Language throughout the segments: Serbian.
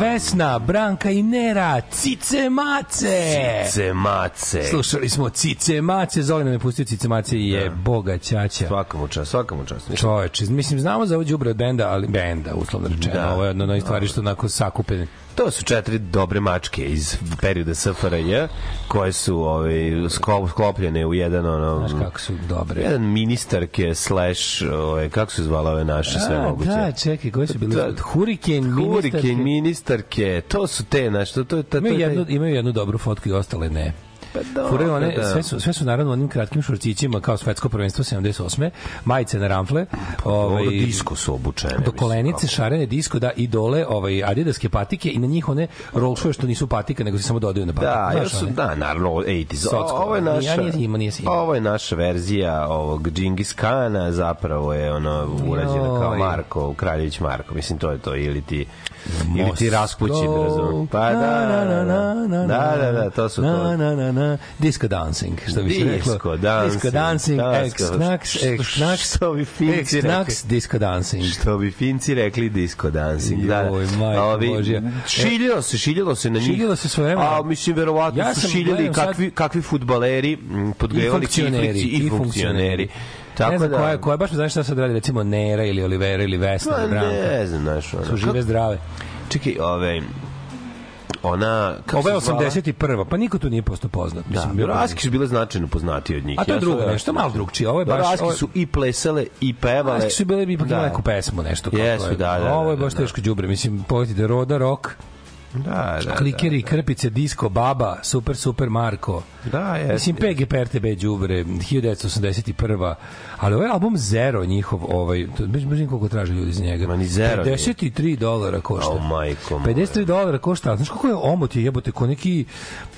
Vesna, Branka i Nera, Cice Mace! Cice mace. Slušali smo Cice Mace, Zoli nam je pustio Cice Mace i je boga ćaća. Svaka mu čast, svaka mu čast. Čoveče, mislim, znamo za ovo đubre od benda, ali benda, uslovno rečeno. Da. Ovo je jedna od stvari što onako sakupene. To su četiri dobre mačke iz perioda SFRJ koje su ovaj, sklo- sklopljene u jedan ono, Znaš kako su dobre. jedan ministarke slash ovaj, kako se zvala ove naše sve A, moguće. da, čekaj, koje su bile? Da, Huriken, Huriken, ministarke. ministarke, to su te, znaš, to, to, to, to, Imaju jednu, imaju jednu dobru fotku i ostale ne. Da, Furaju one, da. sve, su, sve su naravno onim kratkim šorcićima kao svetsko prvenstvo 78. Majice na ramfle. Ovaj, Ovaj, disko su obučene. do mislim, kolenice, kako. šarene disko, da, i dole ovaj, adidaske patike i na njih one rolšove što nisu patike, nego se samo dodaju na patike. Da, Znaš, ja su, da, naravno, 80s. Socko, Ovo je naša, nije imao, nije si imao. ovo je naša verzija ovog Džingis Kana, zapravo je ono urađena kao Joj. Marko, Kraljević Marko, mislim to je to, ili ti ili ti. Raspućin, razumem. Pa da, Na, na, na, na, da, da, da, to su na, to. Na, na, disco dancing, što bi se reklo. Disco dancing, Disco dancing, dancing. ex knacks, ex knacks, Što bi Finci rekli. disco dancing. Što bi Finci rekli disco dancing. Da, Joj, da. majko Božja. Šiljilo se, šiljilo se na njih. Šiljilo se svojevremeno. A, mislim, verovatno Ja su šiljili kakvi, kakvi futbaleri, podgrevali funkcioneri, kiflici i funkcioneri. ne Tako znam da... koja, koja baš me znaš šta sad radi, recimo Nera ili Olivera ili Vesna Pa ne znam, znaš. Su žive zdrave. Čekaj, ove, ona... kako Ovo je se zvala? 81. Pa niko tu nije postao poznat. Da, bio Raski su bile značajno poznatiji od njih. A to je drugo da- nešto, malo drugčije. Ovo je baš... Raski su i plesale i pevale. Raski su bile ipak Da. neku pesmu, nešto. kako Jesu, je. da, da, Ovo je da, baš da. teško đubre. Mislim, pogledajte, Roda, Rock, Da, da, Klikeri, Krpice, Disco, Baba, Super, Super Marko. Da, jeste. Mislim, PGP, RTB, Đubre, 1981. Ali ovaj album Zero njihov, ovaj, to baš baš koliko traže ljudi za njega. Ma ni Zero nije. 53 dolara košta. O, majko moja. 53 dolara košta. Znaš kako je omot je jebote ko neki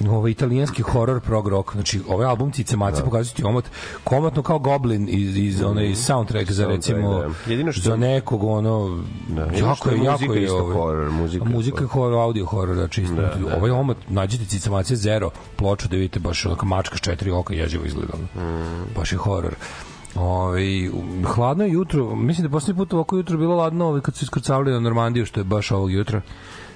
ovaj italijanski horror prog rock. Znači ovaj album Cice Mace pokazuje ti omot komotno kao Goblin iz iz onaj soundtrack za recimo da. Jedino što- za nekog ono Da, jako je je jako muzika je isto ovaj, horror, muzika je muzika je horror, audio horror, znači isto. Da, ovaj omot nađite Cice Mace Zero ploču da vidite baš onako mačka s četiri oka jezivo izgleda. Mm. Baš je horor. Ovaj hladno je jutro, mislim da je poslednji put ovako jutro bilo ladno, ovaj kad su iskrcavali na Normandiju, što je baš ovog jutra.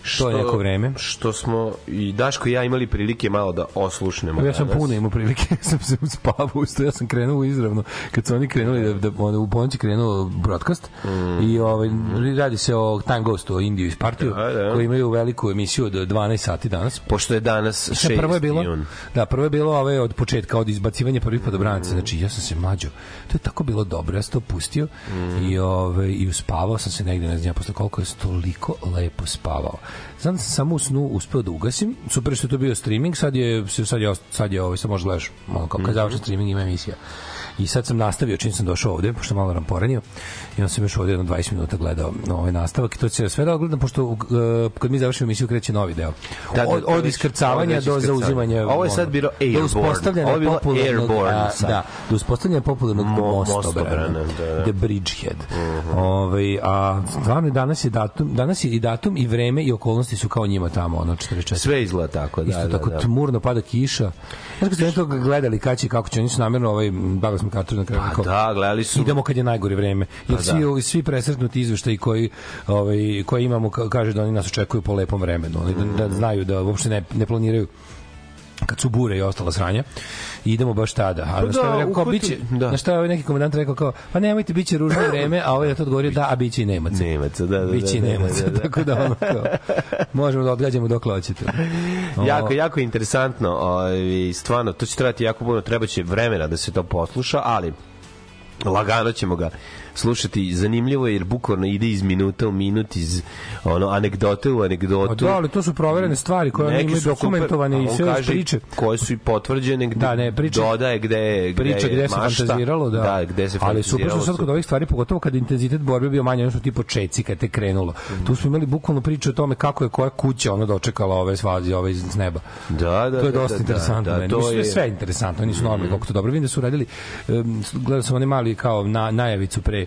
Što je neko vreme. Što smo i Daško i ja imali prilike malo da oslušnemo. Ja sam danas. puno imao prilike, sam se uspavao, usto, ja sam krenuo izravno, kad su oni krenuli, da, da onda u ponoći krenuo broadcast i ovaj, radi se o Time Ghostu, o Indiju iz partiju, Da, da. koji imaju veliku emisiju od 12 sati danas. Pošto je danas 6. Sve prvo je bilo, jun. da, prvo je bilo ove od početka, od izbacivanja prvih podobranaca. Znači, ja sam se mlađo. To je tako bilo dobro. Ja sam to pustio i, ove, i uspavao sam se negde, ne znam, ja posle koliko je toliko lepo spavao. Znam da sam samo u snu uspeo da ugasim. Super što je to bio streaming, sad je, sad je, sad je ovaj, sad možeš gledaš, malo kao kad završi streaming ima emisija. I sad sam nastavio čim sam došao ovde, pošto malo ramporanio. I onda sam još ovde jedno 20 minuta gledao ovaj nastavak i to će sve da gledam, pošto uh, kad mi završimo emisiju kreće novi deo. Da, da, od, od iskrcavanja do zauzimanja Ovo je sad bilo do airborne. uspostavljanja Ovo je popularnog a, da, do uspostavljanja popularnog Mo- mostobrana, da, Mhm. da. the bridgehead. Ovaj a stvarno je danas je datum, danas je i datum i vreme i okolnosti su kao njima tamo, ono 44. Sve izgleda tako, da, Isto da, tako da. tmurno pada kiša. Kad ste to gledali kad će kako će oni su namjerno ovaj Douglas MacArthur na kraju Pa da, gledali su... idemo kad je najgore vreme. Jer Pa svi, da. ovi- svi presretnuti izveštaji koji, ovaj, koji imamo ka- kaže da oni nas očekuju po lepom vremenu. Oni da, da znaju da uopšte ne, ne planiraju kad su bure i ostala sranja. I idemo baš tada. A Pa na šta da, je rekao, uhvati- biće, da. na šta je ovaj neki komandant rekao kao, pa nemojte, biće ružno vreme, a ovaj je to odgovorio da, a biće i Nemaca. Nemaca, da, da, da, Biće i da, da, Nemaca, da, da. tako da ono kao, možemo da odgađamo dok hoćete. Jako, jako interesantno. Ovaj, stvarno, to će trebati jako puno, treba će vremena da se to posluša, ali lagano ćemo ga slušati zanimljivo je jer bukvalno ide iz minuta u minut iz ono anegdote u A anegdotu da, ali to su proverene stvari koje oni Neki imaju super, dokumentovane a i sve kaže priče. koje su i potvrđene gde Da, ne, priče- dodaje gde, gde priča je gde se mašta. fantaziralo, da. da gde se Ali super su sad kod ovih stvari, pogotovo kad intenzitet borbe bio manji, ono su ti počeci kad te krenulo. Tu smo imali bukvalno priču o tome kako je koja kuća ona dočekala ove svazi, ove iz neba. Da, da, to je da, dosta da, interesantno. da, meni. to je- sve interesantno, nisu normalni kako to dobro. Vidim da su radili, um, gledao sam oni mali kao na, najavicu pre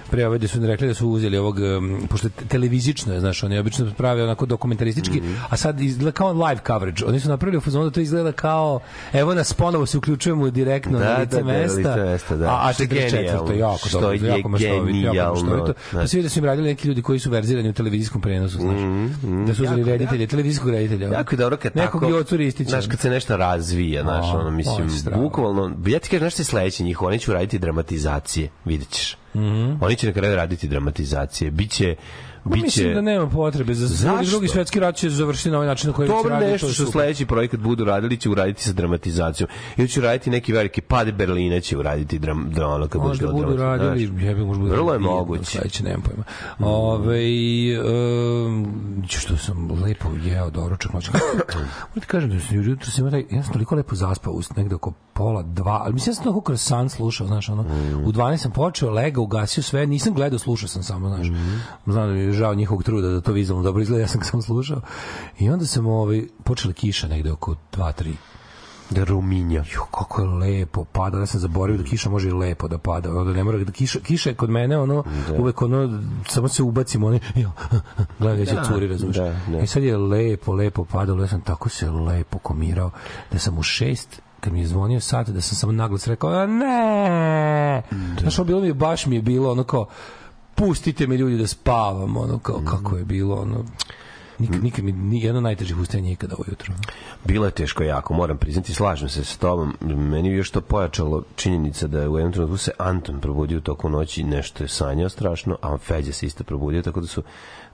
pre ove da su rekli da su uzeli ovog pošto televizično je znaš oni obično prave onako dokumentaristički Mhm. a sad izgleda kao live coverage oni su napravili u fazonu da to izgleda kao evo nas ponovo se uključujemo direktno Da, na da, lice da, mesta lice mesta, da. a, a Što je 44 genijalno. jako Što dobro je jako jako genijalno. maštovito. Da. pa svi da su im radili neki ljudi koji su verzirani u televizijskom prenosu znaš da su uzeli reditelje televizijskog reditelja Jako je dobro kad nekog tako... Jocu Ristića Znaš, kad se nešto razvija, znaš, ono, mislim, bukvalno, ja ti kažem, znaš što je sledeće njih, oni će uraditi dramatizacije, vidjet ćeš. Oni će na kraju raditi dramatizacije. Biće biće Mislim da nema potrebe za Zašto? drugi, svetski rat će završiti na ovaj način na koji će Dobro, raditi. nešto je što sledeći projekat budu radili će uraditi sa dramatizacijom. Ili će uraditi neki veliki pad Berlina će uraditi dram, da ono kad Možda bilo budu dramatizacija, radili, znaš. jebi možda budu Vrlo je moguće. Sledeće, nemam pojma. Ove, um, što sam lepo jeo doručak noć. Moram ti kažem da sam jutro sam taj, ja sam toliko lepo zaspao ust negde oko pola dva, ali mislim ja sam tako kroz san slušao, znaš, ono, u 12 sam počeo, legao, ugasio sve, nisam gledao, slušao sam samo, znaš, znam da mi je žao njihovog truda da to vizualno dobro izgleda, ja sam ga samo slušao. I onda sam ovaj, počela kiša negde oko 2-3 Da ruminja. Jo, kako je lepo pada, ja sam zaboravio da kiša može i lepo da pada, ono da ne mora da kiša, kiša je kod mene ono uvek ono samo se ubacimo oni jo, gledaj da će curi, razumiješ. da, da. I sad je lepo, lepo padalo, ja sam tako se lepo komirao da sam u šest kad mi je zvonio sat, da sam samo naglas rekao, a ne! Znaš, ono bilo mi je, baš mi je bilo ono kao, pustite me ljudi da spavam, ono kao, kako je bilo, ono, Nik, nikad mi, ni jedno najtežih ustajanja ikada ujutro. Bilo je teško jako, moram priznati, slažem se s tobom. Meni je još to pojačalo činjenica da je u jednom trenutku se Anton probudio toku noći, nešto je sanjao strašno, a Feđa se isto probudio, tako da su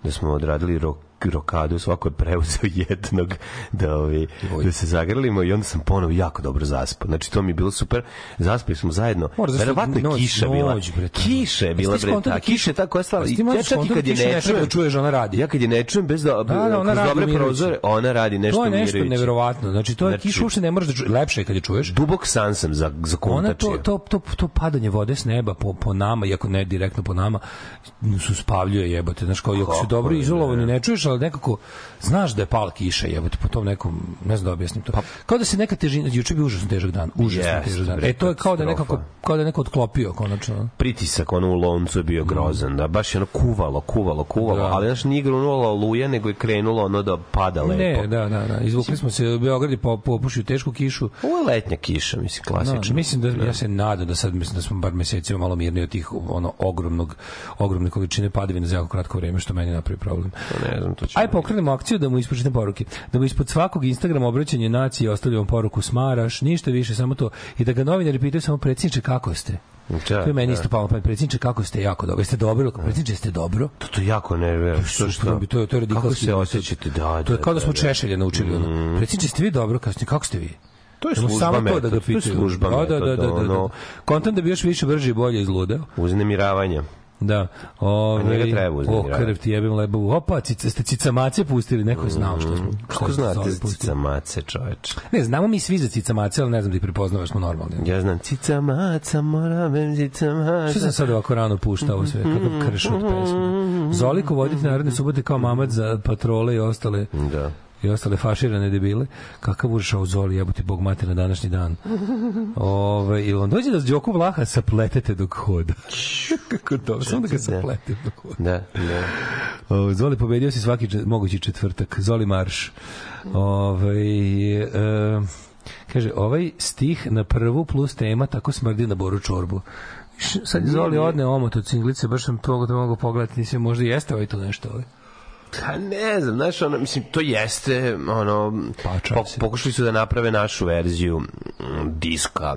da smo odradili rok, rokadu, svako je preuzeo jednog da, ovi, da se zagrlimo i onda sam ponovo jako dobro zaspao. Znači, to mi je bilo super. Zaspali smo zajedno. Verovatno noć- kiša bila. noć, bre. Kiša je bila, bre, ta. kiša- je ta koja stala. Ja čak i kad je ne čujem, da čuješ, ona radi? Ja kad je ne čujem bez da, Da, da, ona radi dobre umirujuće. prozore, ona radi nešto to je nešto umirujuće. neverovatno. Znači to je Znači- kiša uopšte ne možeš da čuješ. Lepše je kad je čuješ. Dubok san sam za, za Ona to, to, to, to padanje vode s neba po, po nama, iako ne direktno po nama, su spavljuje jebote. Znaš, kao, dobro izolovani, ne čuješ, ali nekako znaš da je pala kiša jebote po tom nekom, ne znam da objasnim to. kao da se neka težina, juče bio užasno težak dan, užasno Jeste, težak dan. E, to je kao da nekako, kao da neko odklopio, konačno. pritisak ono u loncu je bio grozan, da baš je ono kuvalo, kuvalo, kuvalo, Da. ali znaš nije grunula oluja, nego je krenulo ono da pada lepo. Ne, da, da, da. Izvukli smo se u Beogradu po, popušio tešku kišu. Ovo je letnja kiša, mislim, klasično. Da, mislim da ja se nadam da sad mislim da smo bar mesecima malo mirniji od tih ono ogromnog ogromne količine padavina za jako kratko vreme što meni napravi problem. Ne znam, to će... Aj pokrenemo akciju da mu ispočitam poruke. Da mu ispod svakog Instagrama obraćanje nacije ostavljamo poruku smaraš, ništa više, samo to. I da ga novinari pitaju samo predsjedniče kako ste? Da, to je meni da. isto palo pamet. Predsjedniče kako ste? Jako dobro. Jeste dobro? Predsjedniče ste dobro? To, to jako nervira. Što, Super, bi, to je to je Kako radikalski. se osjećate? Da, To je da, kao da da, smo da. Češelja naučili ono. Predsjedniče ste vi dobro? Kako ste, kako ste vi? To je Da služba samo to metod, da ga to je služba da, da, da, metod, da, da, ono- da. Kontent da bi još više brže i bolje izludeo. Uznemiravanja. Da. Ove, njega treba o, uznemiravati. krv ti jebim lebu. Opa, cica, ste cicamace pustili, neko je znao što smo. Kako što smo znate za cicamace, čoveč? Ne, znamo mi svi za cicamace, ali ne znam da ih prepoznamo, smo normalni. Ja znam cicamaca, moram cicamaca. Što sam sad ovako rano puštao sve, kakav kršut pesmu. Zoliko voditi narodne subote kao mamac za patrole i ostale Da. I ostale faširane debile. Kakav ušao Zoli, jebote Bog mate na današnji dan. Ove, ili on dođe da s Đoku Vlaha sapletete dok hoda. Kako to? Samo da ga saplete dok hoda. Da, da. O, Zoli pobedio si svaki mogući četvrtak. Zoli marš. Ovaj e, kaže, ovaj stih na prvu plus tema tako smrdi na boru čorbu. Sad je Zoli odne omot od cinglice, baš sam to da mogu pogledati, nisam možda i jeste ovaj to nešto. Ovaj. Pa ne znam, znaš, ono, mislim, to jeste, ono, Pa, pokušali su da naprave našu verziju mm, diska,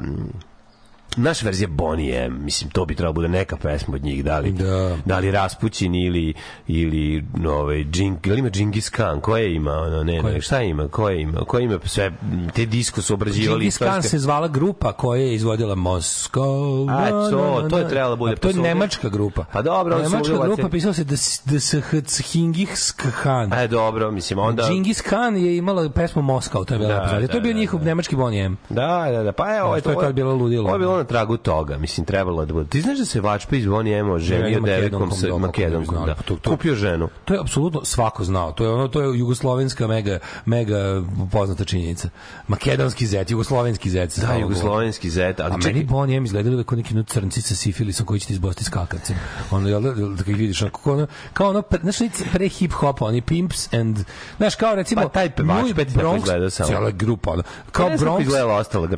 naša verzija Bonnie M, mislim, to bi trebalo bude neka pesma od njih, da li, Da. da li Raspućin ili, ili ovaj, Džing, ili ima Džingis Khan, koje ima, ono, ne, Koje? ne, šta ima, koje ima, koje ima sve, te disko su obrađivali. Džingis Khan se zvala grupa koja je izvodila Moskov. A, to- to je trebalo da bude A To je poslužio. nemačka grupa. Pa dobro, Nemačka grupa pisao se da s- da se Hingis Khan. E, dobro, mislim, onda... Džingis Khan je imala pesmu Moskva, to je bila Da, da, To je da, bio da, njihov da. nemački Bonnie M. Da, da, da, pa evo, Da, ovo to je tad bilo ludilo. Ovo je bilo na tragu toga, mislim, trebalo da bude. Ti znaš da se Vačpa iz Bonnie Emo ženio Makedonkom, sa da, Makedonkom, da. pa to- to- Kupio ženu. To je apsolutno svako znao. To je ono to je jugoslovenska mega mega poznata činjenica. Makedonski zet, jugoslovenski zet. Da, jugoslovenski zet, ali A čekaj, meni Bonnie M izgledali kao neki no crnci sa sifilisom koji će ti izbosti skakavcem. Ono, jel da, da kad ih vidiš, ono, kao ono, kao ono, znaš, pre hip hopa, oni pimps and, znaš, kao recimo, Pa taj pevač, Louis Bronx, cijela grupa, ono, kao kako Bronx,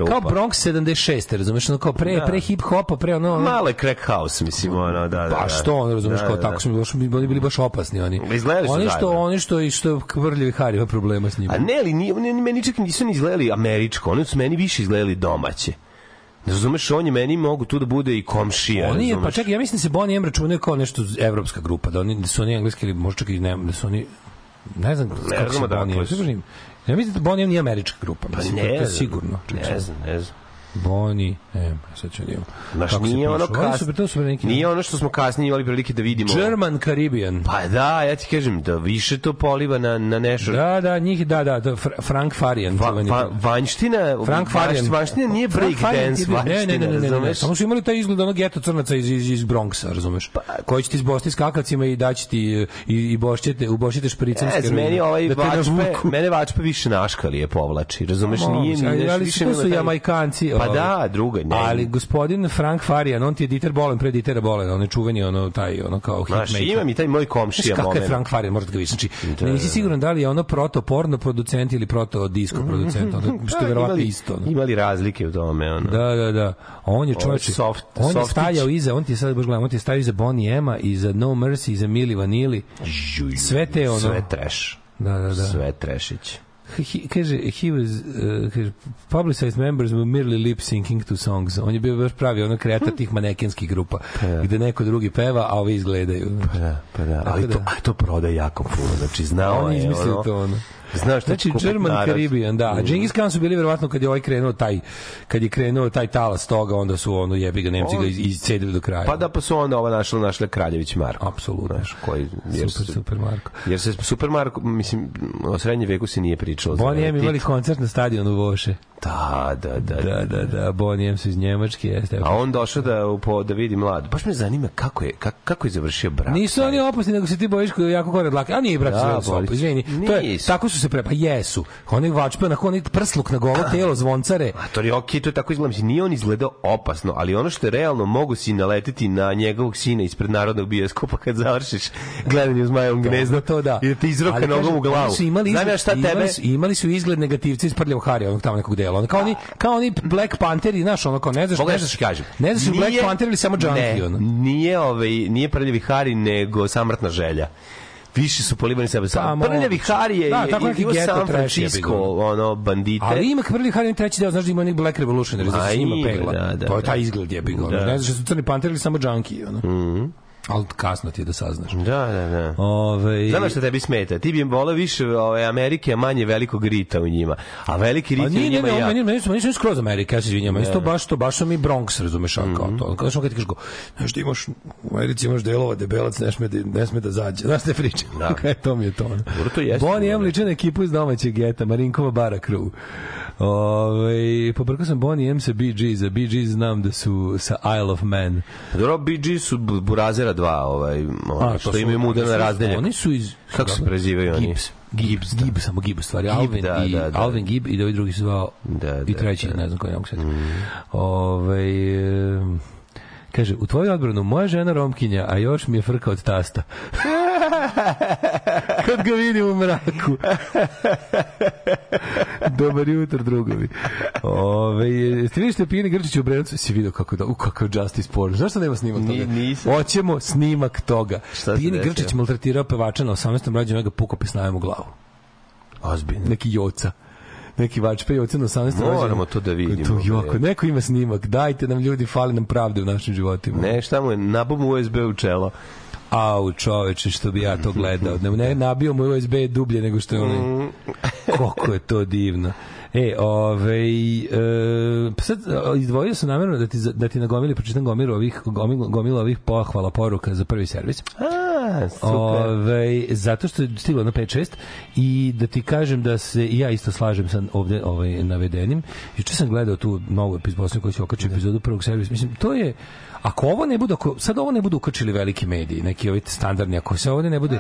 kao Bronx 76, razumeš, ono, kao pre, Da. pre hip hopa, pre ono, ono je crack house, mislim, ono, da, da. Pa da. što on razumeš Da, kao da, tako da. su baš oni bili baš opasni oni. Izgledali su oni što zajedno. oni što i što kvrljivi Hari ima problema s njima. A ne, ali ni, oni meni čak nisu ni izgledali američko, oni su meni više izgledali domaće. Razumeš, on je meni mogu tu da bude i komšija. Oni je, pa čekaj, ja mislim da se Bonnie M računaju kao nešto evropska grupa, da oni da su oni engleski ili možda čak i ne, da su oni ne znam kako se Bonnie M. Ja mislim da Bonnie M nije američka grupa, Pa mislim, ne, to, to je sigurno. Ne znam, ne znam. Bonnie M, sad ću da imam. Znaš, nije ono kas... su, to su neki... Nije ono što smo kasnije imali prilike da vidimo. German Caribbean. Pa da, ja ti kažem, da više to poliva na, na nešto. Da, da, njih, da, da, da Fr- Frank Farian. Va, va, vanština, Frank Farian. Vanština nije break Farian dance, vanština, ne, ne, ne, ne, ne, ne? Samo su imali taj izgled onog geto crnaca iz, iz, iz Bronxa, razumeš? Pa- Koji će ti zbosti skakavcima i daći ti i, i bošćete, ubošćete špricom heroinom. meni ovaj da vačpe, mene vačpe više naškali je povlači, razumeš, nije ali, ali više su Jamajkanci. Pa da, druga, ne. Ali gospodin Frank Farian, on ti je Dieter Bolen pre Dietera Bolena, on je čuveni ono taj ono kao Znaš, hitmaker. ima mi taj moj Znaš komšija kakav je moment. Frank Farian, možda ga vidiš. Znači, Da, nisi da, da. siguran da li je ono proto porno producent ili proto disco producent, ono, što je verovatno imali, isto. ono. Imali razlike u tome, ono. Da, da, da. On je čovječ, soft- on je stajao iza, on ti je sad baš gledam, on ti je stajao iza Bonnie Ema, iza No Mercy, iza Mili Vanili. Žuj, Sve te ono- Sve trash. Da, da, da. Sve trešić. He, kaže, he was, uh, kaže, publicized members were merely lip syncing to songs. On je bio baš pravi ono kreator tih manekenskih grupa, gde neko drugi peva, a ovi izgledaju. Pa da, pa da. Ali Tako to, da. a to prodaje jako puno. Znači, znao On je je, izmislio ono, to ono. Znaš šta Znači kupit German narod. Caribbean, da. A Genghis Khan su bili verovatno kad je ovaj krenuo taj kad je krenuo taj talas toga, onda su ono jebi ga Nemci ga iz- iscedili do kraja. Pa da, pa su onda ova našla, našla Kraljević Marko. Apsolutno. Znaš, koji, jer, super, se- super Marko. jer se Super Marko, mislim, o srednjem veku se nije pričalo. M vreme imali koncert na stadionu Voše. Da, da, da. Da, da, da, Bonnie M su iz Njemačke, jeste. A on došao da, upo, da vidi mlad. Baš me zanima kako je, kako, kako je završio brak. Nisu oni opasni, nego se ti bojiš koji je jako gore dlake. A nije, brate, Da, da, boli. su izvini. To je, tako su se pre... Pa jesu. Oni vačpe, onako, oni prsluk na golo telo, zvoncare. A to je okej, to je tako izgleda. Mislim, nije on izgledao opasno, ali ono što je realno, mogu si naleteti na njegovog sina ispred narodnog bioskopa kad završiš gledanje u zmajevom gnezdu. to da. I da ti izroka nogom u glavu. Su imali Znam ja šta imali tebe... Su, imali su izgled negativci iz prljavog Harija, onog tamo nekog dela. Kao oni, kao oni Black Pantheri, znaš, ono kao ne znaš, Pogledaj ne znaš, kažem. ne znaš, Black Nije- Panther ili samo Junkie, ne, ono. Nije, ovaj, nije prljavi Hari, nego samrtna želja. Više su polivani sebe sam. Pa, Prljavi. Hari je, Da, tako neki ghetto San Francisco, ono, bandite. Ali ima prvi Harry treći deo, znaš da ima onih Black Revolutionary, A, da ima, pegla. da, da, to je taj da. izgled je bilo. Da. Ne znaš da su crni panter ili samo Junkie, ono. Ali kasno ti je da saznaš. Da, da, da. Ove, Znaš šta tebi smeta? Ti bi voleo više ove, Amerike, a manje velikog rita u njima. A veliki rit A je u nije, ne, njima ne, ja. meni, meni, meni su skroz Amerika, ja se izvinjam, meni su to baš, to baš mi Bronx, razumeš, mm kao to. Kao što kad ti kažeš, go, znaš, ti imaš, u Americi imaš delova, debelac, ne sme da, ne sme da zađe. Znaš te priče? Da. e, to mi je to. Dobro, to jeste Bonnie M dobro. liče na ekipu iz domaćeg geta, Marinkova bara crew. Ove, pobrkao sam Bonnie M sa Bee Gees, a Bee Gees znam da su sa Isle of Man. Dobro, BG su Bu- Burazera 2, ovaj, ono, A, to što su- imaju mudana oni su- razdelja. Oni su iz... Kako se prezivaju oni? Gibbs. Gibbs, da. Gibbs, samo Gibbs stvari. Gibb, Alvin, da, i, da, da. Alvin Gibb i da ovi drugi su zvao Da, i da, treći, da. ne znam koji ne mogu setiti. Ovaj, em, Kaže, u tvoju odbranu, moja žena Romkinja, a još mi je frka od tasta. Kad ga vidim u mraku. Dobar jutro, drugovi. Ove, ste vidjeli što je Pijani Grčić u Brenovcu? Si vidio kako, da, u, kakav justice porn. Zašto nema snimak toga? Ni- nisam. Hoćemo snimak toga. Šta desilo? Grčić maltretirao pevača na 18. rođenju, ga puko pesnajem u glavu Ozbiljno. neki joca neki vačpe joca na 18. Moramo to da vidimo, To, joko, bre. neko ima snimak, dajte nam ljudi, fali nam pravde u našim životima. Ne, šta mu je, nabom USB u čelo. Au, čoveče, što bi ja to gledao. Ne, ne nabio mu USB dublje nego što je onaj. Koliko je to divno. E, ovaj e, pa sad izdvojio sam namjerno da ti, da ti nagomili, pročitam gomilu ovih, gomilu, gomilu ovih pohvala poruka za prvi servis. A, super. Ove, zato što je stiglo na 5-6 i da ti kažem da se ja isto slažem sa ovde ovaj, navedenim. Juče sam gledao tu novu epizodu koji će okačiti epizodu prvog servisa. Mislim, to je ako ovo ne bude, ako sad ovo ne budu ukačili veliki mediji, neki ovi standardni, ako se ovde ne bude,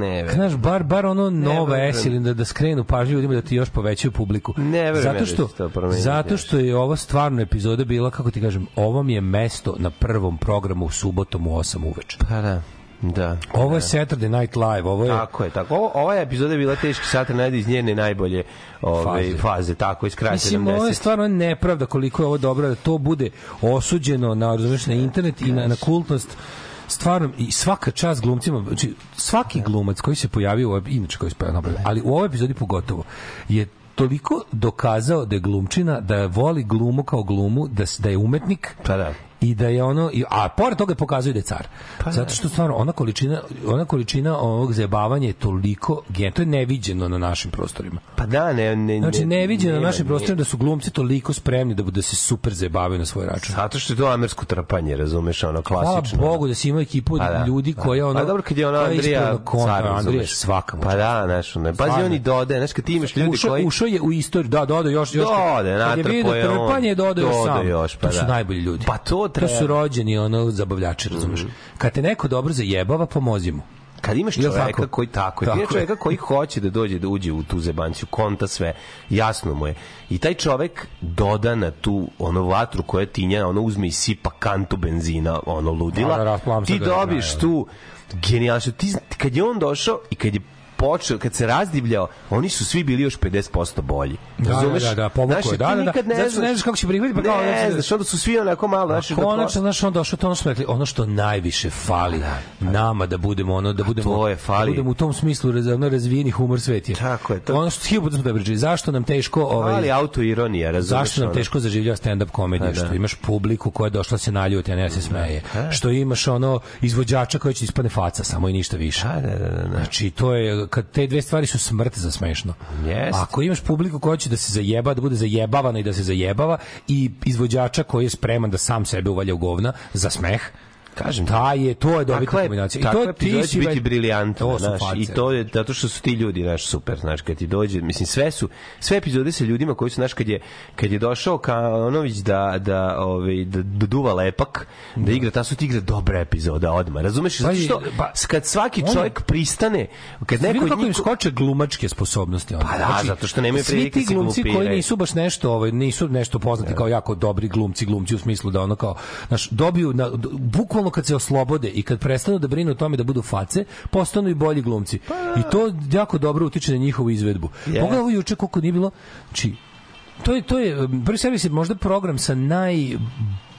Ne, ve. znaš, bar, bar ono nova. S ili da, da skrenu pažnju ljudima da ti još povećaju publiku. Ne ja zato da što, zato što je ovo stvarno epizoda bila, kako ti kažem, ovo mi je mesto na prvom programu subotom u 8 uveče. Pa da, da. Ovo je Saturday Night Live, ovo je Tako je, tako. Ovo, ova epizoda je bila teški sat najde iz njene najbolje ove, Faze. faze. faze, tako, iz kraja Mislim, ovo je 70. stvarno nepravda koliko je ovo dobro da to bude osuđeno na, razumeš, na internet i na, na kultnost stvarno i svaka čast glumcima znači svaki glumac koji se pojavio u inače koji se pojavio ali u ovoj epizodi pogotovo je toliko dokazao da je glumčina, da voli glumu kao glumu, da, da je umetnik, Pa da. I da je ono i- a pored toga pokazuje da je car. Pa Zato što stvarno ona količina ona količina ovog zajebavanja je toliko gen to je neviđeno na našim prostorima. Pa da, ne, ne, Znači neviđeno na nema, našim ne. prostorima da su glumci toliko spremni da da se super zajebavaju na svoj račun. Zato što je to amersko trpanje, razumeš, ono Hvala klasično. Bogu da si imao ekipu Pa da, ljudi pa. koja ono Pa dobro kad je ona Andrija kontra, car, Andrija svaka Pa da, znaš, ne. Pazi oni dode, znaš kad ti imaš ljudi ušao, koji ušao je u istoriju, da, doda još još. Dode, je on. trpanje, doda još sam. još, pa to su da. najbolji ljudi. Pa to To su treba. rođeni ono zabavljači, razumeš? Kad te neko dobro zajebava, pomozi mu. Kad imaš čoveka tako? koji tako, Tako je. čoveka koji hoće da dođe da uđe u tu zebanciju, konta sve, jasno mu je. I taj čovek doda na tu ono vatru koja tinja, ono uzme i sipa kantu benzina, ono ludila. Da, da, ti ga do dobiješ kraja. tu genijalno. Ti kad je on došao i kad je počeo, kad se razdivljao, oni su svi bili još 50% bolji. Da, Razumeš? da, da, da, povukao je. Znaš, Da, da, da. ne Zato što ne znaš kako će prihvatiti, pa kao, Ne znači, znaš, onda su svi onako malo, znaš, dok- Konačno, znaš, on došao, to ono što rekli, ono što najviše fali nama da budemo ono, da budemo, to je, fali. da budemo u tom smislu ono, razvijeni humor svet je. Tako je, to- Ono što hiljadu smo da pričali, zašto nam teško, ovaj, ali autoironija, razumeš? Zašto nam ono? teško zaživljava stand-up komediju? Pa da. Što imaš publiku koja je došla da se naljuti, a ne da se smeje. Što imaš ono izvođača koji će ispadne faca, samo i ništa više. Da, da, da, da. Znači, to je, kad te dve stvari su smrt za smešno. Jest. Ako imaš publiku koja će da se zajeba, da bude zajebavana i da se zajebava i izvođača koji je spreman da sam sebe uvalja u govna za smeh, Kažem ta je, to je dobitna kombinacija. I to ti si će biti To su znaš, i to je zato što su ti ljudi, znaš, super, znaš, kad ti dođe, mislim, sve su, sve epizode sa ljudima koji su, znaš, kad je, kad je došao Kanović da, da, ovaj, da, da duva lepak, da igra, ta su ti igra dobra epizoda odmah, razumeš? Zato Pa što, pa- kad svaki Ono- čovjek pristane, kad Neko kako im skoče glumačke sposobnosti onda. Pa da, zato što nemaju svi prilike ti se glumci koji nisu baš nešto, ovaj nisu nešto poznati kao jako dobri glumci, glumci u smislu da ono kao znaš, dobiju na, bukvalno kad se oslobode i kad prestanu da brinu o tome da budu face, postanu i bolji glumci. I to jako dobro utiče na njihovu izvedbu. Je. Pogledaj ovo juče koliko nije bilo, znači to je to je um, prvi servis je možda program sa naj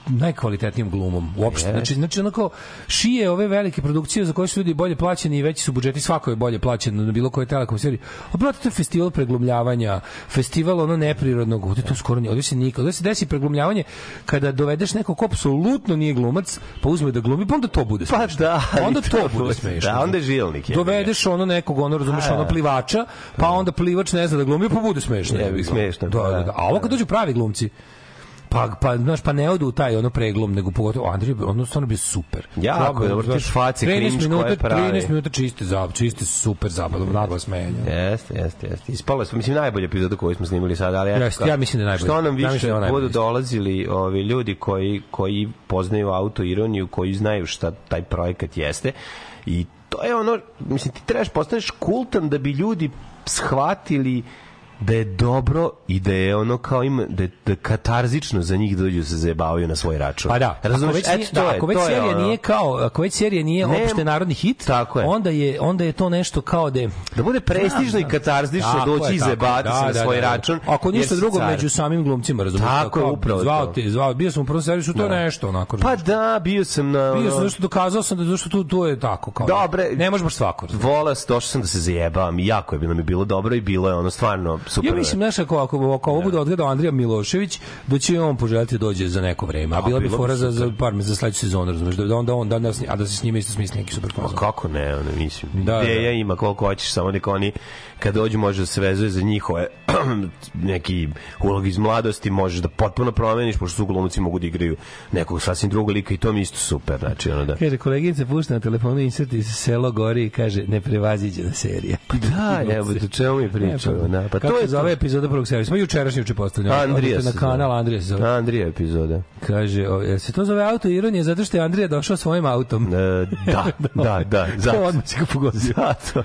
najkvalitetnijom glumom uopšte. Jest. Znači, znači onako šije ove velike produkcije za koje su ljudi bolje plaćeni i veći su budžeti, svako je bolje plaćen na bilo kojoj telekom seriji. A brate, to je festival preglumljavanja, festival ono neprirodnog, ovde to skoro nije, ovde se nikad, ovde se desi preglumljavanje kada dovedeš nekog ko apsolutno nije glumac, pa uzme da glumi, pa onda to bude Pa smešno. da, ali onda to to bude smešno. da, onda je žilnik, ga. Dovedeš ono nekog, ono razumeš, ono plivača, pa onda plivač ne zna da glumi, pa bude smešno. Ga. smešno, Da, pa da, da. da. A ovo kad dođu pravi glumci, pa pa znaš pa ne odu u taj ono preglum nego pogotovo Andrij ono stvarno bio super. Jako je Probao, dobro, face 13 cringe minuta, koje pravi. 13 minuta čiste zabav, čiste super zabav, naglo smenja. Jeste, jeste, jeste. Ispalo smo, mislim, najbolja epizoda koju smo snimili sada, ali eto Jeste, ja mislim da je najbolja. Što nam Ja više da je najbolja. budu dolazili ovi ljudi koji, koji poznaju autoironiju, koji znaju šta taj projekat jeste i to je ono, mislim, ti trebaš postaneš kultan da bi ljudi shvatili da je dobro i da je ono kao ima da je, da katarzično za njih da dođu da se zajebavaju na svoj račun. Pa da, razumeš? ako već, nije, to da, ako već to je serija ono. nije kao, ako već serija nije Ne, opšte narodni hit, tako je. onda je onda je to nešto kao da je Da bude prestižno Znam, i katarzično Tako doći i tako je. zajebati se na svoj račun. Ako ništa drugo car. među samim glumcima, razumiješ? Tako je, upravo zvao to. te, zvao, bio sam u prvom servisu, to je nešto onako. Pa razumeš. da, bio sam na... bio sam nešto dokazao sam da zašto tu tu je tako kao. Dobre. Ne može baš svako. razumeš. Volas, došao sam da se zajebavam i jako je bilo mi bilo dobro i bilo je ono stvarno super. Ja mislim, znaš, ako, ako, ako ovo bude odgledao Andrija Milošević, da će on poželjeti da dođe za neko vreme. A, bila bi fora za, za par za sledeću sezonu, razumeš, da onda on, da, da, a da se s njima isto smisli neki super Pa fazon. kako ne, ono, mislim. Da, Da, Ideja da. ima koliko hoćeš, samo neka oni kad dođu može da se vezuje za njihove neki ulog iz mladosti, možeš da potpuno promeniš, pošto su glumci mogu da igraju nekog sasvim drugog lika i to mi isto super, znači ono da... Kaže, koleginica pušta na telefonu insert iz selo gori i kaže, neprevaziđena serija. Da, evo, do čemu mi pričamo, da. Pa Kako to se je zove epizoda prvog servisa? Smo jučerašnji juče postavljamo. Andrija se na kanal. Andrija se zove. Andrija epizoda. Kaže, o, jel se to zove auto ironije zato što je Andrija došao svojim autom? E, da, da, da, zato. Odmah si ga pogodio. Zato.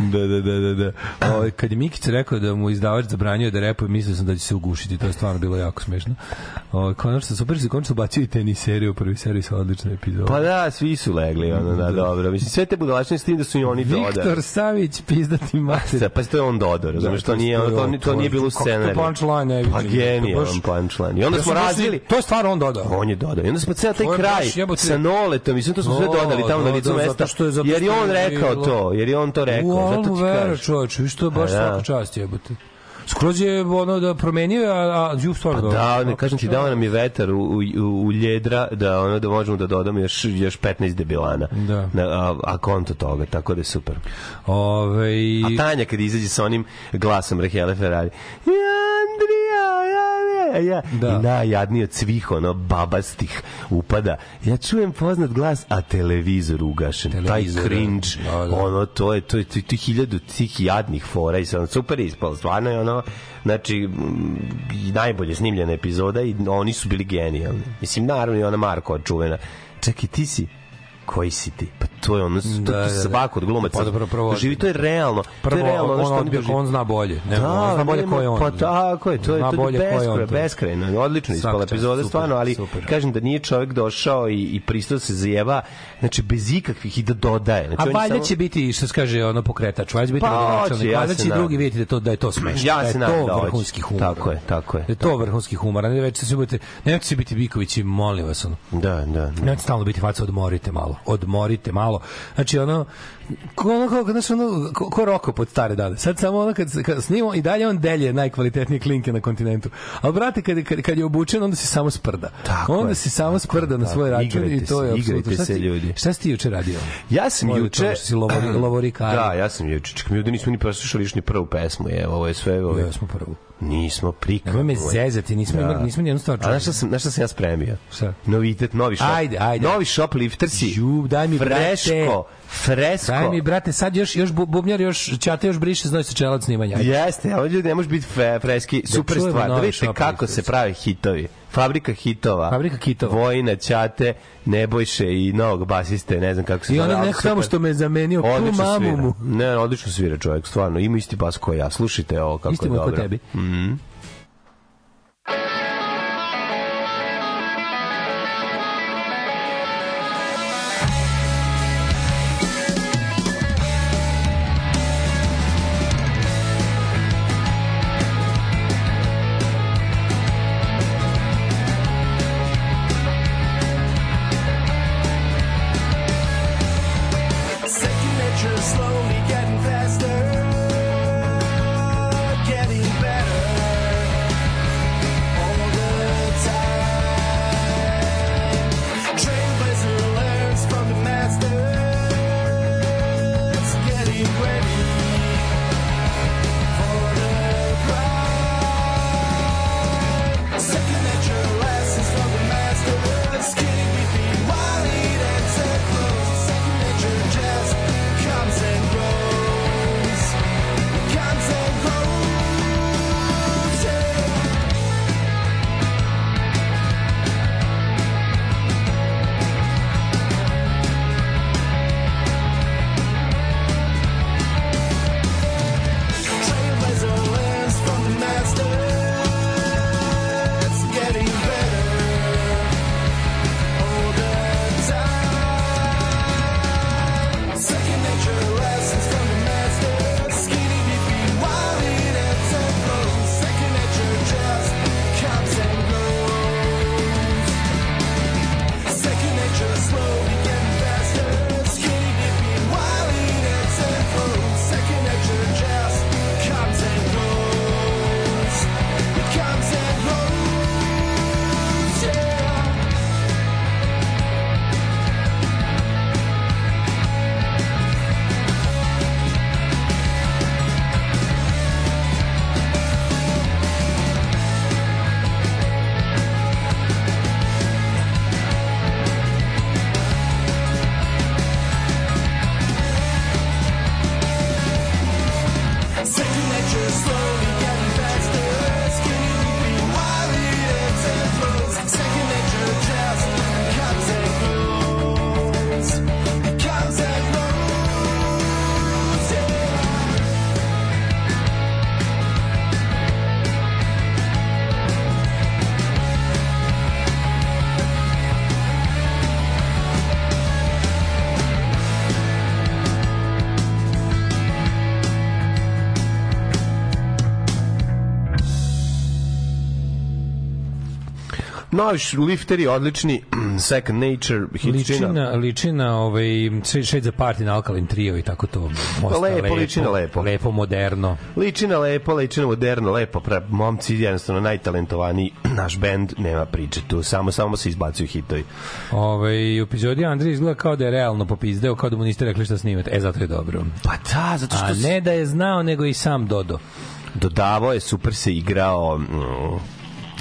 Da, da, da, da, da. O, kad je Mikić rekao da mu izdavač zabranjuje da repuje, mislio sam da će se ugušiti, to je stvarno bilo jako smešno. O, konačno, super se konačno bacio i tenis seriju, prvi serij sa odlična epizoda. Pa da, svi su legli, ono, da, dobro. Mislim, sve te budalačne s tim da su i oni dodali. Viktor Savić, pizdati mater. Pa, to je on dodao, razumeš, to nije, to, ni- to nije bilo u scenariju. Kako to punchline, ne Pa genijalan To baš- punchline. I onda Ja smo razvili, To je stvarno on dodao. on je dodao. I onda smo ceo taj To je kraj sa noletom, mislim, to smo sve dodali tamo na da, licu da, mesta. što je- Jer je što on je rekao to, jer je on to rekao. U almu vera, čovječe, viš to je baš da. svaka čast jebote. Skroz je ono da promenio, a, a ju stvarno. Da, ne kažem ti dao nam je vetar u, u, u ljedra da ono da možemo da dodamo još još 15 debilana. Da. Na, a, a konto toga, tako da je super. Ove, A Tanja kad izađe sa onim glasom Rahele Ferrari. Ja, Andrija, ja, ja. Da. I najjadniji od svih ono babastih upada. Ja čujem poznat glas, a televizor ugašen. Televizor, Taj cringe, da, da. ono, to je, to je, to je, to je hiljadu tih jadnih fora i sad, super ispalo, stvarno je ono, znači, najbolje snimljena epizoda i oni su bili genijalni. Mislim, naravno i ona Marko čuvena. Čekaj, ti si, koji si ti? Pa to je ono, to, Da, to, da, to da. svako od glumaca. Pa dobro, prvo- živi, to je realno. to Prvo, je realno, ono on, što oni odbija, dožive- on zna bolje. Ne, da, on zna bolje nema- ko je on. Pa tako je, to je, to je on, to je. beskrajno, odlično Svaka ispala epizoda, super, stvarno, ali super. kažem da nije čovjek došao i, i pristao se zajeba, znači bez ikakvih i da dodaje. Znači, A on valjda samo- će biti, što se kaže, ono pokretač, valjda će biti Pa, hoće, ja valjda će nadam. drugi vidjeti da, to, da je to smešno, Ja da je nadam to da vrhunski humor. Tako je, tako je. Da je to vrhunski humor, a ne već se budete, nemojte se biti Bikovići, molim vas, ono. Da, da, da. Nemojte stalno biti faca, odmorite malo. Odmorite malo. Znači, ono, ko, ono, ko, znači, ono, ko, ko roko pod stare dane. Sad samo ono, kad, kad snimamo, i dalje on delje najkvalitetnije klinke na kontinentu. Ali, brate, kad, kad, kad je obučen, onda se samo sprda. Tako onda se samo sprda na tako. svoj račun Igrajte i to je igrajte apsolutno. Šta se, ljudi. Šta si ti juče radio? Ja sam Molim juče... to što si lovori- lovorikari. Da, ja sam juče. Čekaj, mi ovde nismo ni preslušali još ni prvu pesmu, je, ovo je sve... Ovo, Ja smo prvu. Nismo prikali. Nemoj me zezati, nismo, Da. imali, nismo nijednu stvar A čuli. znaš šta sam, znaš šta sam ja spremio? Šta? Novitet, novi shop. Ajde, ajde. Novi shopliftersi. Ju, daj mi, brate. Freško, fresko. Daj mi, brate, sad još, još bu- bubnjar, još ćate još briše znoj se čelac snimanja. Ajde. Jeste, a ljudi ne može biti freski. Super čujemo stvar. Da vidite kako se prave hitovi. Fabrika hitova. Fabrika kitova. Vojna, Ćate, Nebojše i novog basiste, ne znam kako se I zove, onda ali neko tamo super. što me zamenio, tu mamu mu. Ne, odlično svira čovjek, stvarno. Ima isti bas kao ja. Slušajte ovo kako Isti je dobro. kod tebi. Mhm. Second Noviš lifteri, odlični, Second Nature, Liči hitčina. na, liči na ovaj, Shade za Party na Alkaline Trio i tako to. Mosta Lepo, liči na lepo. Lepo, moderno. Liči na lepo, liči na moderno, lepo, pre, momci jednostavno najtalentovaniji, naš bend nema priče tu, samo samo se izbacuju hitovi. Ovaj, u epizodi Andrija izgleda kao da je realno popizdeo, kao da mu niste rekli šta snimate. E, zato je dobro. Pa da, zato što A ne da je znao, nego i sam Dodo. dodavao je, super se igrao, mm,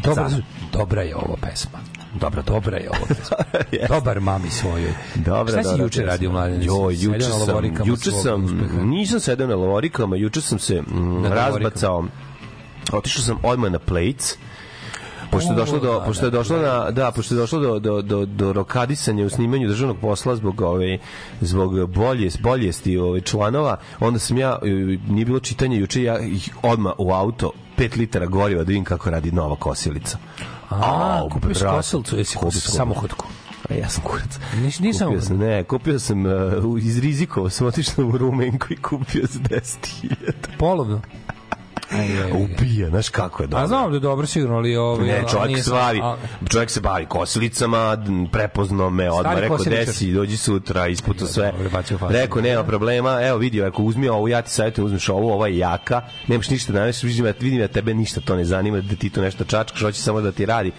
Dobra, Za- dobra je ovo pesma. Dobra, dobra je ovo pesma. Dobar mami svojoj. Dobra, Šta si dobra juče radio, mladen? Jo, juče sam, juče sam, uspeha? nisam sedeo na lavorikama, juče sam se mm, razbacao, otišao sam odmah na plates, pošto je došlo do da, pošto je da, došlo na da pošto je došlo do do do do rokadisanja u snimanju državnog posla zbog ove zbog bolje boljesti ove članova onda sam ja e, nije bilo čitanja juče ja ih odma u auto 5 litara goriva da vidim kako radi nova kosilica. A, kupiš brate, kosilcu, jesi kupio kupio sam. samohodku. A ja sam kurac. Nis- nisam- kupio sam, ne, kupio sam uh, iz rizikova, sam otišao u Rumenku i kupio za 10.000. Polovno. Ubija, znaš kako je dobro. A znam da je dobro sigurno, ali ovaj Ne, čovjek nije bavi, a- čovjek se bavi kosilicama, prepoznao me, odmah rekao desi, dođi sutra, isputo sve. Rekao, nema problema, evo vidi, ako uzmi ovu, ja ti savjetujem, uzmeš ovu, ova je jaka, nemaš ništa da naneš, vidim, ja- vidim da tebe ništa to ne zanima, da ti tu nešto čačkaš, hoće samo da ti radi.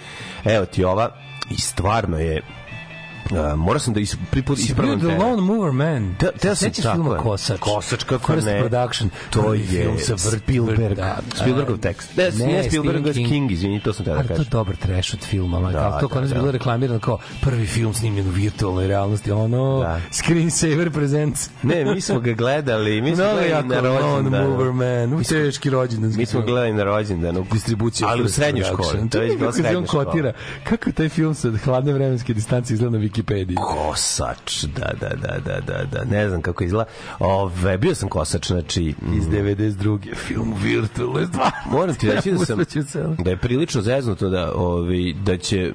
Evo ti ova, i stvarno je, Uh, morao sam da is, priput Si bio ispravim The. Lone Mover Man. Te, te sam Sećaš filma. Kosač? Kosač, kako First ne. Production. To je film sa Spielberg. Da, Spielbergov da. tekst. Ne, ne, Spielberg, Stephen King. izvini, to sam te da Ali to je kažem. dobar trash od filma, ma, Da, da, to da, kod nas da. bilo reklamirano kao prvi film snimljen u virtualnoj realnosti, ono Da. Screensaver Presents. Ne, mi smo ga gledali, mi smo Mnogo gledali na Lone Mover. Man, u teški rođendanski Mi smo gledali na rođendanu. distribucija Ali u srednjoj školi. To je on srednja škola. Kako taj film sa hladne vremenske distance izgleda na Wikipediji? Kosač, da, da, da, da, da, da, ne znam kako izgleda. Ove, bio sam kosač, znači... mm, Iz 92. film virtualnoj stvarno. Moram ti reći da sam da je prilično zeznuto da ovi da će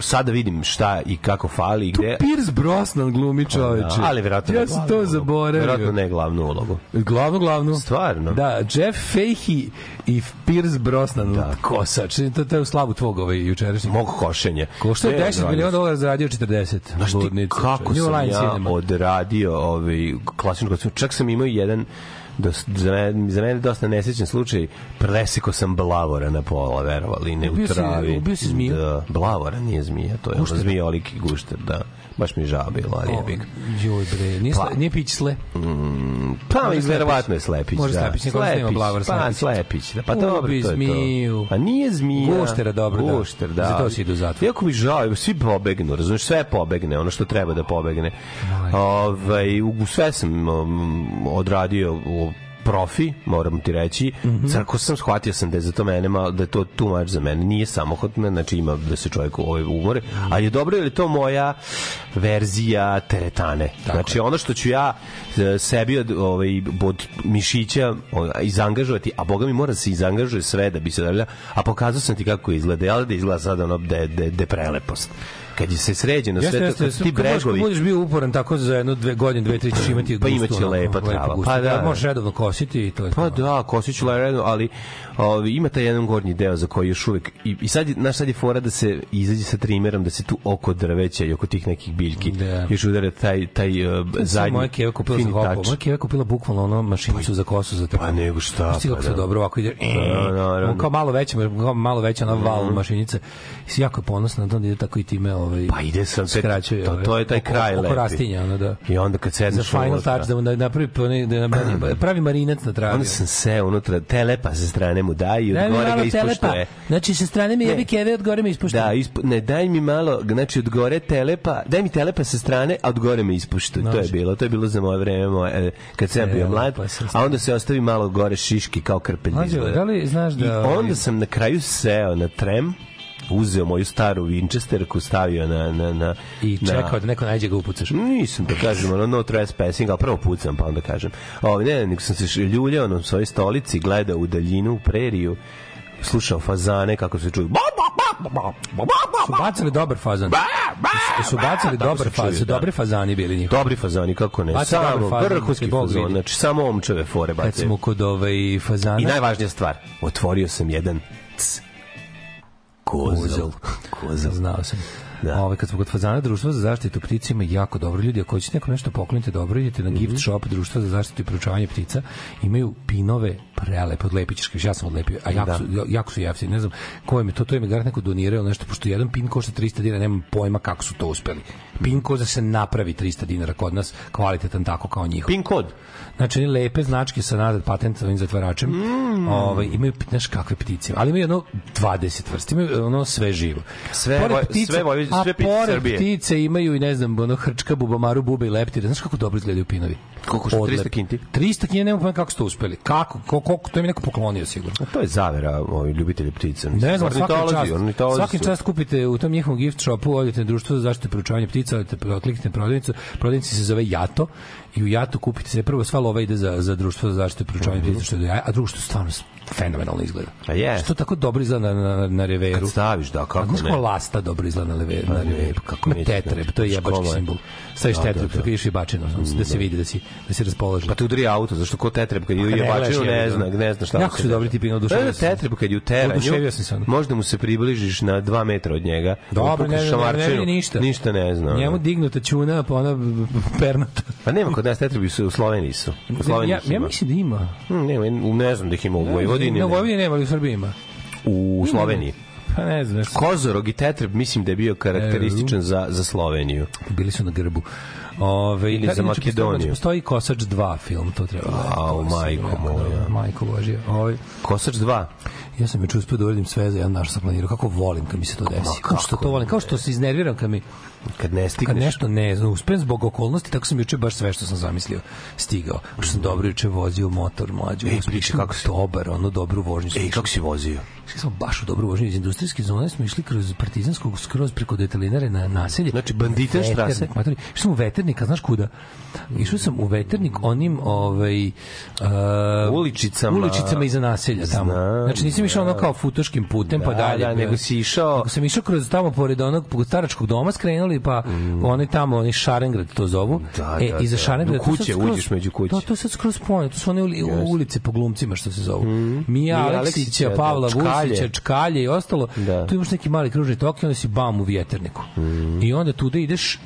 sada vidim šta i kako fali i gde Pierce Brosnan glumi čoveče. Da, ali verovatno Ja sam to zaboravio. Verovatno ne glavnu ulogu. Glavnu, glavnu. Stvarno? Da, Jeff Fahey i Pierce Brosnan, Da. da. kosač. To, to je u slavu tvog ovaj jučerašnjeg. Mog košenje. Košta Ne, 10 odradio miliona dolara, zaradio 40. Znaš ti kako sam ja Cinema. odradio ovaj klasičnu kocinu. Čak sam imao jedan da za mene, za mene dosta nesrećan slučaj preseko sam blavora na pola verovali ne u Ubio si- travi ubio si zmiju? da, blavora nije zmija to je Gušter? zmijoliki gušter da baš mi bilo ali je big Joj bre, nije, Pa. nije pić sle. Pa, Slepić. verovatno je Slepić. Može da. Slepić, niko ne snima Blavor Pa, Slepić. Slepić. Da, pa Ubi dobro, to je to. zmiju. Pa nije zmija. Guštera, dobro, da. Gušter, da. Za to si ide u zatvor. Iako mi žao, svi pobegnu, razumiješ, sve pobegne, ono što treba da pobegne. Ovaj, u, sve sam um, odradio u profi, moram ti reći. Mm Mhm. -hmm. Crko sam, shvatio sam da je za to mene malo, da je to tu mač za mene. Nije samohodno, znači ima da se čovjek ovaj umore, ali je dobro je to moja verzija teretane. znači ono što ću ja e, sebi od, ovaj, od mišića izangažovati, a boga mi mora da se izangažuje sve da bi se davlja, a pokazao sam ti kako izgleda, jel da izgleda sad ono de, de, de prelepost. Kad je se sređeno Jeste, sve to, jeste, ti bregovi, budeš bio uporan tako za jedno, dve godine, dve, tri ćeš imati Pa imaće lepa lepu trava. Pa da. Možeš redovno kositi i to je Pa da, kosit ću redno, ali ovi, ima taj jedan gornji deo za koji još uvek i, i sad, znaš, sad je fora da se izađe sa trimerom, da se tu oko drveća i oko tih nekih biljki Da. još udare taj, taj uh, zadnji Moja keva kupila za hopo. Moja keva kupila bukvalno ono mašinicu za kosu za Pa nego šta, kako pa da. dobro ovako ide. Da. On kao malo veća, kao malo veća ona val mašinica. I jako ponosna na da ide tako i time ovaj Pa ide pet, skraćuje. to, ovaj, to je taj oko- kraj oko lepi. rastinja, ono da. I onda kad Za sedneš final unutra, touch da mu da napravi da napravi pravi marinac na travi. onda sam se unutra, telepa sa strane mu daj i od Daj mi gore ga ispoštuje. Znači, sa strane mi jebi keve, od gore mi ispušta. Da, ispo, ne, daj mi malo, znači od gore telepa, daj mi telepa sa strane, a od gore me ispuštuj. To je bilo, to je bilo za moje vreme, moje, e, kad sam ja bio mlad, sa a onda se ostavi malo gore šiški kao krpelj. Da li znaš da, I onda sam na kraju seo na trem, uzeo moju staru Winchesterku, stavio na... na, na I na- čekao da neko najde ga upucaš. Nisam da kažem, ono no trespassing, ali prvo pucam, pa onda kažem. Ovo, ne, nego sam se ljuljao na svojoj stolici, gledao u daljinu, u preriju, slušao fazane kako se čuju. Su bacali dobar fazan. Su bacali Tako dobar fazan. da. Dobri fazani bili njih. Dobri fazani, kako ne. Baci dobar Samo fazan, vrhunski fazon, vidi. znači samo omčeve fore Kad bace. smo kod ovaj fazana. I najvažnija stvar, otvorio sam jedan c. Kozel. Kozel. Znao sam. Da. Da. Ove, kad smo kod fazana društvo za zaštitu ptica ima jako dobro ljudi. Ako hoćete nekom nešto poklonite dobro, idete na Mhm. gift shop društva za zaštitu i proučavanje ptica. Imaju pinove prelepe, odlepit ćeš, ja sam odlepio, a jako, Da. su, jako su jeftini. Ne znam ko je to, to im je garant neko donirao nešto, pošto jedan pin košta 300 dinara, nemam pojma kako su to uspeli. Pin koza se napravi 300 dinara kod nas, kvalitetan tako kao njihov. Pin kod. Znači, lepe značke sa nazad patentovim zatvaračem. Mm. Ovaj, imaju, znaš kakve ptice. Ali imaju jedno 20 vrsta. Imaju ono sve živo. Sve Pored voj- sve a sve ptice pored Srbije. ptice imaju i ne znam, ono hrčka, bubamaru, bube i leptire. Znaš kako dobro izgledaju pinovi? Koliko? Odlep. 300 kinti? 300 kinti, nemam pojma kako ste uspeli. Kako? Ko, koliko? To im je neko poklonio sigurno. A to je zavera ovi ljubitelji ptica. Ne znam, svaki čast, svaki čast kupite u tom njihovom gift shopu, odete na društvo za zaštitu i proučavanje ptica, odete, kliknete na prodavnicu, prodavnica se zove Jato i u Jato kupite se prvo sva lova ide za, za društvo za zaštitu i proučavanje ptica, što je a drugo što stvarno fenomenalno izgleda. A je. Što tako dobro izgleda na, na, na reveru. Kad staviš, da, kako A ne. kako lasta dobro izgleda na, leve, Pa na ne, reveru? kako Ma neću tetreb, to je jebački škola je. simbol. Staviš Da, tetreb, da, da. ideš i bačinu, da se vidi da si, da si raspoložen. Pa te udari auto, zašto ko tetreb kad ju kad ne je bačeno ne ga. zna, ne zna šta. Jako se su dobri tipi, Da, oduševio da, sam. tetreb kad ju se ono. možda mu se približiš na 2 metra od njega. Dobro, ne, ne, ne, ne, ništa. Ništa ne zna. Njemu dignuta ćuna, pa ona pernata. Pa nema kod nas tetrebi su u Sloveniji su. U Sloveniji Ja, ja mislim da ima. Hm, nema, ne znam da ih ima u Vojvodini. Na ne. Vojvodini nema, ali u Srbiji ima. U Sloveniji. Pa ne znam. Kozorog i tetreb mislim da je bio karakterističan za, za Sloveniju. bili su na grbu. Ove, Ili da, za Makedoniju. Postoji, Kosač 2 film, to treba se majko moja. Majko Božja. Ovaj, Kosač 2. ja sam juče uspio da uradim sve za jedan naš sam planirao. Kako volim kad mi se to desi. Kao što kako to volim. Kao što se iznerviram kad mi Kad ne kad stigneš. nešto ne znam, uspem zbog okolnosti, tako sam juče baš sve što sam zamislio stigao. Što sam dobro juče vozio motor mlađu. Ej, sam kako si- dobar, ono dobru vožnju. Ej, kako si vozio? Išli smo baš u dobru vožnju iz industrijske zone, smo išli kroz partizanskog, skroz preko detalinare na naselje. Znači, Veternik, štrase? matori. Išli sam u znaš kuda? Išao sam u veternik onim ovaj, uh, Uličicama. uličicama iza naselja tamo. Znam, znači nisam išao ono kao futoškim putem pa Da, dalje. da, nego si išao- Nego sam išao kroz tamo pored onog staračkog doma skrenuli pa mm. onaj tamo, onaj Šarengrad to zovu. Da, e, da, iza da. Šarengrada. Do kuće, skroz- uđeš među kuće. To, to sad skroz ponje, to su one uli, ulice po glumcima što se zovu. Mija Mija Aleksića, da, Pavla Čkalje. Vusića, Čkalje i ostalo. Da. Tu imaš neki mali kružni tok i onda si bam u vjeterniku. I onda tuda ideš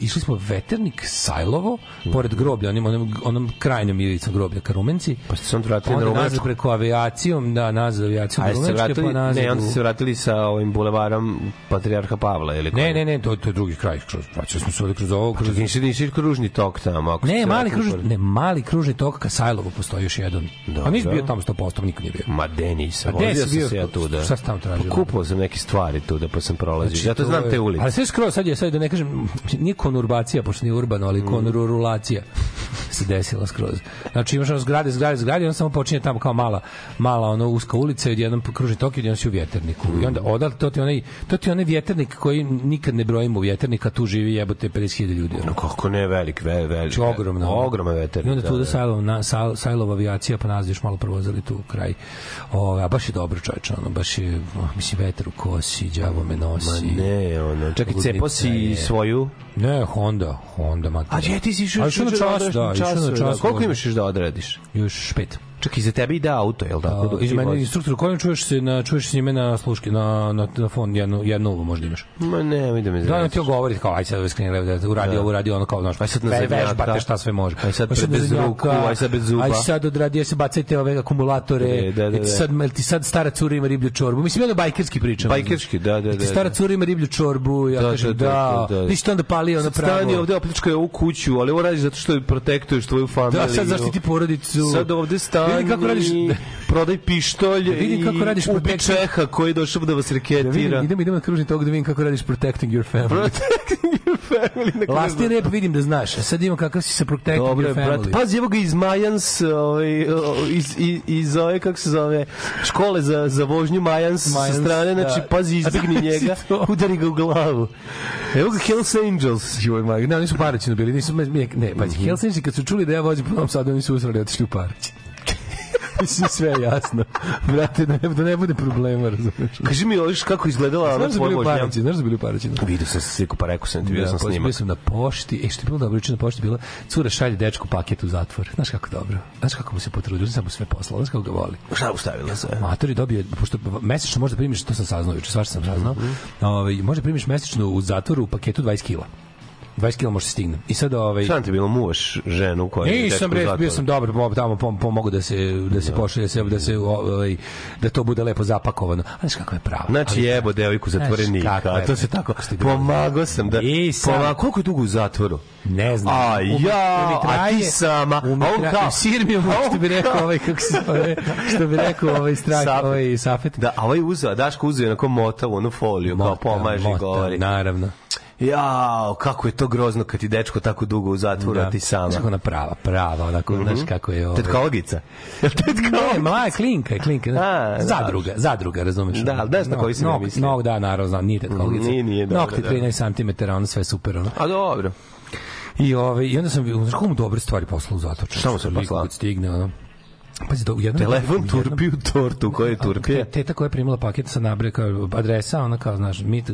išli smo veternik Sajlovo, pored groblja, onim, onom, onom krajnjom ilicom groblja ka Rumenci. Pa ste se onda vratili na onda Rumenačku. preko avijacijom, da, nazad avijacijom A jeste se Rumenčke, vratili, pa nazad ne, onda ste se vratili sa ovim bulevarom Patrijarha Pavla ili Ne, ne, ne, to, to je drugi kraj. Kroz, vraćali smo se ovde kroz ovo, kroz... Nisi, nisi kružni tok tamo. Ako Ne, mali kružni, ne, mali kružni tok ka Sajlovu postoji još jedan. Dobro. Pa nisi bio tamo 100%, niko nije bio. Ma de nisam, A gde vozio sam se ja tu da... Šta tamo tražio? Pa Kupao sam neke stvari tu da pa sam prolazio. Znači, ja to to znam te ulice. Ali sve skroz, sad je, sad da ne kažem, nije konurbacija, pošto nije urbano, ali konurulacija se desila skroz. Znači imaš ono zgrade, zgrade, zgrade i onda samo počinje tamo kao mala, mala ono uska ulica i odjednom kružni tok i odjednom si u vjeterniku. I onda odal, to ti onaj, to ti onaj vjeternik koji nikad ne brojimo u vjeternika, tu živi jebote 50.000 ljudi. Ono. No, kako ne, velik, ve, velik. Znači, ogromna. Ogromna veternik. I onda da, tu da da. Sajlov, na, Sajl- Sajlova avijacija, pa nas još malo provozali tu kraj. O, a baš je dobro čoveče, ono, baš je, oh, mislim, vetar u kosi, đavo me Ma nosi. ne, ono. Čekaj, cepo si svoju... Ne, Honda, Honda, mater. A gdje ti si išao A išao na čas, da, išao na čas. Koliko imaš još da odradiš? Još pet. Čekaj, za tebe ide auto, jel tako? Dok iz mene instruktor, kojem čuješ se na čuješ s njime na sluški na na telefon jednu jednu uvu možda imaš. Ma ne, mi da me Da, on znaš. ti govori kao aj sad ovaj skreni levo da uradi Da. ovo uradi ono kao znaš. Aj sad na vežbate šta sve može. Aj sad Aj pre- na bez ruku, aj sad bez zuba. Aj sad odradi, aj se bacajte ove akumulatore. Da, da, ti da. sad ti sad stara cura ima riblju čorbu. Mislim ono bajkerski pričam. Bajkerski, da, da, Jel ti da, Stara da. cura ima riblju čorbu, ja Da, kažem da, da, da. da, da. Onda palio na pravo. Stani ovde opljačkaj ovu kuću, ali ovo radiš zato što protektuješ tvoju familiju. Da, sad zaštiti porodicu. Sad ovde stani, Vidi kako radiš. prodaj pištolj Vidim kako radiš ubi. Čeha koji je došao da vas Da reketira. vidim, idemo, idemo na kružni tok da vidim kako radiš protecting your family. Protecting your family. na kraju. Lasti rep vidim da znaš. A sad imam kakav si sa protecting Dobro, your brat, family. pazi, evo ga iz Majans, ovaj, iz, iz, iz ove, kako se zove, škole za, za vožnju Majans, Majans, sa strane, znači, da. pazi, izbjegni A da, njega, udari ga u glavu. Evo ga Hells Angels. Joj, maj, ne, oni su paraćino bili, nisu, ne, pazi, Mhm. Helsinki kad su čuli da ja vozim po Novom Sadu, oni su usrali otišli u Parać. Mislim, sve je jasno. Brate, da ne, da ne bude problema, razumiješ? Kaži mi, oviš kako izgledala ona Znaš da tvoja vožnja? Paraćinu? Znaš da bili u Paraćinu? Vidio sam sliku, pa rekao sam ti, bio sam pa snimak. Bio sam na pošti. E, što je bilo dobro, na pošti bila, cura šalje dečku paket u zatvor. Znaš kako dobro? Znaš kako mu se potrudio? Znaš mu sve poslao, znaš kako ga voli. Šta ustavila se? Matori dobio, pošto mesečno možda primiš, to sam saznao juče, svašta sam saznao, Mhm. ovaj, možda primiš mesečno u zatvoru u paketu 20 kila. 20 kila može se stigne. I sad ovaj Šta ti bilo, muvaš ženu koja je Nisam bre, bio sam dobar, mo- tamo pom, pomogu da se da se pošalje se da se ovaj da to bude lepo zapakovano. A znaš kako je pravo. Znači Ali- jebo devojku zatvorenika, je, to se tako pomagao sam da Pomagao- koliko je dugo u zatvoru? Ne znam. A ja, a ti sama, a on kao- u sir mi je a on što bi rekao kao- ovaj kako se zove, što bi rekao ovaj strah, ovaj Safet. Da, a ovaj uzeo, Daško uzeo onako mota u onu foliju, kao pomaže govori. Naravno. Jao, kako je to grozno kad ti dečko tako dugo u zatvoru, a ti sama. Znaš ona prava, prava, onako, znaš kako je ovo. Tetkologica. Ne, mala je klinka, je klinka. A, zadruga, zadruga, razumeš? Da, ali znaš na koji sam ja Nog- mislio. Nog, da, naravno, znam, nije tetkologica. Nije, nije, dobro, Nokti da. 13 cm, ono sve super, ono. A dobro. I, ovaj, I onda sam, znaš kako mu dobre stvari poslao u zatvor. Šta mu se poslao? Stigne, ono. Pazi, u jednom, Telefon jednom- turpi u tortu, koje je turpije? Te- Teta koja je primila paket sa nabre kao adresa, ona kao, znaš, Mit,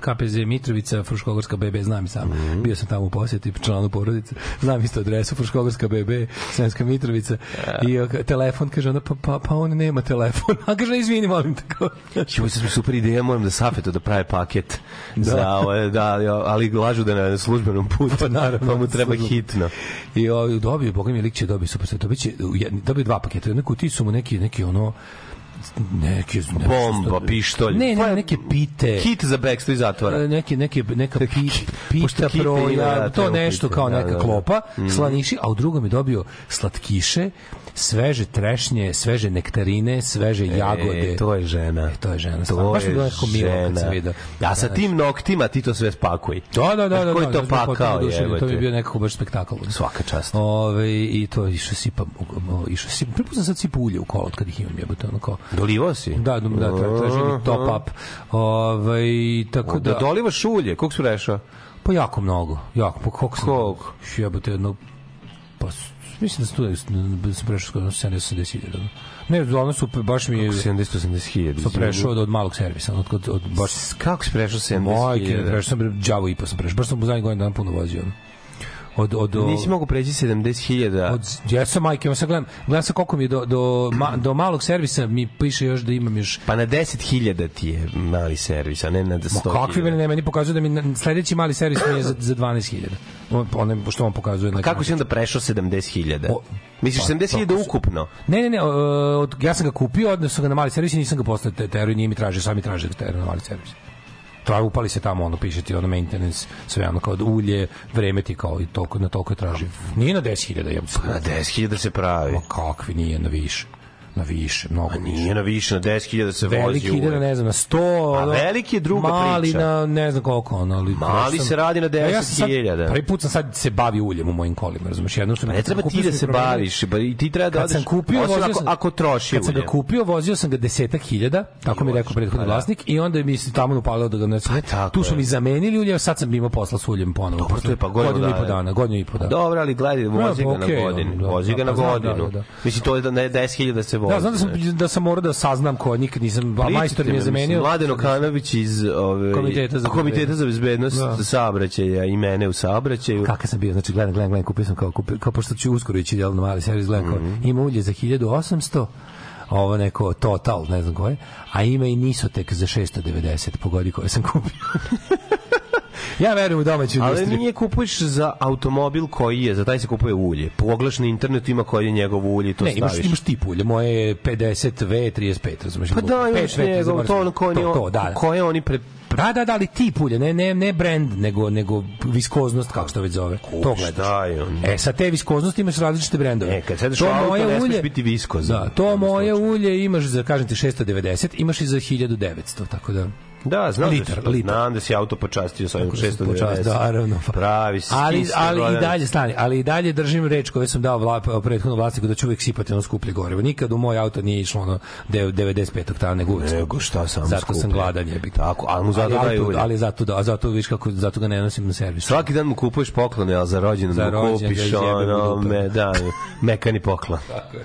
KPZ Mitrovica, Fruškogorska BB, znam i sam. Mhm. Bio sam tamo u posjeti, članu porodice. Znam isto adresu, Fruškogorska BB, Sremska Mitrovica. I o, telefon, kaže ona, pa, pa, pa on nema telefon. A kaže, izvini, molim te. Ovo je super ideja, moram da Safetu da pravi paket. Da. Za, ove, da, ali lažu da na službenom putu. Pa naravno, Pa mu treba službeno. hitno. I ovaj dobio, boga mi lik će dobio super sve. Dobio će dobio dva paketa. U jednoj kutiji su mu neki neki ono neki ne, Bomba, pištolj. Ne, Pa ne, je neke pite. Kit za iz zatvora. E, neke neke neka pi, pita proja, da, to nešto kao da, neka da, da. klopa, slaniši, a u drugom je dobio slatkiše, sveže trešnje, sveže nektarine, sveže jagode. E, to je žena. E, to je žena. To. Baš je je nekako milo kad žena. sam vidio. Ja sa tim noktima ti to sve spakuj. Da, da, da, da. Ko je da, to pakao, oduševljen, To je jebote? bio nekako baš spektakl. Svaka čast. Ove, I to išao sipam, išao sipam. Sam sad sipao ulje u kolo od kad ih imam jebote, ono kao. Dolivo si? Da, da, da, tra- traži mi top up. Ove, tako Da, da, dolivaš ulje, koliko su rešao? pa jako mnogo. Jako, pa koliko? Koliko? Jebote, jedno, pa mislim da da sam prešao skoro 70-80 hiljada. Ne, ono su, baš mi je, 70-80 hiljada. sam prešao od, od malog servisa, od, od, od baš Kako si prešao 70 Majke, hiljada? prešao sam đavo i po sam prešao. Baš sam u zadnjih godina dana puno vozio. ono. Od, od, od, Nisi mogu preći 70 hiljada. Od, ja sam majke, ja sad gledam, gledam sa koliko mi je do, do, ma, do malog servisa mi piše još da imam još Pa na 10 hiljada ti je mali servis, a ne na 100 Ma kakvi mene ne, meni pokazuje da mi na- sledeći mali servis mi je za, za 12.000. On, što on pokazuje. na Kako si onda prešao 70 hiljada? O, Misliš pa, 70 hiljada to su- ukupno? Ne, ne, ne, od, ja sam ga kupio, odnosno sam ga na mali servis i nisam ga postao te, teru i nije mi tražio, sam mi tražio teru na mali servis. Traži, upali se tamo, ono, piše ti, ono, maintenance, sve, ono, kao ulje, vreme ti, kao, i toliko, na toliko je tražio. Nije na 10.000, ja Na 10 hiljada se pravi. Ma kakvi, nije na više. Na više, mnogo više. Nije na više, na 10 hiljada se vozi Veliki ide na, ne znam, na 100. A ono, veliki je druga mali priča. na ne znam koliko, ono, ali... Mali sam- se radi na A ja sam sad- 10.000. Prvi put sam sad se bavi uljem u mojim kolima, razumeš? Jedno što Pa ne treba ti da se i promenio- baviš, pa i ti treba da Kad odeš, sam kupio, osim vozio ako, sam, ako troši kad sam ga kupio, vozio sam ga desetak hiljada, tako mi je rekao prethodni pa da. vlasnik, i onda mi se tamo upalilo da ga ne Pa Tu su mi zamenili ulje, sad sam imao posla s uljem ponovo. Dobro, to je pa godinu i po dana. Godinu i po dana. Dobro, ali gledaj, vozi pa ga na godinu. Vozi da, ga na pa godinu. da. Mislim, to je da ne 10 hiljada se vozi. Da, znam da sam, da sam morao da saznam ko nikad nisam, a majstor mi je zamenio. Mladen Okanović iz ove, Komiteta za Komiteta za bezbednost Da. saobraćaja i mene u saobraćaju. Kakav sam bio, znači gledam, gledam, gledam, kupio sam kao, kupio, kao pošto ću uskoro ići na mali servis, gledam kao, Mhm. ima ulje za 1800, ovo neko Total, ne znam koje, a ima i Nisotek za 690, pogodi koje sam kupio. ja verujem u domaću Ali industriju. nije kupuješ za automobil koji je, za taj se kupuje ulje. Pogledaš na internetu ima koji je njegov ulje i to ne, staviš. imaš tip ulje, moje je 50V, 35, razumeš? Pa da, imaš njegov, to ono koje, to, to, da. koje oni pre, Da, da, da, ali tip ulje, ne, ne, ne brand, nego, nego viskoznost, kako se to već zove. to gledaš. šta je on? E, sa te viskoznosti imaš različite brendove. E, kad sedeš u auto, ne smeš biti viskozan. Da, to moje ulje imaš za, kažem ti, 690, imaš i za 1900, tako da... Da, znam Litar, da, si, litar. znam da si auto počastio sa ovim Tako da sam 690. počast- da, naravno. Pravi si. Ali, ali i dalje, stani, ali i dalje držim reč koju sam dao vla, prethodnom vlasniku da ću uvek sipati ono skuplje gorivo. Nikad u moj auto nije išlo ono dev- 95 oktana, nego uvek Nego šta samo Zato sam skuplje. gladan jebik. Tako, ali mu zato daju ulje. ali zato da, a zato viš kako zato ga ne nosim na servis. Svaki dan mu kupuješ poklone, ali za rođendan mu kupiš ono, me, da, mekani poklon. Tako je.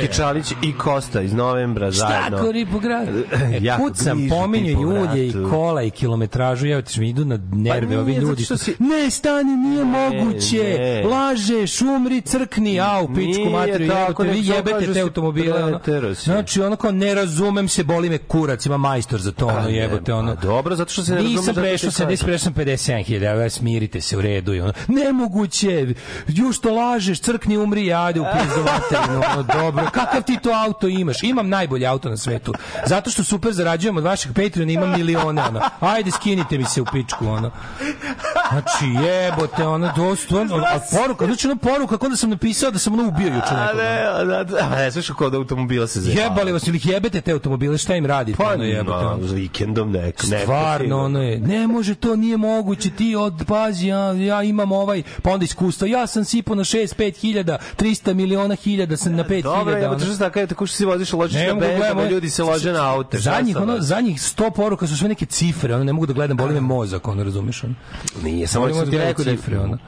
Zoki Čalić i Kosta iz novembra zajedno. Štakori po gradu. E, kucam, pominju po ulje i kola i kilometražu, ja ti mi idu na nerve Pa ovi ljudi. što si- Ne, stani, nije moguće. ne. Lažeš, umri, crkni, au, pičku materiju, tako, jebote, vi jebete te automobile. ono. Znači, ono kao, ne razumem se, boli me kurac, ima majstor za to, ono, ne, jebote, ono. pa dobro, zato što se ne razumeš, Nisam prešao kažem. 70, prešao sam 57.000, evo, smirite se u redu. I ono, nemoguće, ju što lažeš, crkni, umri, ajde u pizdu materinu, ono, dobro. Kakav ti to auto imaš? Imam najbolji auto na svetu. Zato što super zarađujem od vašeg Patreona, imam milione, ono. Ajde, skinite mi se u pičku, ono. Znači, jebote, ono, dosta, ono, a poruka, znači, ono poruka, kod da sam napisao da sam ono ubio juče A nekog. ne, ono. a da, a ne, slušaj kod automobila se zajebava. Jebali vas ili jebete te automobile, šta im radite? Pa ono, jebote, no, ono. vikendom nek, neko Stvarno, ono je, ne može to, nije moguće, ti od, pazi, ja, ja imam ovaj, pa onda iskustvo, ja sam sipao na 6, 5 hiljada, 300 miliona hiljada sam na 5 Dobro, evo, što tako, tako što se voziš, ložiš na da benzama, gledam, ljudi se lože na aute. Zadnjih, sad, ono, ono? zadnjih 100 poruka su sve neke cifre, ono, ne mogu da gledam, boli me mozak, ono, razumeš, ono. Nije, samo sam ti da rekao da ono.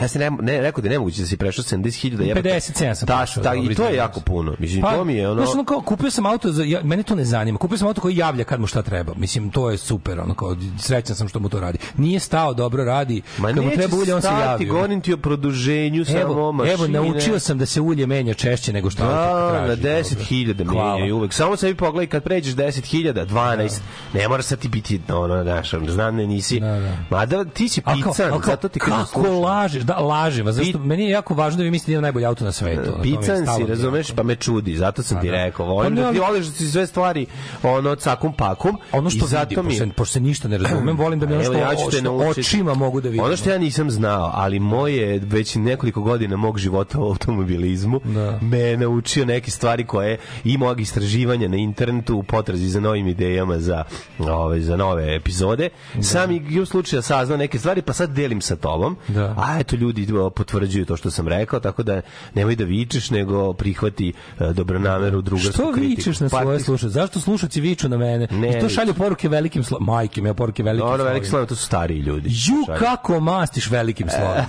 Ja sam ne, ne, rekao da je nemoguće da si prešao 70.000 jebote. 57 sam Ta, prešao, ta, dobro, I to je jako se. puno. Mislim, to mi je ono... Pa, Znaš, ono kao, kupio sam auto, za, ja, mene to ne zanima. Kupio sam auto koji javlja kad mu šta treba. Mislim, to je super, ono, kao, srećan sam što mu to radi. Nije stao, dobro radi. Ma kad mu treba ulje, on se stati, javio. govorim ti o produženju samo Evo, mašine. evo, naučio sam da se ulje menja češće nego što auto Da, traži. na 10.000 Hvala. menjaju uvek. Samo sebi pogledaj kad pređeš 10.000, 12, ne mora sad ti biti ono, znaš, znam ne nisi. Da, da. Mada ti si pican, zato ti kako lažeš? Da, lažem vas. Zašto, meni je jako važno da vi mislite da imam najbolji auto na svetu. Pican si, razumeš, pa me čudi, zato sam Pa ti da. rekao. Volim da ti voliš da si sve stvari ono cakum pakum. Ono što zato vidim, mi pošto, pošto se ništa ne razumem, volim da mi ono što, ja ću te što naučiti. očima mogu da vidim. Ono što ja nisam znao, ali moje već nekoliko godina mog života u automobilizmu Da. me naučio neke stvari koje i mog istraživanja na internetu u potrazi za novim idejama za ove za nove epizode. Sam i u slučaju saznao neke stvari, pa sad delim sa tobom. Da. A eto ljudi potvrđuju to što sam rekao, tako da nemoj da vičeš, nego prihvati dobronameru drugarsku Što kritiku. vičeš na Pa svoje slušace? Zašto slušaci viču na mene? Ne I to šalju poruke velikim slovima. Majke mi, ja poruke velikim Dobro, slovima. slav, to su stariji ljudi. Ju, Šalju. kako mastiš velikim slovima.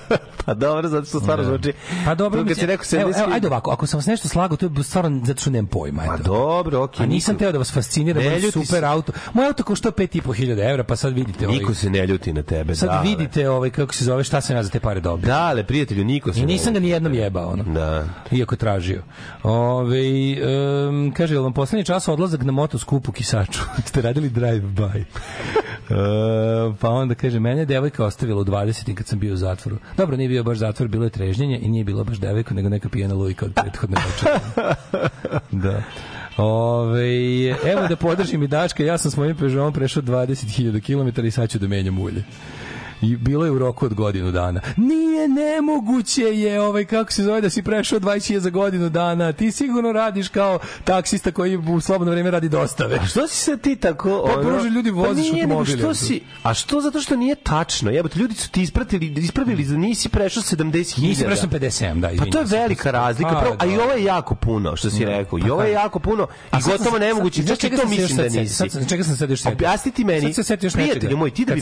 pa dobro, zato što stvarno zvuči. Pa dobro, si mislim, rekao evo, 70 evo, ajde ovako, ako sam vas nešto slagao, to je stvarno zato što nemam pojma. Ma eto. dobro, okej. A nisam niko- teo da vas fascinira, Ne moj ljuti super se. auto. Moj auto košta 5.500 evra, pa sad vidite ovaj, Niko se ne ljuti na tebe, sad dale. vidite ovaj kako se zove, šta sam ja za te pare dobio. Dale, prijatelju, niko se I nisam ga ni jednom jebao, ono. Da. Iako tražio. Ove, um, kaže, jel vam poslednji čas odlazak na motoskup u Kisaču? Ste radili drive-by? Uh, pa onda kaže, mene je devojka ostavila u 20. kad sam bio u zatvoru. Dobro, nije bio baš zatvor, bilo je trežnjenje i nije bila baš devojka, nego neka pijena lujka od prethodne večere. da. Ove, evo da podržim i Daška, ja sam s mojim Peugeotom prešao 20.000 km i sad ću da menjam ulje. I bilo je u roku od godinu dana. Nije nemoguće je, ovaj, kako se zove, da si prešao 20.000 za godinu dana. Ti sigurno radiš kao taksista koji u slobodno vreme radi dostave. Što si se ti tako... Pa, Bože, ljudi, voziš pa nije, nego. Što si, a što zato što nije tačno? Jebote, ljudi su ti ispratili, ispravili da nisi prešao 70.000. Nisi prešao 57, da, Pa to je velika razlika. Pa, Pravo, a i da. ovo je jako puno, što si rekao. I ovo je jako puno. A I gotovo nemoguće. Čak i to mislim da nisi. Sad sam- čega sam se sad još setio? Objasni ti meni, prijatelju moj, ti da bi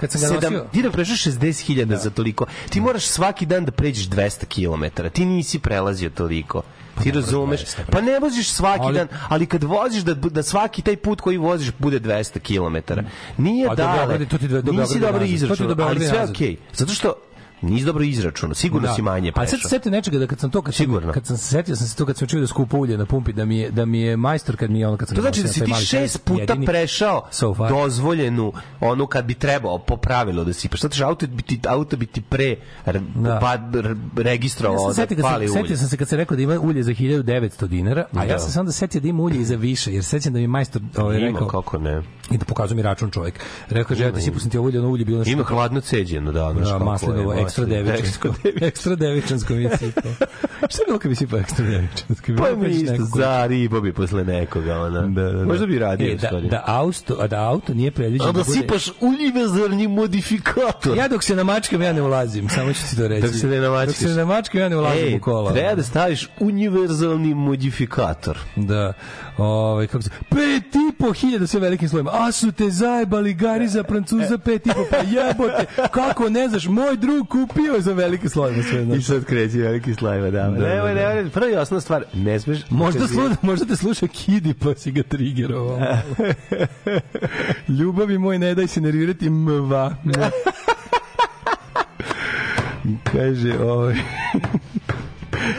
kad sam- prešao, da bi prešao 60.000 za toliko, ti moraš svaki dan da pređeš 200 km. Ti nisi prelazio toliko. Ti razumeš? 200, bre. Pa ne voziš svaki Ali- dan, ali kad voziš da, da svaki taj put koji voziš bude 200 km. Nije A do dale. Beograda, to ti do- do Nisi dobro izračunao, ali sve okej. Zato što nisi dobro izračunao, sigurno si manje A sad se nečega da kad sam to kad sam, Sigurno. kad sam se setio sam se to kad sam čuo da skupo ulje na pumpi da mi je da mi je majstor kad mi je ono kad sam To znači da si ti šest puta prešao So far. dozvoljenu onu kad bi trebao po pravilu da si pa što ti auto bi ti auto bi ti pre Da. pa, Ja registrovao sam da pali ulje. setio sam se kad se rekao da ima ulje za 1900 dinara, a Da. ja sam se onda setio da ima ulje i za više, jer sećam da mi majstor ovaj, rekao kako ne. I da pokazuje mi račun čovjek. Rekao je da si pustim ti ulje, ono ulje bilo nešto Ima hladno ceđeno, da, znaš Da, maslinovo, ekstra devičansko. ekstra devičansko mi je sipao. Šta bilo kad bi sipao ekstra devičansko? Pa mi isto za ribo bi posle nekoga, ona. Da, da, da. Možda bi radio, e, da, da, auto, da auto nije predviđeno. A da bude- sipaš univerzalni modifikator. Ja dok se namačkam, ja ne ulazim, samo ću ti to reći. Dok se ne namačkaš. Dok se ne namačkam, ja ne ulazim Ej, u kola. treba da staviš univerzalni modifikator. Da. Ovaj kako se pet i po hiljada sve velikim slovima. A su te zajebali gari za Francuza pet i po pa jebote. Kako ne znaš, moj drug kupio je za velike slovima sve. I Znaš. sad kreće veliki slajva, da. Da, Nemoj, da, da. nemoj, prva i osnovna stvar, ne smeš... Možda, slu, možda te sluša Kidi pa si ga triggerovao. Ljubavi moj, ne daj se nervirati mva. Kaže, ovaj...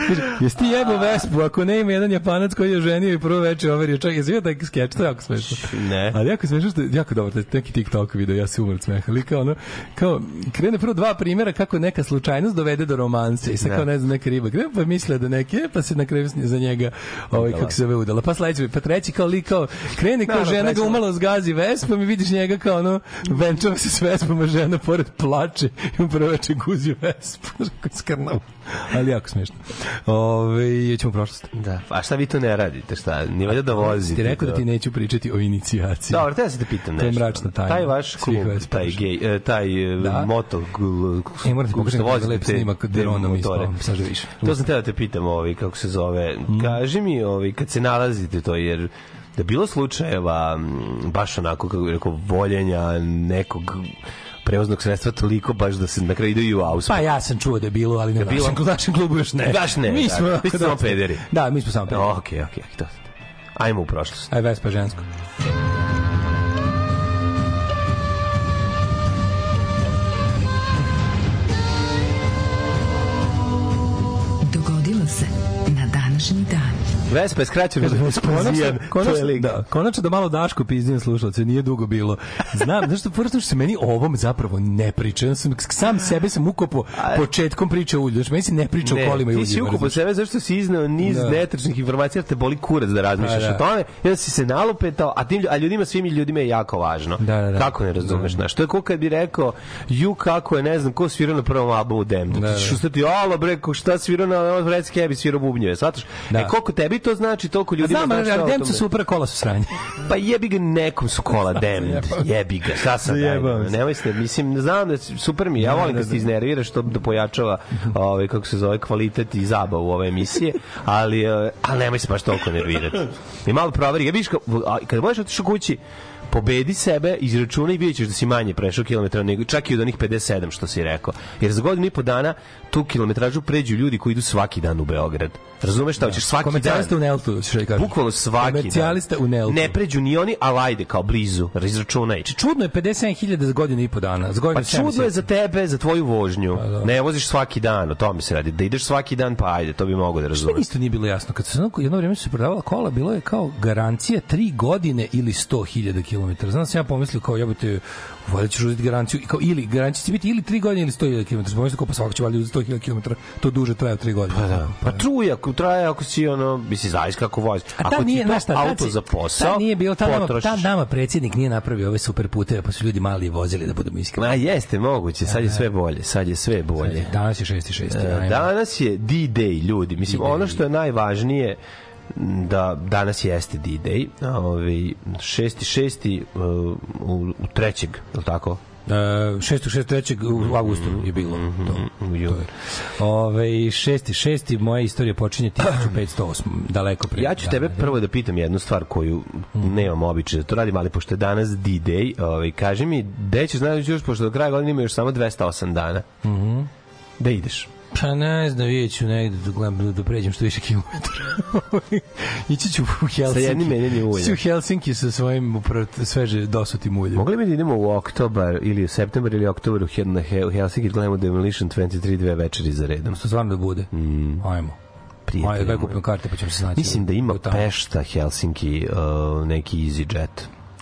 Kaže, jesi ti jebo Vespu, ako ne ima jedan japanac koji je ženio i prvo veče overio? Čak, jesi vidio taj skeč, to je jako smešno. Ne. Ali jako smešno što je jako dobro, taj neki TikTok video, ja se umrem od smeha. Ali kao ono, kao, krene prvo dva primjera kako neka slučajnost dovede do romanse i sad Ne. kao ne znam neka riba. Krene pa misle da neke pa se na kraju za njega ovaj kako se zove udala. Pa sledeći pa treći kao lik kao krene kao Naravno, žena ga umalo zgazi Vespom i vidiš njega kao ono venčava se s Vespom a žena pored plače i mu prvo veče guzi Vespu. Kako skrnav ali jako smešno ove ćemo u prošlost Da. A šta vi to ne radite? Šta? Nije valjda da vozite? ti rekao da to? ti neću pričati o inicijaciji Dobro, te se te pitam To je nešto. mračna tajna Taj vaš klub, taj gej, e, taj Da. da. moto, E, moram ti pokažem kako vozite lep te- snimak te dronom ispao, sad da vidiš. To sam teo da te pitam, ovaj, kako se zove. Mm. Kaži mi, ovaj, kad se nalazite to, jer da je bilo slučajeva baš onako, kako rekao, voljenja nekog prevoznog sredstva toliko baš da se na kraju idu i u aus. Pa ja sam čuo da je bilo, ali ne u bilo? našem, u našem klubu još ne. Baš ne, Mi da. smo, Vi ste samo pederi. Da, mi smo samo pederi. Okej, okej, to. Ajmo u prošlost. Aj Vespa žensko. Dogodilo se na. Vespa je skraćeno za Konačno, Vespazijan. Konačno, da, konačno da malo Daško pizdim slušalce, nije dugo bilo. Znam, znaš što, prvo što se meni o ovom zapravo ne priča. Ja sam, sam sebe sam ukopo početkom priče ulju. Znaš, meni se ne priča o kolima i ti si uljima. razumeš? sebe zašto si izneo niz Da. netačnih informacija jer te boli kurac da razmišljaš Pa, da. o tome i onda si se nalupetao, a, tim, a ljudima, svim ljudima je jako važno. Da, da, da. Kako ne razumeš, znaš? To je ko kad bi rekao, ju kako je, ne znam, ko svirao na prvom albumu Damned. Da, Da, da. ti ćeš ustati, alo bre, ko šta svirao na Red Scabi, svirao bubnjeve, shvataš? Da. E, koliko tebi to znači, toliko ljudima Znam, znači ali. Demca su super kola su sranje. Pa jebi ga nekom su kola Damned. Jebi ga, šta sam daj. Nemoj se, mislim, znam da super mi, ja volim kad se iznerviraš to da pojačava ovaj kako se zove kvalitet i zabavu ove emisije, ali eh, ali nemoj se baš toliko nervirati. I malo proveri, ja vidiš ka- a, kada budeš otišao kući pobedi sebe, izračunaj i vidjet ćeš da si manje prešao kilometra nego čak i od onih 57 što si rekao. Jer za godinu i po dana tu kilometražu pređu ljudi koji idu svaki dan u Beograd. Razumeš šta hoćeš svaki dan? U Neltu, što je kažem. Bukvalno svaki dan. Komercijalista u Neltu. Ne pređu ni oni, ali ajde, kao blizu. Izračunaj. Čudno je 57.000 za godinu i po dana. Za godinu Pa čudno je za tebe, za tvoju vožnju. da. Ne voziš svaki dan, o tome se radi. Da ideš svaki dan, pa ajde, to bi mogo da razumeš. isto nije bilo jasno? Kad se jedno, vrijeme su se prodavala kola, bilo je kao garancija 3 godine ili 100.000 km. Znam da sam ja pomislio kao jebote, valjda ćeš uzeti garanciju, i kao, ili garancija će biti ili 3 godine ili 100.000 km. Pomislio kao pa svako će valjda uzeti 100.000 km, to duže traje od 3 godine. Pa da. Pa truje, ako traje, ako si ono, misli, zavisi kako voziš. A Ako nije, ti znaš šta, auto za posao, tad nije bilo, tad nama, potrošiš. tad nama predsjednik nije napravio ove super puteve, pa su ljudi mali vozili, da budemo iskreni. Ma jeste, moguće, sad je sve bolje, sad je sve bolje. Danas je 6.6. E. Danas je D-Day, ljudi. Mislim, ono što je najvažnije da danas jeste D-Day, ovaj 6. 6. u, u, u trećeg, je li tako? Uh, 6. 6. 3. u avgustu je bilo to. U julu. Ove, 6. 6. moja istorija počinje 1508. daleko pre. Ja ću tebe dana. prvo da pitam jednu stvar koju nemam običaj da to radim, ali pošto je danas D-Day, ovaj, kaži mi, gde ćeš znaći još, pošto do kraja godine ima još samo 208 dana. Mhm. Da ideš? Pa ne znam, vidjet ću negde da, gledam, da, da pređem što više kilometara. Ići ću u Helsinki. Sa jednim menjanjem ulja. Ići ću u Helsinki sa svojim upravo sveže dosutim uljem. Mogli bi da idemo u oktobar ili u septembar ili oktobar u na Hel- Helsinki da gledamo Demolition 23 dve večeri za redom. To stvarno da bude. Mm. Ajmo. Prijatelji Ajde, daj moji. kupimo karte pa ćemo se snaći. Mislim da ima U. Pešta, Helsinki, uh, neki EasyJet.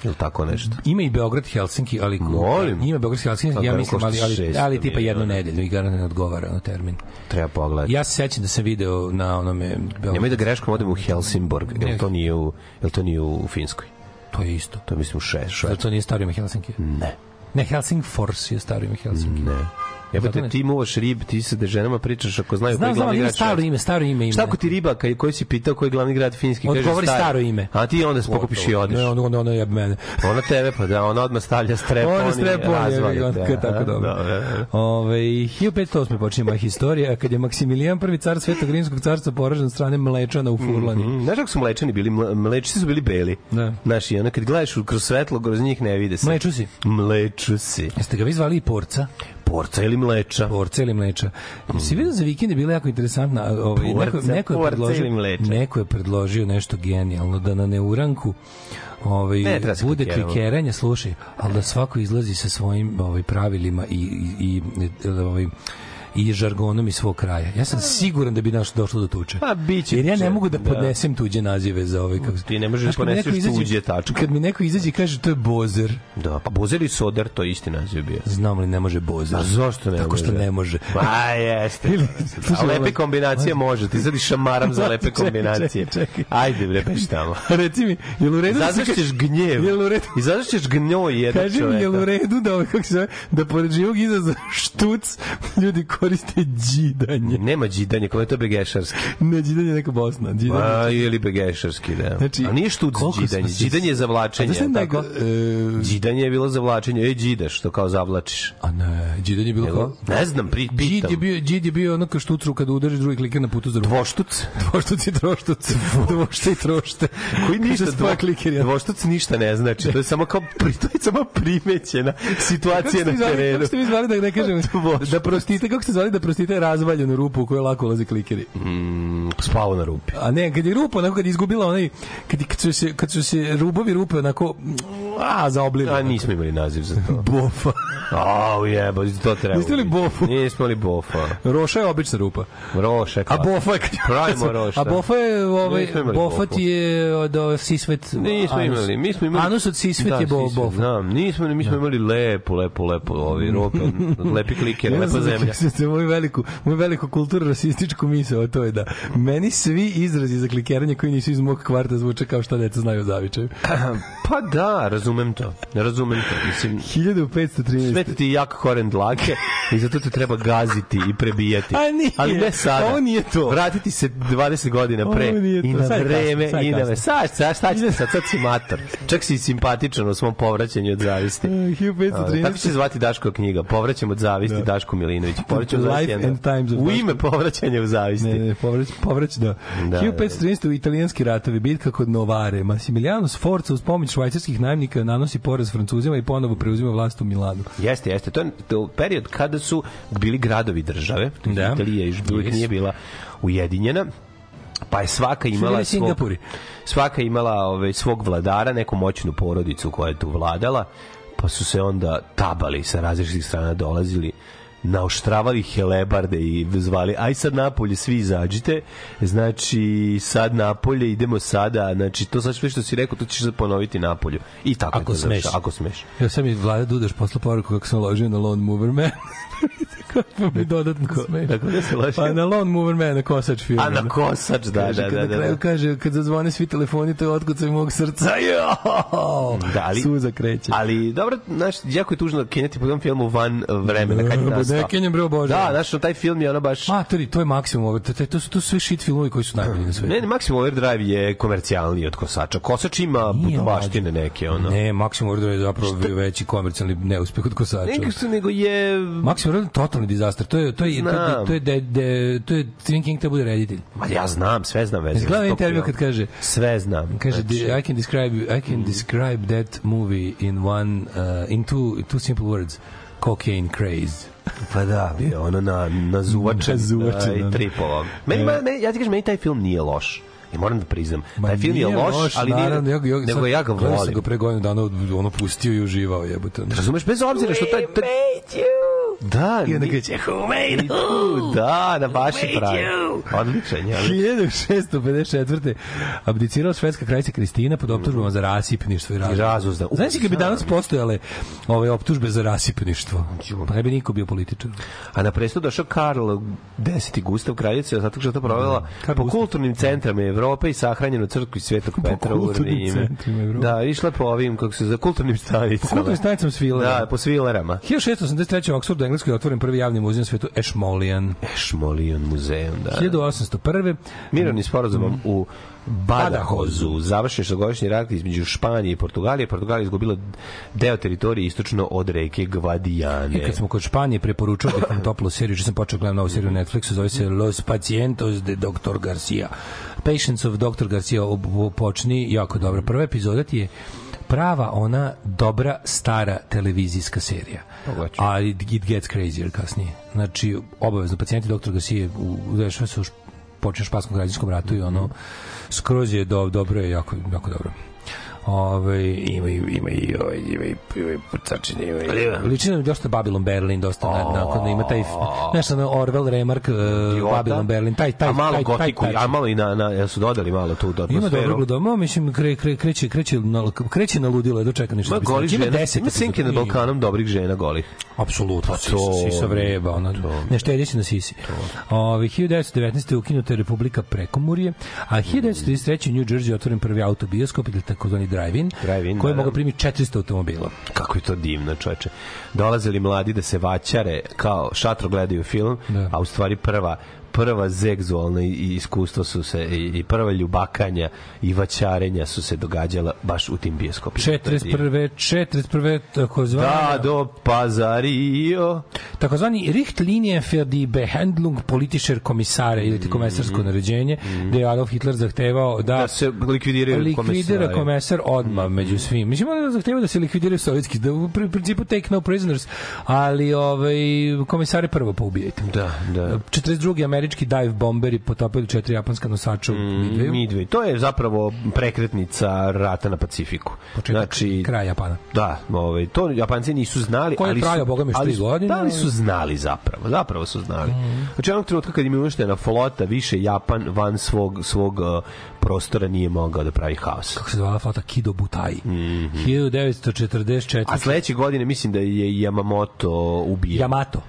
Ili tako nešto. Ima i Beograd Helsinki, ali Molim. ima Beograd Helsinki, ja da, mislim ali ali, 600 ali tipa jednu nedelju i garant ne odgovara na termin. Treba pogledati. Ja se sećam da sam video na onome Beograd. Nemoj da greškom odemo u Helsingborg, jel to nije u, jel to nije u Finskoj? To je isto. To je, mislim u šest, šest. to nije staro ime Helsinki. Ne. Ne, Helsingfors je staro ime Helsinki. Ne. Jebote, ti muvaš rib, ti se da ženama pričaš ako znaju Znam, koji znam, glavni grad staro Švedske. ime, staro ime ima. Šta ako ti riba kaj, koji si pitao koji je glavni grad finski kaže Odgovori staro ime. A ti onda se pokupiš i odeš. Ne, ono, ono, ono jebe mene. Ona tebe pa da, ona odmah stavlja strepon, razvali je, on te. tako Aha, dobro. dobro. Ove, 1508. počinje moja historija, kad je Maksimilijan prvi car Svetog Rimskog carstva poražen od strane Mlečana u Furlani. Mm, Znaš kako su mlečani bili? Mle- Mlečci su bili beli. Da. Znaš, i ono kad gledaš kroz svetlo, kroz njih ne vide se. Mleču si. Mleču si. Jeste ga vi zvali i porca? Porca ili mleča? Porca ili mleča. Si vidio za vikend je bila jako interesantna. Ovaj, neko, Porca, neko, je porca predložio, neko je predložio nešto genijalno, da na neuranku ovaj, Ne, bude klikeranje, slušaj, ali da svako izlazi sa svojim ovaj, pravilima i, i, i ovaj, i žargonom iz svog kraja. Ja sam siguran da bi naš došlo do tuče. Pa, biće Jer ja ne mogu da da. podnesem tuđe nazive za ove kako. Ti ne možeš neko izađe- tuđe, tačka. Kad mi neko izađe i kaže to je bozer, Da, pa Bozer i Soder, to je isti naziv bio. znam li ne može bozer. A zašto ne Tako što može? ne može. Pa jeste. A Slušaj, lepe kombinacije može. Ti sad i šamaram za lepe Čekaj, kombinacije. čekaj, čekaj. Ajde, bre, peš tamo. Reci mi, je li u redu da se Izazvaćeš gnjev. Je li u redu? Izazvaćeš gnjoj jednog Kaži mi, je li u redu da, ovaj, kako se da pored živog izaza štuc ljudi koriste džidanje? Nema džidanje, kako je to begešarski. Ne, džidanje je neka Bosna. Džidanje. Pa, ili begešarski, da. Znači, A nije štuc džidanje. se- Džidanje je zavlačenje, A tako? nego, e, Džidanje je bilo zavlačenje. Ej, džidaš, to kao zavlačiš. A ne, džidanje je bilo kao? Ne znam, pri, Džid pitam. je bio, džid je bio ono kao štucru kada udariš drugi kliker na putu za ruku. Dvoštuc. Dvoštuc i troštuc. Dvošte i trošte. Koji ništa Kaže, spoja kliker, ja. Dvoštuc ništa ne znači. To je samo kao pri, to je samo primećena situacija na terenu. Kako ste vi zvali da ne kažem da prostite, kako ste zvali da prostite razvaljenu rupu u kojoj lako ulaze klikeri? Mm, spavo na rupi. A ne, kad je rupa, onako kad je izgubila onaj, kad, kad, su se, kad su se rubovi rupe onako, a, zaoblili. A nismo imali naziv za to. Bofa. Au jebo, to treba. Niste imali bofu? Nismo imali bofa. Roša je obična rupa. Roše. A bofa je kad Pravimo rošta. A bofa je ovaj bofa ti je od ovaj, sisvet. Nismo anus. imali, mi smo imali... Anus od sisvet da, je bo, sisvet, bofa. Znam, nismo, mi smo imali lepo, lepo, lepo, ovi rope, lepi kliker, Ja lepa zemlja. Zaključio moju veliku, moju veliku kulturu rasističku misao, to je da meni svi izrazi za klikeranje koji nisu iz mog kvarta zvuče kao što deca znaju o zavičaju. Pa da, razumem to. Razumem to. Mislim, 1513. Smeta ti jak koren dlake i zato te treba gaziti i prebijati. A nije. Ali ne sada. Ovo nije to. Vratiti se 20 godina pre Ovo nije to. i na Sad vreme kasno, i na kasno. sad, sad, šta ćete sad, sad si mator. Čak si simpatičan u svom povraćanju od zavisti. E, 1513. Tako će se zvati Daško knjiga. Povraćam od zavisti Daško Milinović. Povraćam od zavisti. Life and Times of U ime povraćanja u zavisti. Ne, ne, povrać, povrać, da. Da, 1513. u italijanski ratovi, bitka kod Novare. Massimiliano Sforza uz pomoć švajcarskih najemnika nanosi poraz Francuzima i ponovo preuzima vlast u Milanu. Jeste, jeste. To je period kada su bili gradovi države. Da. Italija još uvijek nije bila ujedinjena. Pa je svaka imala svog, svaka imala ovaj, svog vladara, neku moćnu porodicu koja je tu vladala, pa su se onda tabali sa različitih strana dolazili naoštravali helebarde i zvali aj sad napolje svi izađite znači sad napolje idemo sada znači to sad sve što si rekao to ćeš sad ponoviti napolju i tako Ako smeš. ako smeš Ja sam mi Vlada Dudaš posla poruku kako sam ložio na Lone Mover Man. Kako mi dodatno smeš. Tako da se ložio? Pa na Lone Mover Man, na kosač film. A na kosač, da, kaže, da, da, na da, kraju da. kaže, kad zazvone svi telefoni, to je otkucaj mog srca. Jo! Da, ali- Suza kreće. Ali dobro, znaš, jako je tužno kenjati po tom filmu van vremena kad je nastao. ne kenjam, bre, obožavam. Da, znaš, taj film je ono baš Matori, to je maksimum. ovo, To, to, to su to sve shit filmovi koji su najbolji na svetu. Ne, ne, Maximum Overdrive je komercijalniji od Kosača. Kosač ima Nije, baštine neke, ono. Ne, Maximum Overdrive je zapravo veći komercijalni neuspeh od kosača. Nego su, nego je... Maximum Je totalni dizaster. To je to je to, je- Znam. to je de, de, to je Stephen King treba bude reditelj. Ma ja znam, sve znam vezano. Za tog intervju kad kaže Sve znam. Kaže, Znači, I can describe I can describe that movie in one uh, in two two simple words. Cocaine craze. Pa da, bio ono na, na zuvačen, da, ono. i tripovo. Meni, ma, meni, ja ti kažem, meni taj film nije loš. I moram da priznam. Ma taj film je nije loš, ali nije, naravno, ja, ja, nego sad ja ga gledao sam volim. ga pre godinu dana ono pustio i uživao jebote. Razumeš, bez obzira što taj... taj da, I onda kreće, who made U, Da, na baš je pravi. Odličan je. odličan. 1654. abdicirala švedska kraljica Kristina pod optužbama za rasipništvo i. U, Znaš li bi znam. danas postojale ove optužbe za rasipništvo? Pa ne bi niko bio političar. A na presto došao Karl X. Gustav kraljica, zato što je to provela Karl po Gustav. kulturnim centrama Evrope i sahranjenu crkvi Svetog Petra u Evrope. Da, išla po ovim, kako se za kulturnim stanicama. Kulturnim stanicama svilera. Da, po svilerama. 1683. u Oxfordu, Engleskoj, je otvoren prvi javni muzej na svetu Ashmolean. Ešmolion muzeum, da. 1801. Mirovni sporazumom u Badajozu završen šestogodišnji rat između Španije i Portugalije. Portugalija izgubila deo teritorije istočno od reke Gvadijane. I kad smo kod Španije preporučao bih vam toplu seriju, što sam počeo gledam novu seriju Netflixu, zove se Los Pacientos de Dr. Garcia. Patients of Dr. Garcia počni jako dobro. Prva epizoda ti je prava ona dobra stara televizijska serija. A it, it gets crazier kasnije. Znači, obavezno, pacijenti Dr. Garcia u, u, dešava se u u španskom građanskom ratu i ono skroz je do, dobro je jako, jako dobro. Ove, ima, ima i ovaj, ima i, ima i pucačine, ima Ali i... ima. Liči nam dosta Babylon Berlin, dosta na, nakon ima taj, znaš, ono Orwell Remark, uh, Babylon Berlin, taj, taj, a malo taj, taj, gotiku, taj, a malo i na, na, su dodali malo tu do Ima dobro gludoma, mislim, kre, kre, kreće, kreće, na, kreće na ludilo, je dočeka ništa. Ima golih rekao. žena, deset ima senke nad epizoda. Balkanom dobrih žena golih. Apsolutno, Pa to- sisa vreba, ono, ne štedeći na sisi. Ove, 1919. je ukinuta Republika Prekomurje, a 1933. u New Jersey je otvoren prvi autobioskop ili takozvani drive-in, Drive-in, koji da, mogu primiti 400 automobila. Kako je to divno, čoveče. Dolazili mladi da se vaćare kao šatro gledaju film, Da. a u stvari prva prva zegzualna iskustva su se i, i prva ljubakanja i vaćarenja su se događala baš u tim bioskopima. 41. 41. takozvani Da, do Pazario. takozvani Richtlinien für die Behandlung politischer Kommissare ili ti komesarsko naređenje, gde je Adolf Hitler zahtevao da, Da se likvidiraju likvidira komesar odmah među svim. Mislim, on je zahtevao da se likvidiraju sovjetski, da u pri- principu take no prisoners, ali ovaj, komesare prvo poubijajte. Da, da. 42. američki dive bomberi potopili četiri japanska nosača u Midwayu. Midway. To je zapravo prekretnica rata na Pacifiku. Početak znači, kraj Japana. Da, ovaj, to Japanci nisu znali, Koji je trajao, boga mi, ali godine, Da, ali- su znali zapravo, zapravo su znali. Mhm. Znači, onog trenutka kad im je uništena flota, više Japan van svog, svog uh, prostora nije mogao da pravi haos. Kako se zvala flota Kido Butai. Mhm. 1944. A sledeće godine mislim da je Yamamoto ubio. Yamato.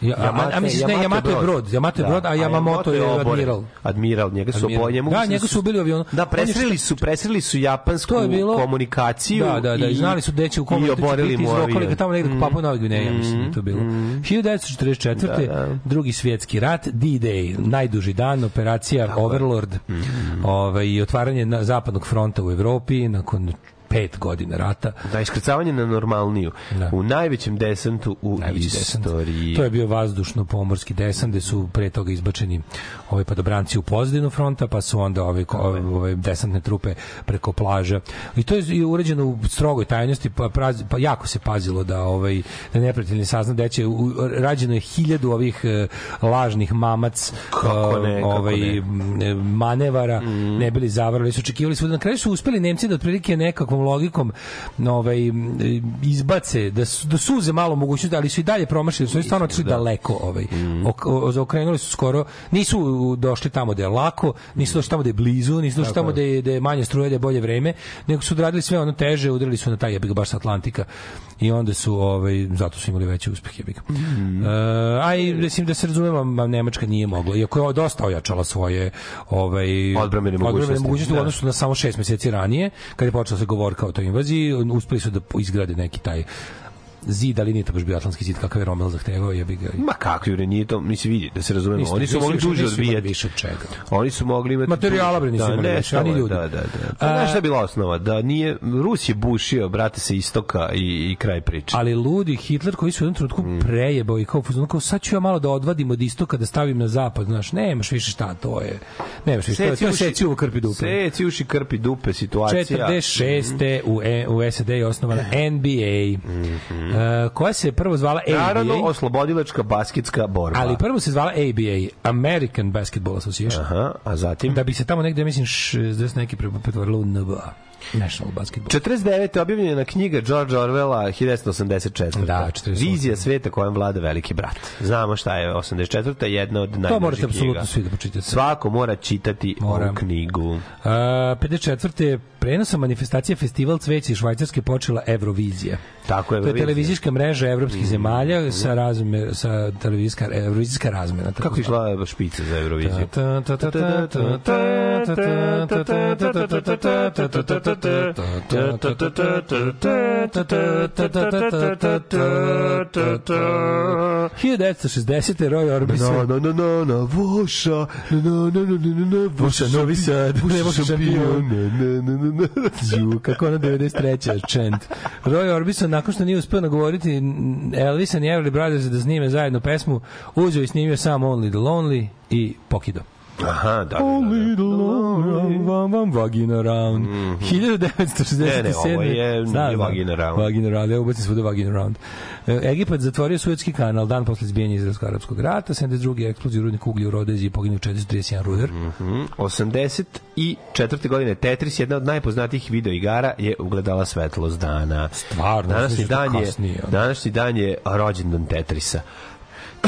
Ja, Yamato- a, mislim, ne, Yamato je brod. Yamato je Da, brod, a Yamamoto je admiral. Admiral, njega su oboje. njemu Da, njega su ubili u avionu. Da, presreli su, presreli su japansku komunikaciju Da, da, da, i znali su gde će u kom i oborili mu avion. Ga tamo negde mm. Papua Nova Gvineja, mislim da to bilo. 1944. Da, da. drugi svjetski rat, D-Day, najduži dan, operacija Overlord, Mhm. ovaj, otvaranje na, zapadnog fronta u Evropi nakon pet godina rata. Da, iskrcavanje na normalniju. Da. U najvećem desantu u Najveći desant. istoriji. To je bio vazdušno-pomorski desant gde su pre toga izbačeni ovi padobranci u pozadinu fronta, pa su onda ove, ove, ove desantne trupe preko plaža. I to je uređeno u strogoj tajnosti, pa, praz, pa jako se pazilo da ovaj da neprijatelj ne sazna da će u- rađeno je hiljadu ovih e, lažnih mamac Kako ne, e, kako ovaj ne. manevara ne bili zavarali su očekivali su na kraju su uspeli Nemci da otprilike nekakvom logikom ovaj e, izbace da su da suze malo mogućnosti ali su i dalje promašili su oni stvarno otišli daleko ovaj Ok- o- zaokrenuli su skoro nisu došli tamo da je lako nisu došli tamo da je blizu nisu došli tamo da je, da je manje struje da je bolje vreme nego su odradili sve ono teže udarili su na taj jebik baš sa Atlantika i onda su ovaj zato su imali veći uspeh jebik. Mhm. E, a i mislim da se razumemo ma, Nemačka nije mogla iako je dosta ojačala svoje ovaj Odbrambene mogućnosti. mogućnosti u Da. odnosu na samo šest meseci ranije kad je počela se govorka o invaziji uspeli su da izgrade neki taj zid, ali nije to baš bio atlantski zid kakav je Rommel zahtevao, jebi ga. Ma kako jure, nije to, nisi vidi, da se razumemo. Nisu- Oni su mogli duže odbijati. više od čega. Oni su mogli imati... Materijala, bre, nisu da, imali više, ani šta, ljudi. Da, da, da. A- A, znaš šta je bila osnova? Da nije, Rus je bušio, brate, sa istoka i, i kraj priče. Ali ludi Hitler koji su u jednom trenutku Mm. prejebao i kao, kao sad ću ja malo da odvadim od istoka da stavim na zapad, znaš, nemaš više šta, to je, nemaš više, to je, to je seci uvo krpi dupe. Seci uši krpi dupe situacija. 46. u, e, u SAD je osnovana NBA, e, koja se prvo zvala ABA. Naravno, oslobodilačka basketska borba. ali prvo se zvala ABA, American Basketball Association. Aha, a zatim... Da bi se tamo negde, mislim, 60 neki pre- pretvorilo u NBA. National Basketball. 49. objavljena knjiga George Orwella 1984. Da, 48. Vizija sveta kojem vlada veliki brat. Znamo šta je 84. jedna od najboljih To morate knjiga. apsolutno svi da pročitate. Svako mora čitati Moram. ovu knjigu. Uh, 54. prenosom manifestacije Festival cveća iz Švajcarske počela Eurovizija. Tako je. To je televizijska mreža evropskih zemalja sa razme, sa televizijska eurovizijska razmena. Kako je išla špica za Euroviziju? 1960. Roy Orbison. Na, na, na, na, na, Voša, na, na, na, na, na, na, Voša, Novi Sad, ne, Voša šampion, ne, ne, ne, ne, ne. Ju, kako ono 93. čent. Roy Orbison, nakon što nije uspeo nagovoriti Elvisa i Everly Brothers da snime zajedno pesmu, uzeo i snimio sam Only the Lonely i Pokido. Aha, da, da, Oh, da. da. little Lord, vam, vam, vagina round. 1967. Ne, ne, ovo je- Znam, znam. vagina round. Vagina round, ja ubacim svuda vagina round. E, Egipat zatvorio Suetski kanal dan posle izbijanja Izraelsko-arapskog rata, 72. eksploziju rudnika uglja u Rodezi i poginuo 431 ruder. Mhm. 84. godine Tetris, jedna od najpoznatijih videoigara, je ugledala svetlost dana. Stvarno, današnji dan je, kasnije, današnji dan je rođendan Tetrisa.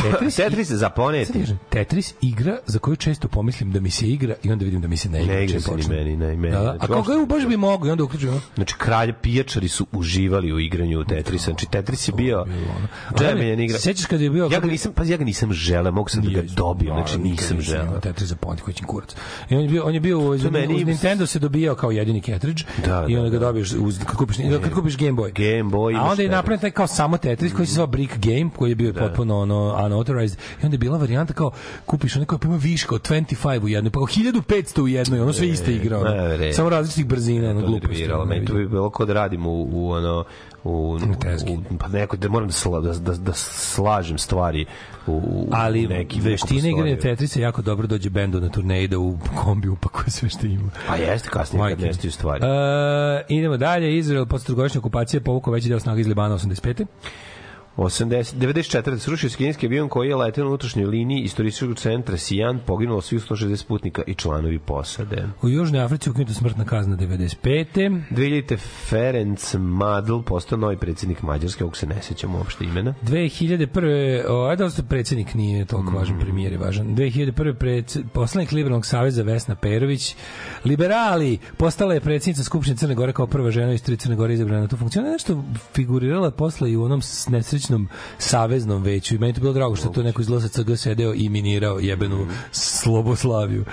Tetris, Tetris za poneti. Tetris igra za koju često pomislim da mi se igra i onda vidim da mi se ne igra. Ne igra se ni meni, ne, meni. Da, da. Znači, A kako je baš bi mogu i onda uključujem. Znači, kralj pijačari su uživali u igranju u Tetrisa. Znači, Tetris je bio Ali, džemljen igra. Sećaš kad je bio Ja ga nisam, pa ja ga nisam želeo, mogu sam da ga dobijem, znači nisam želeo. Tetris za ponti koji će kurac. I on je bio on je bio uz, uz Nintendo se dobijao kao jedini cartridge Da, i da, onda ga da. dobiješ uz kad kupiš kad kupiš Game Boy. Game Boy A onda je napravljen taj kao samo Tetris koji se zvao Brick Game, koji je bio potpuno ono unauthorized. I onda je bila varijanta kao kupiš onaj koji pa ima viška od 25 u jednoj, pa kao 1500 u jednoj, ono sve iste igra. ono. ne, bre. Samo različitih brzina, ono gluposti. nerviralo. Meni to bi bilo kao da radim u, u ono u, tezgi. u, pa neko da moram da, sla, da, da, da slažem stvari u, u ali u neki veštine igranja prostoriju. Tetrisa jako dobro dođe bendu na turneji da u kombi upakuje sve što ima. Pa jeste kasnije kad Majke. nestaju stvari. E, idemo dalje. Izrael posle trogodišnje okupacije povukao veći deo snaga iz Libana 85. 80, 94. srušio se kineski avion koji je leteo na unutrašnjoj liniji iz turističkog centra Sijan, poginulo svih 160 putnika i članovi posade. U Južnoj Africi ukinuta smrtna kazna 95. 2000. Ferenc Madl postao novi predsjednik Mađarske, ovog se ne sećam uopšte imena. 2001. O, ajde da predsjednik nije toliko važan, premijer je važan. 2001. Pred, poslanik Liberalnog saveza Vesna Perović, liberali, postala je predsjednica Skupštine Crne Gore kao prva žena iz Crne Gore izabrana na tu funkciju. Ona je nešto figurirala posle i u onom s- nesrećnom saveznom veću i meni to bilo drago što to neko iz LSCG sedeo i minirao jebenu Sloboslaviju.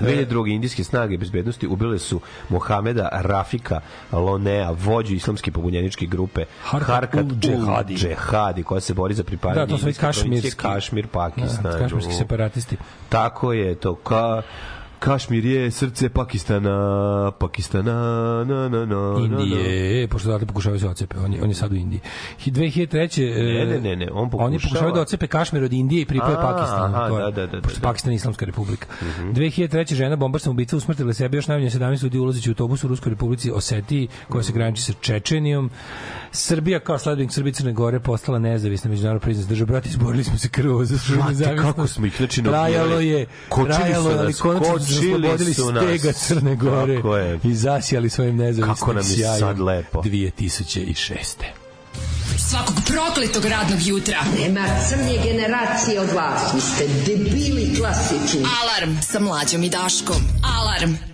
2002. indijske snage bezbednosti ubile su Mohameda Rafika Lonea, vođu islamske pobunjeničke grupe Harkat ul Džehadi. Džehadi, koja se bori za pripadanje Da, to su kašmirski. Kašmir, Pakistan. Da, kašmirski separatisti. Tako je to. Ka, Kašmir je srce Pakistana, Pakistana, na, na, na, na, Indije, pošto odatle pokušavaju se ocepe, on je, on je sad u Indiji. Hi- 2003. Ne, e, ne, ne, ne, on Oni pokušava- pokušavaju da ocepe Kašmir od Indije i pripoje Pakistanu. aha, to je, da, da, da, pošto da. Pakistan je islamska republika. 2003. žena bombarsna ubica usmrtila sebe još najmanje 17 ljudi ulazeći u autobus u Ruskoj republici Osetiji, koja se graniči sa Čečenijom. Srbija kao sledbenik Srbije Crne Gore postala nezavisna međunarodna priznat država. Brati, izborili smo se krvo za svoju nezavisnost. kako smo ih, znači, Trajalo je, Kočili trajalo je, ali konačno su oslobodili nas. stega Crne Gore i zasijali svojim nezavisnim Kako nam je sjajem sad lepo. 2006. Svakog prokletog radnog jutra. Nema crnje generacije od vas. Vi ste debili klasični. Alarm sa mlađom i Daškom. Alarm.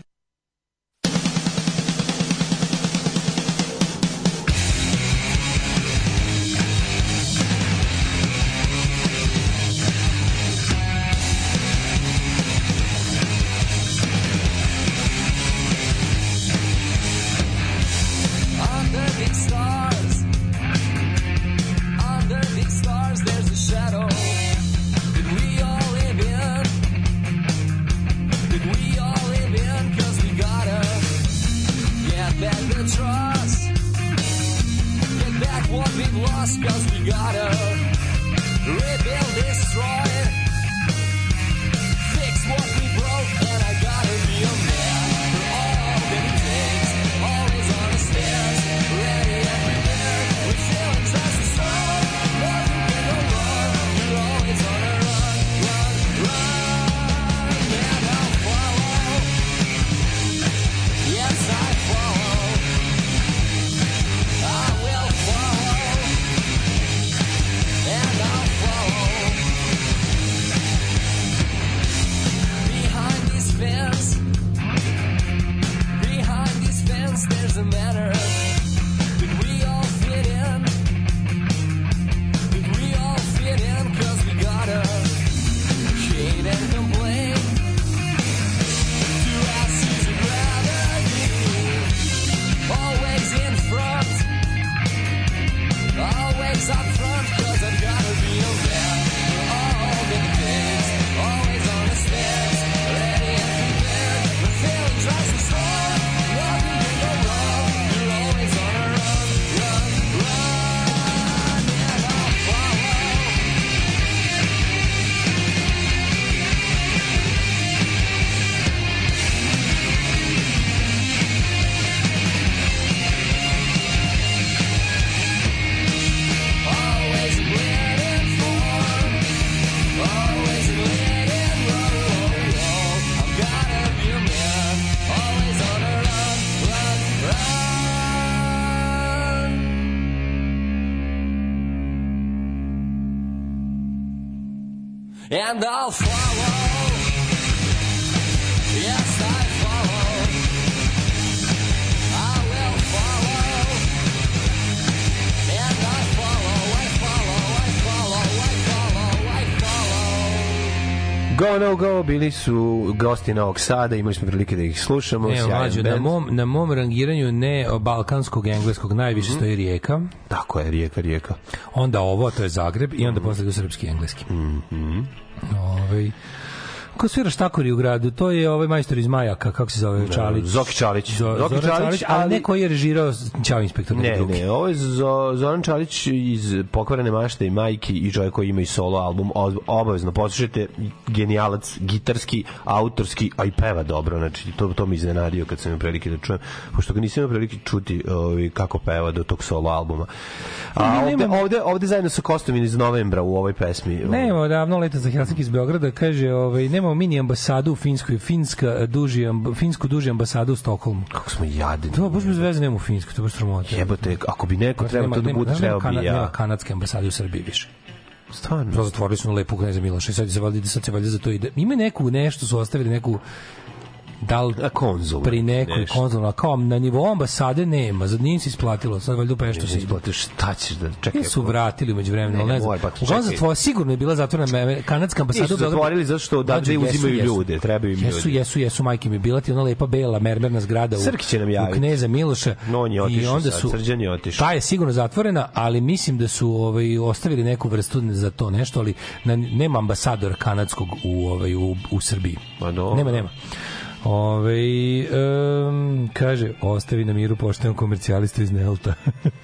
And I'll follow. Yes, I follow. I will follow. And I follow, I follow, I follow, I follow, I follow. Go No Go bili su gosti Novog Sada, imali smo prilike da ih slušamo. Ne, sjajan mlađo, na mom, na mom rangiranju ne balkanskog engleskog najviše stoji Rijeka, Tako je, rijeka, rijeka. onda ovo, to je Zagreb i onda posle srpski i engleski. Ovaj Ko svira štakori u gradu, to je ovaj majstor iz Majaka, kako se zove, Čalić. Zoki Čalić. Zo, Zoki Zoran Čalić, Čalić, ali ali- ne koji je režirao Ćao inspektor. Ne, drugi. ne, ovo je Zo- Zoran Čalić iz Pokvarene mašte i majki i čovjek koji ima i solo album. Obavezno poslušajte, genijalac, gitarski, autorski, a i peva dobro. Znači, to, to mi iznenadio kad sam imao prilike da čujem, pošto ga nisam imao prilike čuti ovaj, kako peva do tog solo albuma. A Ne, ovde, nemamo- ovde, ovde zajedno sa Kostom iz novembra u ovoj pesmi. Nemamo davno leta za Helsinki iz Beograda, kaže, ovaj, nemamo mini ambasadu u Finskoj, Finska duži, amb, Finsku duži ambasadu u Stokholmu. Kako smo jadni. To baš bez veze nema u Finsku, to baš sramota. Jebote, ako bi neko trebao to da bude, nema, trebao bi ja. Nema kanadske ambasade u Srbiji više. Stvarno. Prosto zatvorili su na lepu kneza Miloša i sad se valjda, sad se valjda za to ide. Ima neku, nešto su ostavili, neku da li A konzul. pri nekoj konzulna, kao na nivou ambasade nema, za nije se isplatilo, sad valjda u Peštu se se isplati. isplati, šta ćeš da čekaj? Su vratili umeđu vremena, Ne, ne, znam. moj, pa Uglavnom zatvor, sigurno je bila zatvorena kanadska ambasada. U Beogradu. zatvorili zato što odavde Mlađe, uzimaju jesu, jesu. ljude, trebaju im Jesu, ljudi. jesu, jesu, majke mi, bila ti ona lepa bela mermerna zgrada u, Srki će nam javiti. u Kneza Miloša. No, on je I otišao onda sad, su, Srđan je otišao. Ta je sigurno zatvorena, ali mislim da su ovaj, ostavili neku vrstu za to nešto, ali na, nema ambasadora kanadskog u, ovaj, u, u Srbiji. Ma dobro. Nema, nema. Ove, um, kaže, ostavi na miru poštenom komercijalistu iz Nelta.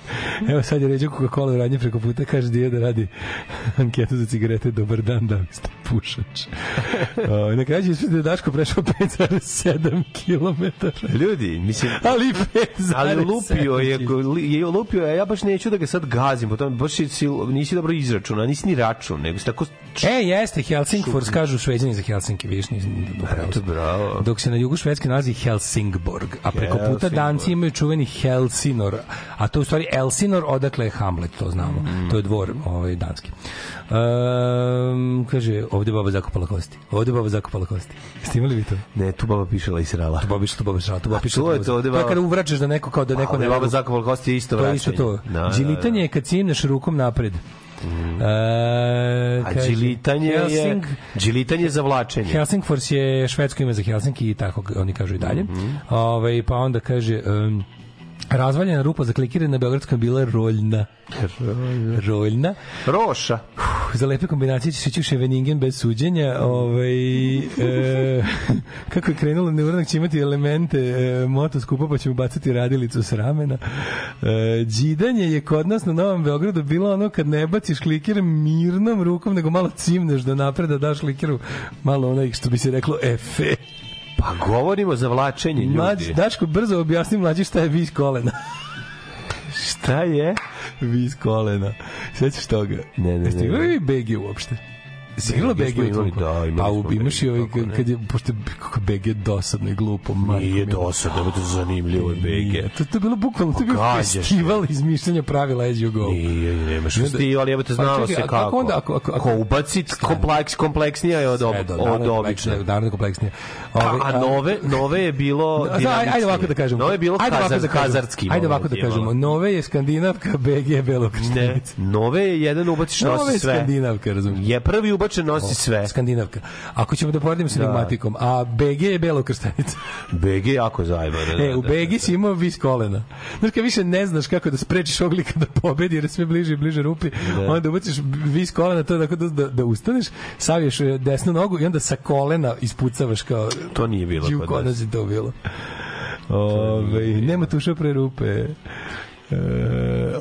Evo sad je ređao Coca-Cola u radnje preko puta, kaže Dija da radi anketu za cigarete, dobar dan, da ste pušač. o, na kraju će ispred da Daško prešao 5,7 km. Ljudi, mislim, Ali 5,7 ali lupio je, je lupio je, ja baš neću da ga sad gazim, potom baš si, si- nisi dobro izračuna, nisi ni račun, nego si tako... E, jeste, Helsingfors, kažu šveđani za Helsinki, vidiš, nisam upravo. Eto, bravo. Dok se na jugu Švedske nalazi Helsingborg, a preko puta. Danci imaju čuveni Helsinor, a to je u stvari Elsinor, odakle je Hamlet, to znamo. Mm. To je dvor ovaj, danski. Um, kaže, ovde baba zakopala kosti. Ovde baba zakopala kosti. Jeste imali vi to? Ne, tu baba piše la israla. Tu baba tu baba šala, tu baba piše. to je to, ovde to je baba- kada uvraćaš da neko kao da neko Ovde ne baba zakopala kosti je isto To je vraćanje. isto to. Da, da, da. Džilitanje je kad cimneš rukom napred. E, A kaže, džilitanje je, džilitanje je zavlačenje. Helsingfors je švedsko ime za Helsinki i tako oni kažu i dalje. Mhm. Ovaj pa onda kaže um, razvaljena rupa za klikiranje na Beogradskom je bila roljna. roljna. Roša. Za lepe kombinacije će se ići u Ševeningen bez suđenja. Ovaj, e, kako je krenulo, neuranak će imati elemente e, motoskupa, pa ćemo bacati radilicu s ramena. E, džidanje je kod nas na Novom Beogradu bilo ono kad ne baciš kliker mirnom rukom, nego malo cimneš do napreda, daš klikeru malo onaj, što bi se reklo, efe. Pa govorimo za vlačenje Mlađ, ljudi. Daško, brzo objasni mlađi šta je vis kolena. Šta je? vis kolena. Sećaš toga? Ne, ne, Jeste ne, ne. vi BG uopšte? Si igrala BG u da, imali Pa smo imaš i ovaj, ne. kad je, pošto je kako BG dosadno i glupo. Nije dosadno, ovo je to zanimljivo je. BG. To, to je bilo bukvalno, to je bio festival izmišljanja pravila You Go. Nije, nemaš festival, jebote, Pa znalo se a kako. onda, ako- ako- ako- Ko ubaci kompleks, kompleksnija je od, od je obične. kompleksnije, Naravno je kompleksnije. A, Ovaj, a nove, nove je bilo Da, ajde, ovako da kažemo. Nove je bilo ajde kazar, da kazarski. Ajde ovako da je kažemo. Nove je skandinavka, BG je Ne, belokrštenica. nove je jedan ubaciš Nove nosi je sve. skandinavka, razumiješ? Je prvi ubačen nosi sve. Skandinavka. Ako ćemo da poredimo sa Da. enigmatikom, a BG je belokrštenica. BG je jako zajebano. E, u BG si imao vis kolena. Znaš, kad više ne znaš kako da sprečiš oglika da pobedi, jer je sve bliže i bliže rupi, Da. onda ubaciš vis kolena, to je tako da, da, da ustaneš, saviješ e, desnu nogu i onda sa kolena ispucavaš kao... To nije bilo kod nas. to bilo. Ove, nema tuša pre rupe. E,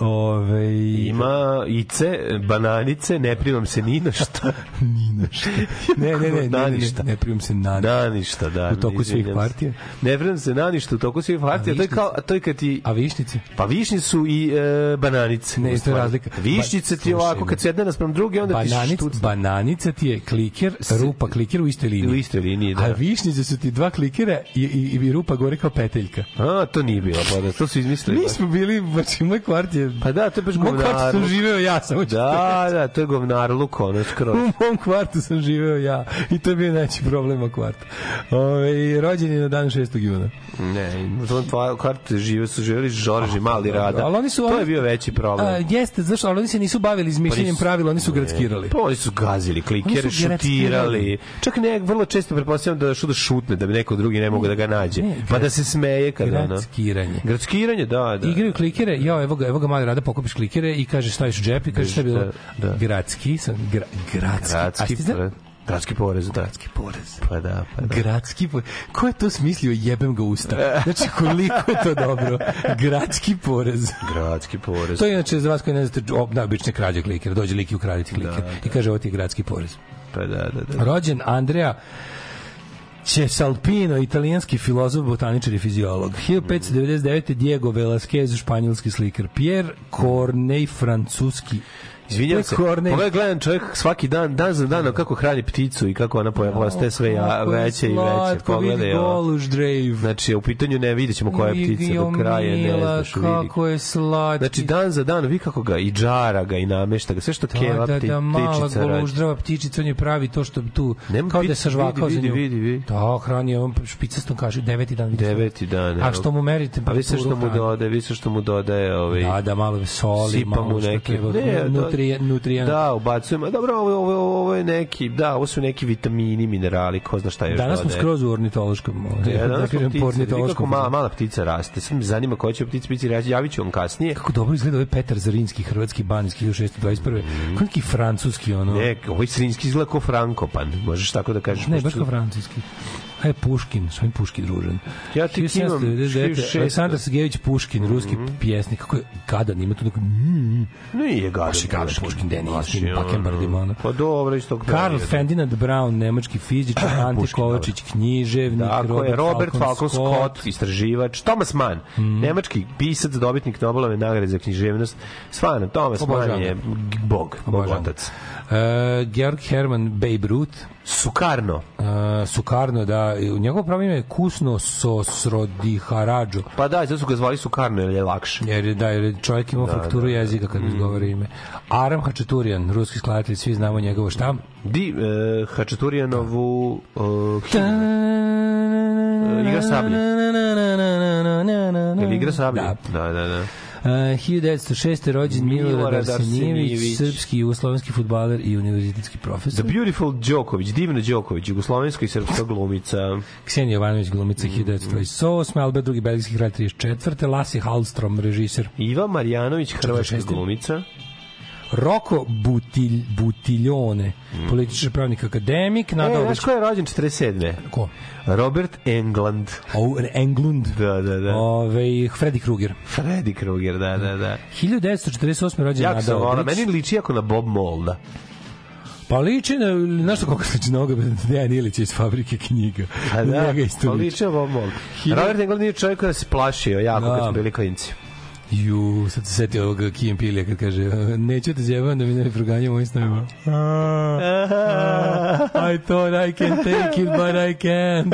ove, Ima ice, bananice, ne primam se ni na šta. ni na šta. Ne, ne, ne, ne, ne, ne, ne primam se na ništa. Na ništa, da. U toku svih partija. Ne primam se na ništa u toku svih partija. To je kao, to je kad ti... A višnici? Pa višnje su i e, bananice. Ne, to je razlika. Višnjice Ba- ti ovako, kad se jedna naspram druge, onda ti Bananic, štuc. bananica ti je kliker, rupa kliker u istoj liniji. U istoj liniji, da. A višnjice su ti dva klikera i, i, i rupa gore kao peteljka. A, to nije bilo, pa da, to su izmislili. Mi smo bili znači, moj kvart je... Pa da, to je baš Moj kvart sam govnarluk. živeo ja, samo ću Da, da, to je govnarluk, ono, skroz. U mom kvartu sam živeo ja i to je bio najveći problem u kvartu. Ove, rođen je na dan 6. juna. Ne, u tom kvartu žive su živjeli Žorži, Mali Rada. Ali oni su- to je bio veći problem. A, jeste, zašto? Ali oni se nisu bavili izmišljanjem Pa pravila, oni su gradskirali. Pa oni su gazili klikere, šutirali. Čak ne, vrlo često pretpostavljam da što da šutne, da bi neko drugi ne mogu da ga nađe. Ne, pa da se smeje kada ono. Gradskiranje. Gradskiranje, da, da. Igraju klikere, ja evo ga, evo ga mali rada, pokupiš klikere i kaže staviš u džep i kaže šta je bilo? Da, da. Gradski, sam, gra, gradski. A Gradski, ti porez. Gradski porez, da. Gradski porez. Pa da, pa da. Gradski porez. Ko je to smislio? Jebem ga usta. Znači, koliko je to dobro. Gradski porez. Gradski porez. To je inače za vas koji ne znate, da, obične krađe klikera. Dođe lik i ukraditi kliker. I kaže, ovo ti je gradski porez. Pa da, da, da. Rođen Andrea Cesalpino, italijanski filozof, botaničar i fiziolog. 1599. Diego Velázquez, španjolski slikar. Pierre Corneille, francuski Izvinjavam se, pogledaj, gledam čovjek svaki dan, dan za danom kako hrani pticu i kako ona poja- postaje sve ja, veće i veće. Pogledaj ovo. Goluš Drave. Znači, u pitanju ne vidjet ćemo koja je ptica do kraja, ne znaš, kako je slatki. Znači, dan za dan, vi kako ga, i džara ga, i namešta ga, sve što keva da, da, da, mala ptičica goluždrava ptičica, on je pravi to što tu, kao da je ptice, sažvakao za nju. vidi, vidi. Da, hrani on špicastom kaže, deveti dan. Deveti dan. A što mu meri A vi se što mu dodaje, vi se što mu dodaje, ovaj, Da, da, malo soli, malo što treba, ne, nutrije, nutrijen. Da, ubacujemo. Dobro, ovo, ovo, ovo je neki, da, ovo su neki vitamini, minerali, ko zna šta još Danas smo skroz u ornitološkom, ovaj, Ja, da danas smo kažem, ptice, kako ornitološkom. mala, mala ptica raste. Sad me zanima koja će ptica biti, javit ću vam kasnije. Kako dobro izgleda ovaj Petar Zarinski, hrvatski ban iz 1621. Mhm. Kao neki francuski, ono. Ne, ovaj srinski izgleda kao Frankopan, možeš tako da kažeš. Ne, baš kao francuski. Je Puškin, ovim Puški družen. Ja tek imam 1799. 66. Aleksandar Sergejević Puškin, ruski pjesnik. Kako je gadan, ima tu neko... Mm, Nije gadan. baš je gadan Puškin, Deni, s Baš tim je, ono. Pa dobro, iz tog Karl. Ferdinand Braun, nemački fizičar, Ante Puškin, Kovačić, književnik, Tako je, Robert Falcon Scott, istraživač, Thomas Mann, Mhm. nemački pisac, dobitnik Nobelove nagrade za književnost. Stvarno, Thomas Obožavam Mann je bog, bog otac. Uh, Georg Hermann Babe Ruth, Sukarno. uh, Sukarno, da, u njegovo pravo ime je Kusno Sosrodiharadžo. Pa da, zato su ga zvali Sukarno, jer je lakše. Jer, je- da, jer je čovjek imao Da, fakturu da, da. jezika kad izgovara ime. Aram Hačaturijan, ruski skladatelj, svi znamo njegovo šta. Di, e, Hačaturijanovu uh, igra sablje. Igra sablje? Da. Da, da, da. Uh, 1906. rođen Milorad Arsenijević, srpski i jugoslovenski futbaler i univerzitetski profesor. The Beautiful Đoković, divna Đoković, jugoslovenska i srpska glumica. Ksenija Jovanović, glumica Mhm. 1928. Albert II. belgijski kralj 34. Lassi Hallstrom, režiser. Iva Marjanović, hrvatska 46. glumica. Roko Butilj, Butiljone, političar pravnik akademik, E, Nada znaš ko je rođen 47. Ko? Robert England. O, Englund. Da, da, da. Ove, Freddy Krueger. Freddy Krueger, da, da, da. 1948. rođen Jako Nada sam Obrić. meni liči jako na Bob Molda. Pa liči na, znaš što koliko sliči na ovoga Dejan Ilića iz fabrike knjiga. A Na da, pa liči. na Bob Molda. Robert England nije čovjek koji se plašio jako Da. kad smo bili klinci. Ju, sad se setio ovoga Kijem Pilija kad kaže neću te zjevam da mi ne proganja mojim snovima. I thought I can take it, but I can't.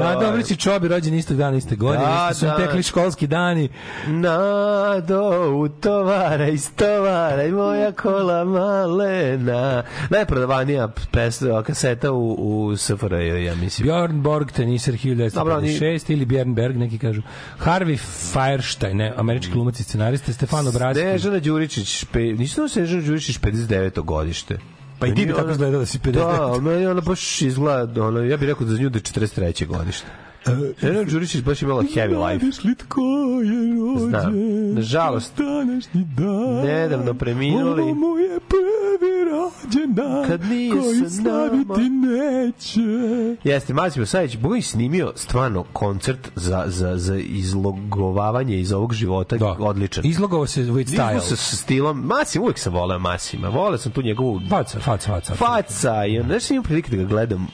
Nada Obrić i Čobi rođen istog dana, iste godine. Da, isto su da. tekli školski dani. Nado, utovaraj, stovaraj, moja kola malena. Najprodavanija pes, kaseta u, u SFRJ, ja mislim. Bjorn Borg, teniser Dobro, oni- 1956 ili Bjorn Berg, neki kažu. Harvey Firestein, ne, američki glumac i scenarista, Stefano Bratski. Snežana Đuričić, pe, nisam Snežana Đuričić 59. godište. Pa i ti bi tako ona- izgledao da si 59. Da, meni ona baš izgleda, ono, ja bih rekao da za nju da je 43. godište. Snežana Đuričić baš imala heavy life. Znaš li tko je rođen? Znam. Nažalost, današnji dan. nedavno preminuli. Ovo mu je prvi rođendan Kad nije koji slaviti neće. Jeste, Maćimo Savić, Boga je snimio stvarno koncert za, za, za izlogovavanje iz ovog života, Da. odličan. Izlogovao se with style. se sa stilom, Masim, uvijek sam voleo Masima, voleo sam tu njegovu Faca, faca, faca. faca i on, znaš, imao prilike da ga gledam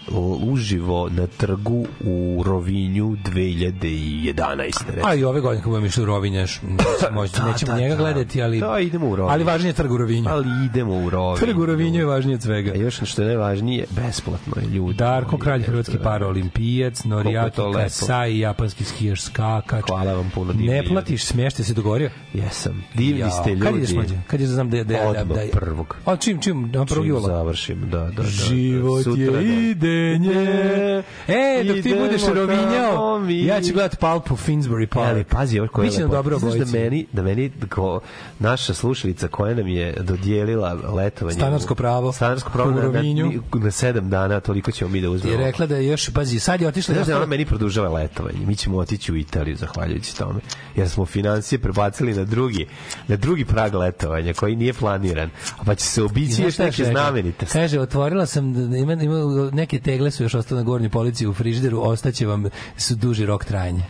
uživo na trgu u Rovinju 2011. recimo. A i ove godine kad budemo išli u Rovinjaš, nećemo, Da, nećemo da, njega da. gledati, ali... Da, idemo u Rovinj. Ali važnije je trg u Rovinju. Ali idemo u Rovinj. Trg u Rovinju Rovinju je važnije od svega. A još što je najvažnije, besplatno je ljudi. Darko, kralj hrvatski paraolimpijac, Norijaki. Kasai, japanski skijaš skakač. Hvala vam puno, divni Ne platiš smještaj, se dogovorio? Jesam. Divni Jao, ste ljudi. Kad ideš mlađe? Kad je znam da je... Da, da, Odmah da, je- prvog. A čim, čim, na prvog jula? završim, da, da, da. da. Život Sutra, je da. idenje. E, dok ti budeš tamo rovinjao, mi. ja ću gledat Palpu Finsbury Park. Ali pazi, ovo koja je lepo. dobro Znaš da meni, da meni ko, naša slušalica koja nam je dodijelila letovanje. Stanarsko pravo. Stanarsko pravo U na, na, na, sedam dana, toliko ćemo mi da uzmemo. je rekla da je još, pazi, sad je otišla... Znaš da ostala- ona meni produžava letovanje. Mi ćemo otići u Italiju zahvaljujući tome. Jer smo financije prebacili na drugi, na drugi prag letovanja koji nije planiran. A pa će se obići još neke znamenite. Kaže, otvorila sam, da ima, ima, neke tegle su još ostale na gornjoj polici u frižideru, ostaće vam su duži rok trajanja.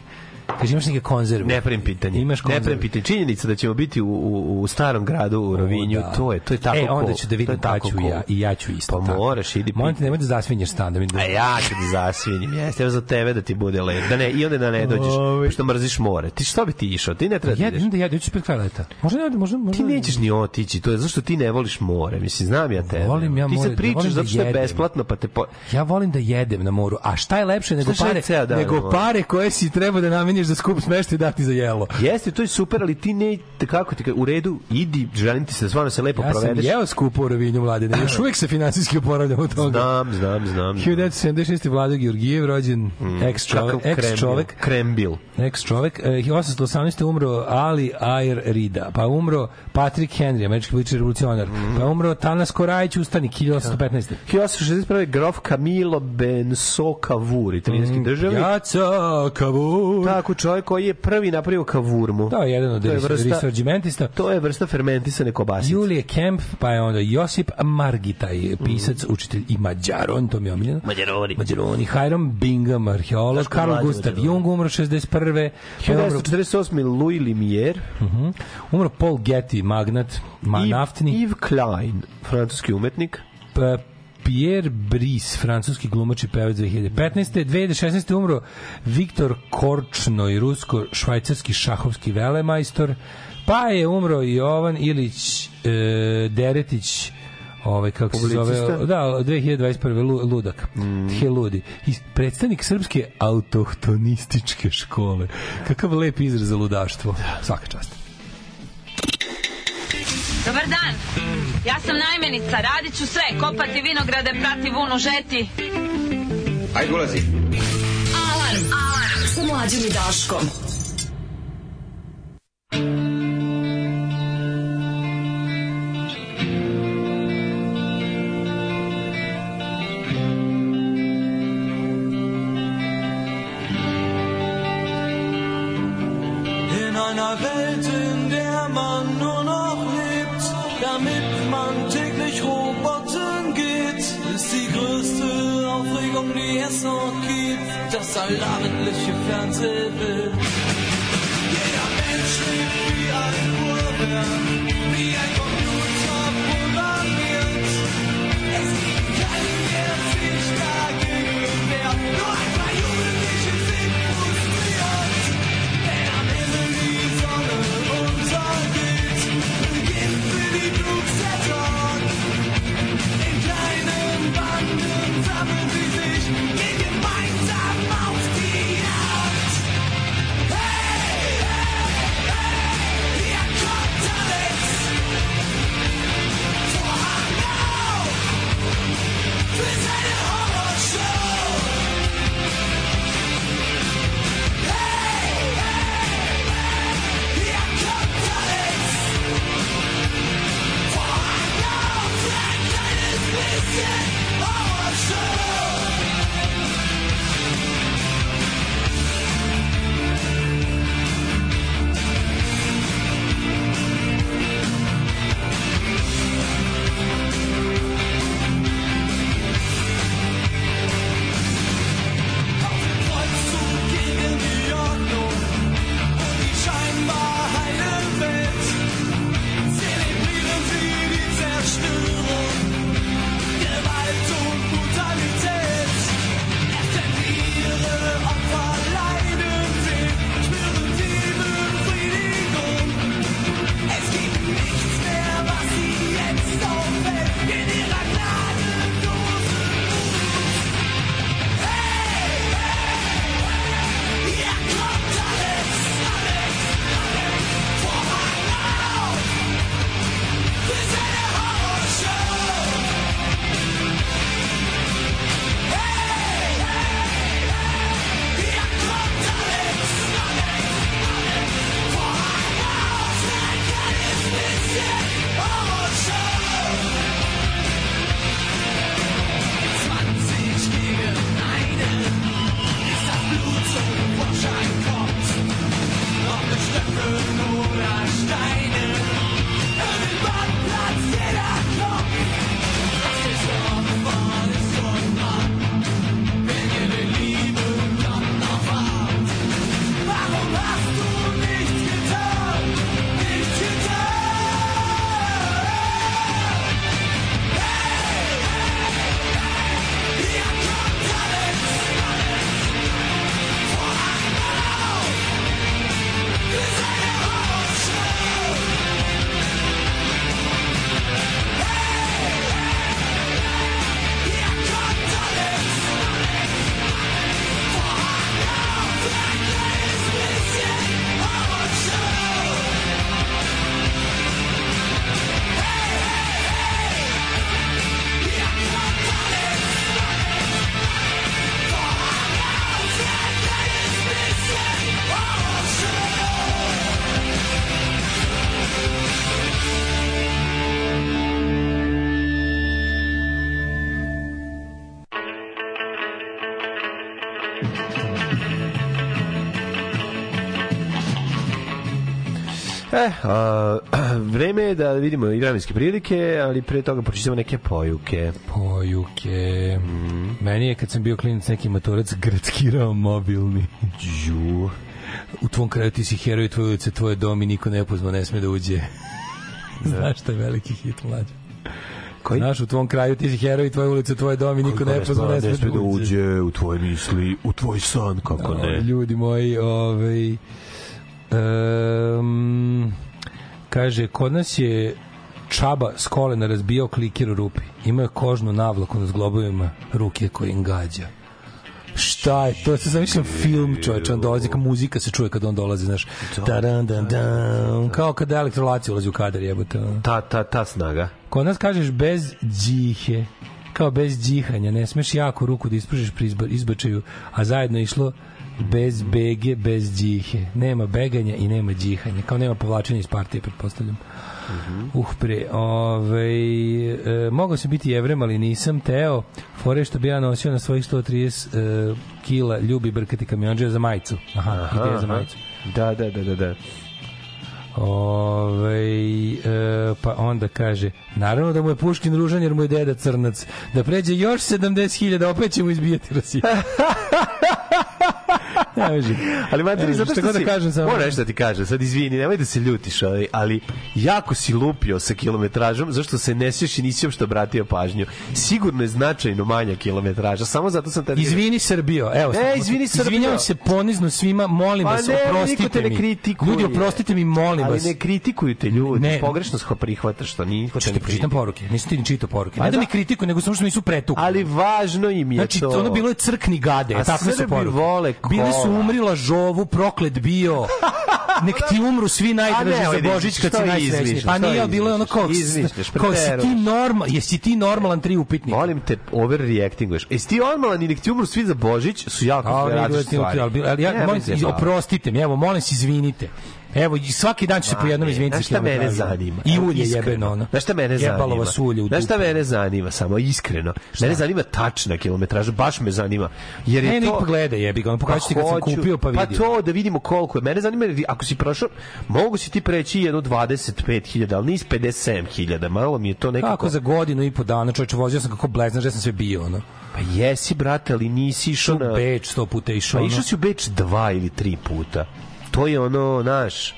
Kaže, imaš neke konzerve. Ne pravim pitanje. Imaš ne konzerve. pravim pitanje. Činjenica da ćemo biti u, u, u starom gradu u Rovinju, da. to je to je tako. E, onda ću da vidim pa tako ću ja i ja ću isto. Pa tako. moraš, idi Molim te, nemoj da zasvinješ stan. Da mi da... A ja ću da zasvinim, jeste, evo za tebe da ti bude lep. Da ne, i onda da ne dođeš, Ovaj. pošto mrziš more. Ti što bi ti išao? Ti ne treba da Ja, ideš. da ja, ja ću pred kraj leta. Možda ne, možda, možda... Ti nećeš ni otići, to je zašto ti ne voliš more. Mislim, znam ja tebe. Volim ja ti more, sad pričaš volim da zato što je besplatno, pa te. Ja volim da jedem na moru. A šta je lepše nego šta pare, nego pare koje si treba da nameniš za skup smeštaj dati za jelo? Jeste, to je super, ali ti ne, kako ti, u redu, idi, želim ti se da stvarno se lepo Ja sam provedeš. jeo skupo u Rovinju mladine. Još uvijek se finansijski oporavljam od toga. Znam, znam, znam. 1976. Vlado Georgijev, rođen ex čovek, ex čovek, Krembil. ex čovek. E, 1818. umro Ali Ayer Rida, pa umro Patrick Henry, američki politički revolucionar, pa umro Tanas Korajić, ustanik 1815. 1861. grof Camilo Benso Cavour, Mm, italijanski državnik. Jaca Kavur. Tako, čovjek koji je prvi napravio kavurmu. Je jedan od To je vrsta- risorgimentista. To je vrsta fermentisane kobasice. Julije Kemp, pa je onda Josip Margitaj, pisac, učitelj i mađaron, to mi je omiljeno. Mađaroni. Mađaroni, Hiram Bingham, arheolog, Karl Gustav Mađaroni. Jung, umro 61. Pa je umro, 1948. Louis Limier. Mhm. umro Paul Getty, magnat, ma, Yves- naftni. Yves Klein, francuski umetnik. Pa, Pierre Brice, francuski glumač i pevač 2015. 2016. umro Viktor Korčnoj, rusko-švajcarski šahovski velemajstor. Pa je umro Jovan Ilić e, Deretić, ovaj kako se zove, da, 2021. Lu, ludak. Mm. Ludi. I predstavnik srpske autohtonističke škole. Kakav lep izraz za ludaštvo. Svaka čast. Dobar dan. Ja sam najmenica, radit ću sve, kopati vinograde, prati vunu, žeti. Ajde, ulazi. Alarm. Alarm. Sa mlađom i Daškom. Es noch gibt, das allabendliche Fernsehbild. Jeder Mensch lebt wie ein Uhrwerk, Sir! E, a, vreme je da vidimo i vremenske prilike, ali pre toga pročitamo neke pojuke. Pojuke. Meni je kad sam bio klinac neki maturac gradskirao mobilni. Ju. U tvom kraju ti si heroj, tvoje ulice, tvoje dom i niko nepozvao ne sme da uđe. Znaš što je veliki hit mlađe. Koji? Znaš, u tvom kraju ti si heroj, tvoje ulice, tvoje dom i niko Kako nepozvao ne sme da uđe. u tvoje misli, u tvoj san, kako O, Ljudi moji, ovaj um, kaže, kod nas je Čaba s kolena razbijao klikir u rupi. Imao je kožnu navlaku na zglobovima ruke koji im gađa. Šta je to? Se zamišljam film, čoveče, on dolazi, kao muzika se čuje kad on dolazi, znaš. Taran, dan, dan, kao kad elektrolacija ulazi u kadar, jebote. Ta, ta, ta snaga. Kod nas kažeš bez džihe, kao bez džihanja, ne smeš jako ruku da ispružiš pri izba- izbačaju, a zajedno je išlo bez bege, bez džihe. Nema beganja i nema džihanja, kao nema povlačenja iz partije, pretpostavljam. Uh, pre, ovaj, e, mogao sam biti jevrem, ali nisam teo. Fore što bi ja nosio na svojih 130 e, kila ljubi brkati kamionđe za majicu. Aha, ideja za majicu. Da, da, da, da, da. Ove, e, pa onda kaže naravno da mu je Puškin ružan jer mu je deda crnac da pređe još 70.000 opet ćemo izbijati Rusiju ne može Ali materi, zato što god da si, kažem samo- moram nešto da ti kažem, sad izvini, nemoj da se ljutiš, ali, ali jako si lupio sa kilometražom, zašto se ne sješ i nisi uopšte obratio pažnju. Sigurno je značajno manja kilometraža, samo zato sam te... Izvini Srbijo, evo. Ne, izvini, Srbijo. Izvinjavam se ponizno svima, molim Pa vas, ne, oprostite mi. kritikuje. Ljudi, oprostite mi, molim ali vas. ne kritikuju te ljudi, Ne. pogrešno se prihvataš što niko te Što ne pročitam poruke, nisam ti ni čitao poruke. Pa Ne da da. mi kritikuju, nego samo što nisu pretukli. Ali važno im je Znači, to. ono bilo je crkni gade, A takve su poruke. vole Bili su kola. umri lažovu, proklet bio. Nek ti umru svi najdraži ne, za Božić kad si najsrećniji. Pa nije, bilo je ono kao, izmišljaš, kao si ti normal, jesi ti normalan tri upitnika. Molim te, overreactinguješ. Jesi ti normalan i nek ti umru svi za Božić, su jako ali, stvari. ali, ja molim, baviti. oprostite mi, evo, molim se, izvinite. Evo, i svaki dan ću se po jednom ne, izviniti. Znaš šta mene zanima? I ulje iskreno. jebeno, ono. Znaš šta mene zanima? Jebalo vas ulje u Znaš šta mene zanima, samo iskreno? Mene zanima tačna kilometraža, baš me zanima. Jer je Ne, ne, to... pa gledaj, jebi ga, ono pokažu ti kad sam hoću. kupio, pa vidim. Pa to da vidimo koliko je. Mene zanima, jer ako si prošao, mogu si ti preći jedno 25.000, ali nis 57.000. Malo mi je to nekako... Kako za godinu i po dana, čovječe, vozio sam kako blez, znaš gde sam sve bio, ono. Pa jesi, brate, ali nisi išao U na... Beč sto puta išao, Pa išao si u Beč dva ili tri puta. To je ono, naš...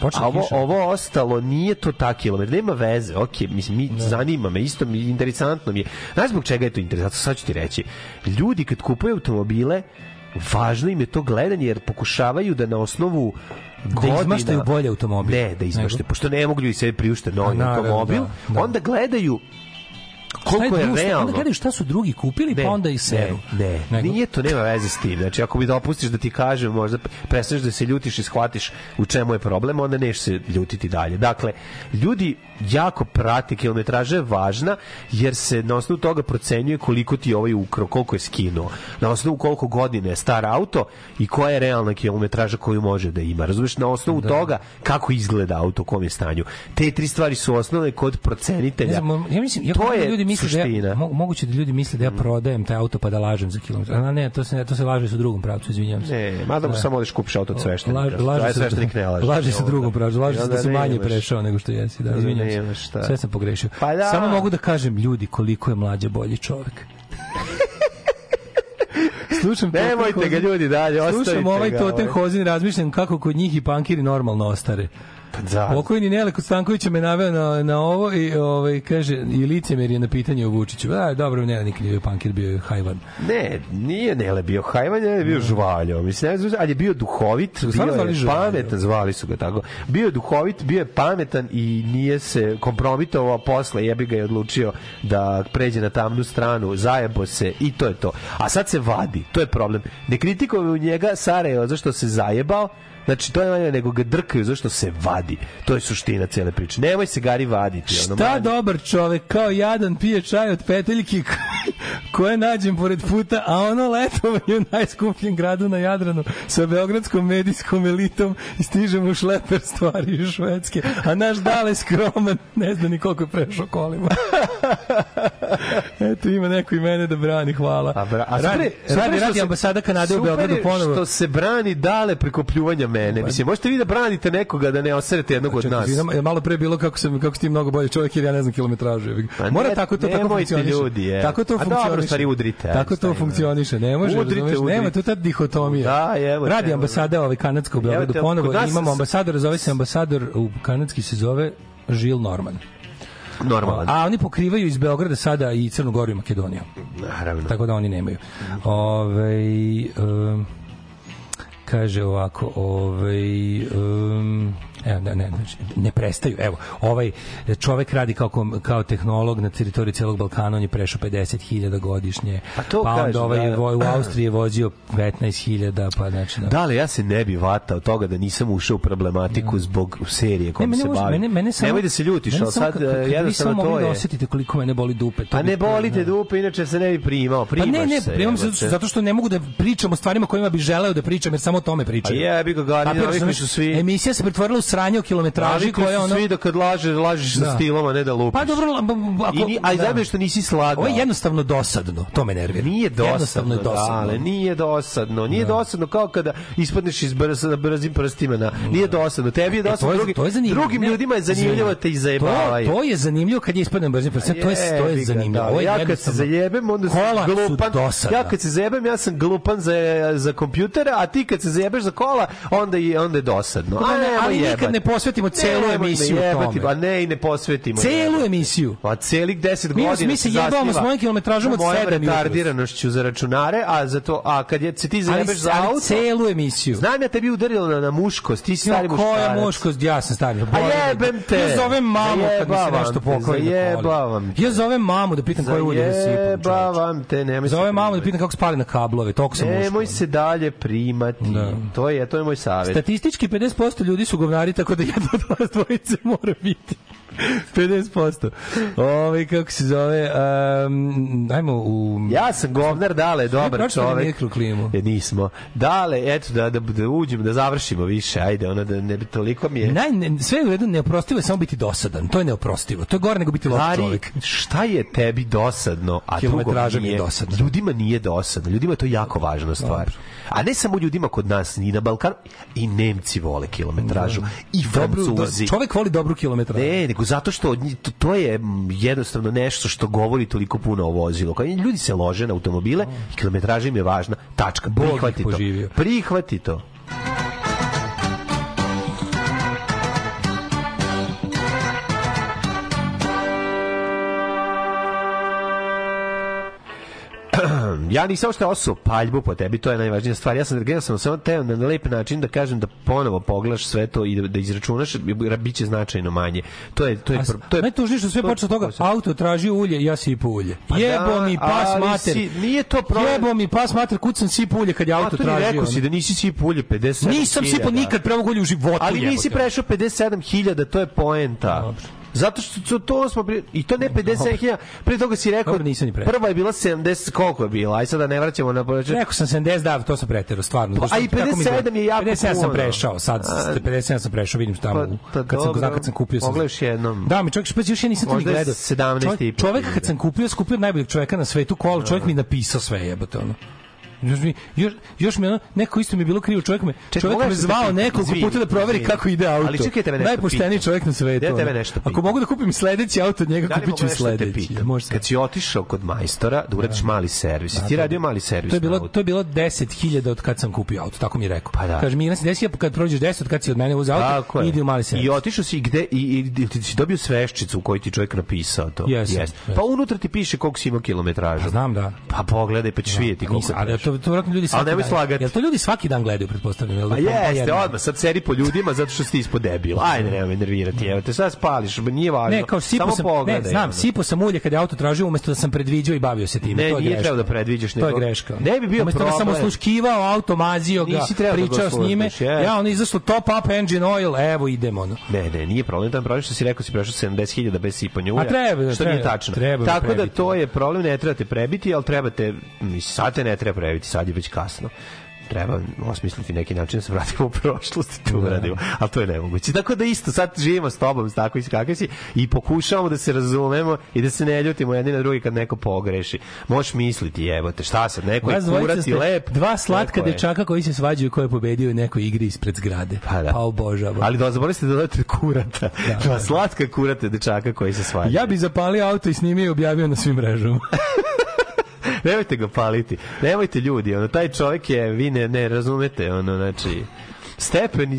Počne A ovo, kiša. ovo ostalo nije to ta kilometar, nema veze, ok, mislim, mi, zanima me, isto mi, interesantno mi je. Znaš zbog čega je to interesantno, sad ću ti reći. Ljudi kad kupuju automobile, važno im je to gledanje, jer pokušavaju da na osnovu godina... izmaštaju bolje automobil. Ne, da izmaštaju, pošto ne mogu ljudi sebi priušte novi naravno, automobil, da, da. onda gledaju koliko je drugo? realno. Onda gledaju šta su drugi kupili, pa onda i seru. Ne, ne, Nego? nije to, nema veze s tim. Znači, ako mi dopustiš da ti kažem, možda prestaneš da se ljutiš i shvatiš u čemu je problem, onda neš se ljutiti dalje. Dakle, ljudi jako prate, kilometraža je važna, jer se na osnovu toga procenjuje koliko ti je ovaj ukro, koliko je skinuo, na osnovu koliko godine je star auto i koja je realna kilometraža koju može da ima. Razumeš, na osnovu toga kako izgleda auto, u kom je stanju. Te tri stvari su osnovne kod procenitelja. Ne znam, ja mislim, ja to je ljudi misle da ja, mo- moguće da ljudi misle da ja prodajem taj auto pa da lažem za kilometar. A ne, to se ne, to se laže sa drugom pravcu, izvinjavam se. Ne, mada Da. samo odeš kupiš auto od sveštenika. Laže, laže se, sveštenik ne laže. laže se drugom pravcu, laže se da se manje prešao nego što jesi, da, izvinjavam se. šta. Sve sam pogrešio. Pa da. Samo mogu da kažem ljudi koliko je mlađe bolji čovek. Slušam Nemojte ga ljudi dalje, ostavite Slušam ovaj ga, Totem ovaj. Hozin, razmišljam kako kod njih i pankiri normalno ostare. Pa da. Pokojni Nele Kostankovića me naveo na, na ovo i ovaj, kaže, i licemer je na pitanje o Vučiću. A, dobro, Nele nikad nije bio pankir, bio je hajvan. Ne, nije Nele bio hajvan, je bio žvaljo. Mislim, ne znam, ali je bio duhovit, bio je pametan, zvali su ga tako. Bio je duhovit, bio je pametan i nije se kompromitovao posle, jebi ga je odlučio da pređe na tamnu stranu, zajebo se i to je to. A sad se vadi, to je problem. Ne kritikuju njega Sarajevo zašto se zajebao, Znači, to je manje nego ga drkaju zašto se vadi. To je suština cele priče. Nemoj se Gari vaditi. ono, Šta manje. dobar čovek, kao jadan pije čaj od peteljki koje nađem pored puta, a ono letovanje u najskupljem gradu na Jadranu sa beogradskom medijskom elitom i stižemo u šleper stvari iz Švedske, a naš dale skroman ne zna ni koliko je prešao kolima. Eto, ima neko i mene da brani, hvala. A, bra, a radi, super je- super radi, radi ambasada Kanade u Beogradu ponovo. što se brani dale preko pljuvanja mene. Mislim, možete vi da branite nekoga da ne oserete jednog od nas. je malo pre bilo kako sam kako ti mnogo bolji čovjek jer ja ne znam ga. Pa Mora ne- tako to tako funkcioniše. ljudi, je. Tako to funkcioniše. stvari udrite, Tako to funkcioniše. Ne može, Udrite, udrite. nema tu ta dihotomija. Da, evo Radi ambasada ovaj kanadska u Beogradu ponovo. Imamo ambasadora, zove se ambasador u kanadski se zove Žil Norman. Normalan. A oni pokrivaju iz Beograda sada i Crnu Goru i Makedoniju. Naravno. Tako da oni nemaju. Ove, um, kaže ovako, ovaj um, evo, ne, ne, znači, ne prestaju. Evo, ovaj čovek radi kao, kao tehnolog na teritoriji celog Balkana, on je prešao 50.000 godišnje. Pa to pa onda ovaj da. vo- u Austriji je vozio 15.000, pa znači da. Da li ja se ne bi vatao toga da nisam ušao u problematiku zbog serije Ne, kojom mene se bavim. mene, mene samo, Nemoj da se ljutiš, ali sad jednostavno to da je... osetite koliko mene boli dupe. to Pa bi- ne bolite dupe, inače se ne bi primao. Pa Primaš ne, ne, se. primam se zato što ne mogu da pričam o stvarima kojima bih želeo da pričam, jer samo o tome pričam. A jebi ga, Kapiraš, navikli znaš, su svi. Emisija se pretvorila u sranje o kilometraži su ono... svi da kad laže, lažeš sa Da. stilom, a ne da lupiš. Pa dobro, ako... I a i da. što nisi slagao. Ovo je jednostavno dosadno, to me nervira. Nije dosadno, Jednostavno je dosadno. dale, nije dosadno. Nije dosadno kao kada ispadneš iz brz, na brzim prstima. Na, nije dosadno. Tebi je E, to dosadno, je- drugi, to je zanimljivo. drugim Ne, ljudima je zanimljivo da te To, izajebavaju. to je zanimljivo kad je ispadnem brzim prstima. To je, to je Jebi ga, zanimljivo. da. Je ja kad se zajebem, onda sam glupan. Ja kad se zajebem, ja sam glupan za, za kompjutere, a ti kad se zajebeš za kola, onda je, onda je dosadno. A Ne, ali nikad jebati. ne posvetimo celu Nemoj me emisiju jebati, tome. A ne, i ne posvetimo. Celu emisiju. Pa celih 10 Mi- godina mi se jebamo s mojim kilometražom od mojom sedam jutros. retardiranošću za računare, a za to, a kad je, se ti Ali, zajebeš za ali auto, celu emisiju. znam ja tebi udarilo na, na muškost, ti si stari Ja, koja muškarac. muškost, ja sam stari. A jebem te. Ja zovem mamu kad mi se nešto pokvari. zajebavam te. Ja zovem mamu da pitam koje ulje da sipam. Zajebavam te, nemoj Zovem mamu da pitam kako spali na kablove, toliko sam Nemoj muško. se dalje primati. Da. To je, to je moj savjet. Statistički 50% ljudi su govnari, tako da jedna od vas dvojice mora biti. 50%. Ove, kako se zove, um, ajmo u... Ja sam govnar, dale, dobar čovek. mikroklimu? E, nismo. Dale, eto, da, da, da uđemo, da završimo više, ajde, ono, da ne, toliko mi je... Naj, ne, sve je u redu, neoprostivo je samo biti dosadan. To je neoprostivo. To je gore nego biti loš Lari, čovjek. šta je tebi dosadno, a drugo je nije? dosadna. Ljudima nije dosadno. Ljudima je to jako važna stvar. A ne samo ljudima kod nas, ni na Balkanu. I Nemci vole kilometražu. I Dobru, do, Francuzi. čovjek voli dobru kilometražu. Ne, nego zato što to, je jednostavno nešto što govori toliko puno o vozilu. Kao, ljudi se lože na automobile i kilometraža im je važna. Tačka. Prihvati to. Prihvati to. Ja nisam što osuo paljbu po tebi, to je najvažnija stvar. Ja sam ja sam samo teo na lep način da kažem da ponovo pogledaš sve to i da, da izračunaš, biće značajno manje. To je to je A pr- to je Najtužnije što sve to- od toga, auto traži ulje, ja sipao ulje. Pa Jebo da, mi pas mater. si- nije to problem. Jebo mi pas mater, kud sam sipao ulje kad je auto to tražio. rekao si da nisi sipao ulje 57 Nisam sipao nikad prvog ulje u životu. Ali nisi prešao 57.000, to je poenta. Zato što to, to smo pri... i to ne 57.000, pre toga si rekao Dobro, nisam ni prešao. prva je bila 70 koliko je bila aj sada ne vraćamo na početak Rekao sam 70 da, to sam preterao, stvarno. Pa, a i tako mi 57 je jako 57 sam puno. prešao, sad A, 57 sam prešao, vidim tamo, Pa, pa kad sam, dobro. znam kad sam kupio. Sam, Mogla još jednom. Da, mi čovjek, pa još ja nisam to ni gledao. 17 Čovjek- Čovjek kad sam kupio, skupio najboljeg čovjeka na svetu kola, čovjek mi napisao sve jebote, ono. Još mi, još, još mi ono, neko isto mi je bilo krivo, čovjek me, Čekaj, čovjek me zvao da pitam? nekoliko puta da proveri kako ide auto. Ali čekaj, tebe nešto Najpošteniji pitam. čovjek na svetu. Ja tebe nešto Ako mogu da kupim sledeći auto od njega, Da kupit ću da te sledeći. pitam? Može. Kad si otišao kod majstora da uradiš mali servis, Da, ti to- radio mali servis. To je bilo to je bilo 10.000 od kad sam kupio auto, tako mi je rekao. Pa da. Kaže mi se desi kad prođeš 10 od kad si od mene uzeo auto, idi u mali servis. I otišao si gde i, i, ti si dobio sveščicu u kojoj ti čovjek napisao to. Jesam. Pa unutra ti piše koliko si imao kilometraža. Znam da. Pa pogledaj, pa ćeš vidjeti koliko ali je to to, to vjerojatno ljudi svaki nemoj dan. slagati. Jel to ljudi svaki dan gledaju, pretpostavljam? Jel da- pa jeste, odmah sad seri po ljudima zato što si ti ispod debil. Ajde, nema me nervirati. Evo te sad spališ, nije važno. Ne, kao sipo Samo sam, pogledaj, ne, znam, sipo sam ulje kad je auto tražio umesto da sam predviđao i bavio se time. Ne, to je nije trebao da predviđaš, To je nego- greška. Ne bi bio umesto da sam problem. osluškivao auto, mazio ga, da pričao s njime, ja ono izašlo top up engine oil, evo idemo. Ono. Ne, ne, nije problem, tam problem što si rekao si prešao 70.000 bez sipanja ulja. A treba da- što nije treba- tačno. treba Tako da to je problem, ne trebate prebiti, ali trebate, mislim, sad te ne treba prebiti, sad je već kasno treba osmisliti neki način da se vratimo u prošlost i to uradimo. Ali to je nemoguće. Tako da isto, sad živimo s tobom, s tako i kakvi si, i pokušavamo da se razumemo i da se ne ljutimo jedni na drugi kad neko pogreši. Možeš misliti, jebote, šta sad, neko je Vas dvojica kurac i ste lep. Dva slatka je- dečaka koji se svađaju ko je pobedio u nekoj igri ispred zgrade. Pa da. Pa obožavam. Ali da zaboravite da dodate kurata. Dva slatka kurata dečaka koji se svađaju. Ja bi zapalio auto i snimio i objavio na svim mrežama. Nemojte ga paliti. Nemojte ljudi, ono taj čovjek je vi ne, ne razumete, ono znači stepen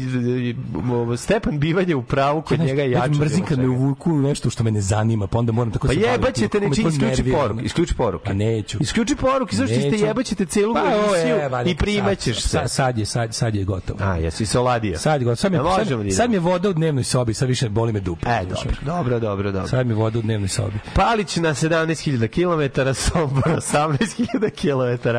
stepen bivanja u pravu kod njega je ja jači. od mrzim kad me uvuku nešto što me ne zanima, pa onda moram tako Pa se baviti. jebaćete, to isključi poruke, isključi poruke. Pa neću. Isključi poruke, zašto ste jebaćete celu Pa, je, emisiju i primaćeš se. Sad, sad, je, sad, sad je gotovo. A, jesi se oladio. Sad je gotovo. Sad mi, Ja, sad, da sad mi je voda u dnevnoj sobi, sad više boli me dupe. E, dobro, dobro, dobro, dobro. Sad mi je voda u dnevnoj sobi. Palić na 17.000 km, Sombor 18.000 km,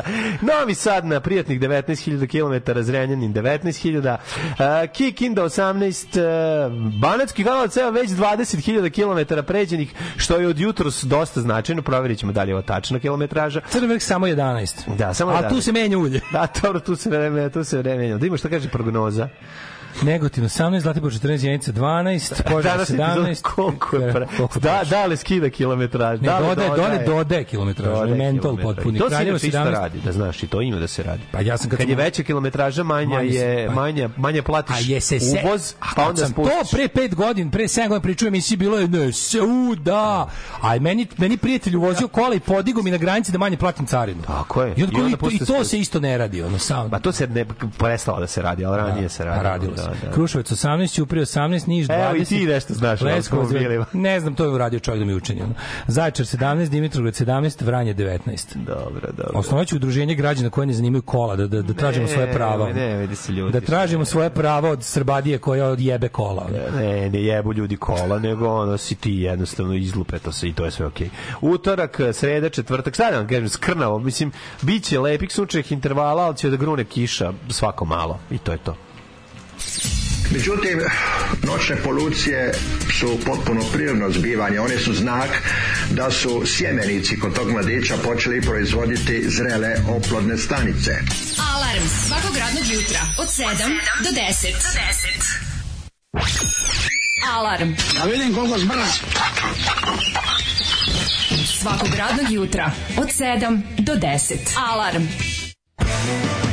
Novi Sad na prijatnih 19.000 km, Zrenjanin 19.000, uh, Kikinda 18, uh, Banatski Karlovac evo već 20.000 km pređenih, što je od jutros dosta značajno, provjerit ćemo da li je ovo tačna kilometraža. Crni vrh samo 11. Da, samo A 11. tu se menja ulje. Da, dobro, tu se vreme, tu se vreme. Da ima šta kaže prognoza. Negotin 18, Zlatibor 14, Janica 12, Požar Danas je 17. koliko je pre... Da, da li skida kilometraž? Ne, da dodaje? dodaje, dodaje kilometražu. Dodaje Mental kilometraž. potpuni. I to se inače isto 17. radi, da znaš, i to ima da se radi. Pa ja sam kad kad je sam- veća kilometraža, manja je, pa- manja, manje platiš A je se se, uvoz, pa onda sam spustiš. to pre pet godina, pre 7 godina pričao emisiji bilo je ne, se, u, da. A meni, meni prijatelj uvozio kola i podigo mi na granici da manje platim carinu. Tako je. I, onda, I onda i, to, i se isto ne radi, ono, samo. Pa to se ne prestalo da se radi, ali ranije se radi. radilo se. Da, da. Kruševac 18, Ćuprije 18, Niš 20. Evo i ti nešto znaš o Leskovac, automobilima. Ne znam, to je uradio čovjek da mi učini. ono. Zaječar 17, Dimitrovgrad 17, Vranje 19. Dobro, dobro. Osnovaću udruženje građana koje ne zanimaju kola, da, da, da tražimo svoje prava. Ne, ne, vidi se ljudi. Da tražimo svoje prava od Srbadije koja odjebe kola. Ne, ne jebu ljudi kola, nego ono si ti jednostavno izlupe to se i to je sve okej. Utorak, sreda, četvrtak, sad da vam kažem, skrnavo, mislim, bit će lepih sunčevih intervala, ali će da grune kiša svako malo i to je to. Međutim, noćne polucije su potpuno prirodno zbivanje. One su znak da su sjemenici kod tog mladića počeli proizvoditi zrele oplodne stanice. Alarm svakog radnog jutra od 7 do 10. Do 10. Alarm. Da vidim koliko zbrz. Svakog radnog jutra od 7 do 10. Alarm. As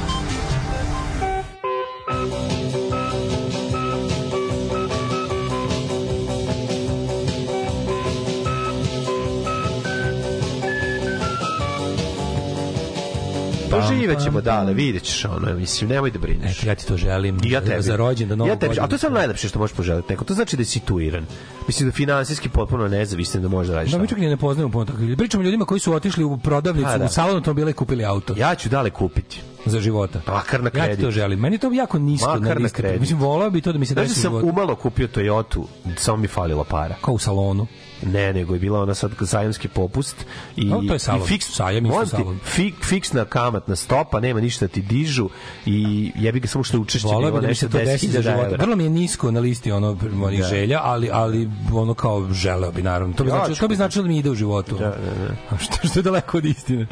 Pa živet ćemo dale, vidjet ćeš ono, mislim, nemoj da brineš. Eto, ja ti to želim. I ja tebi. Za rođendan, ja tebi. A to je samo najlepše što možeš poželiti neko. To znači da je situiran. Mislim da finansijski potpuno nezavistan da možeš da radiš. Da, mi čak ne poznajemo puno toga. Pričamo ljudima koji su otišli u prodavnicu, A, da. u salon automobila i kupili auto. Ja ću dale kupiti. Za života. Makar na Ja ti kredit. to želim. Meni to jako nisko Makar na na kredit. Mislim, volao bi to da mi se da sam život. umalo kupio Toyotu, samo mi falilo para. Kao u salonu. Ne, nego je bila ona sad sajamski popust i No, to je salon. i fiks, Sajam isto salon. Fik, fiksna kamatna stopa, nema ništa da ti dižu i jebi ga samo što učešće bilo bi da mi nešto se to desi za 10.000 života. evra. Vrlo mi je nisko na listi ono onih Da. želja, ali ali ono kao želeo bi naravno. To bi Ja značilo, ću to bi značilo da mi ide u životu. Da, da, da. A što što je daleko od istine.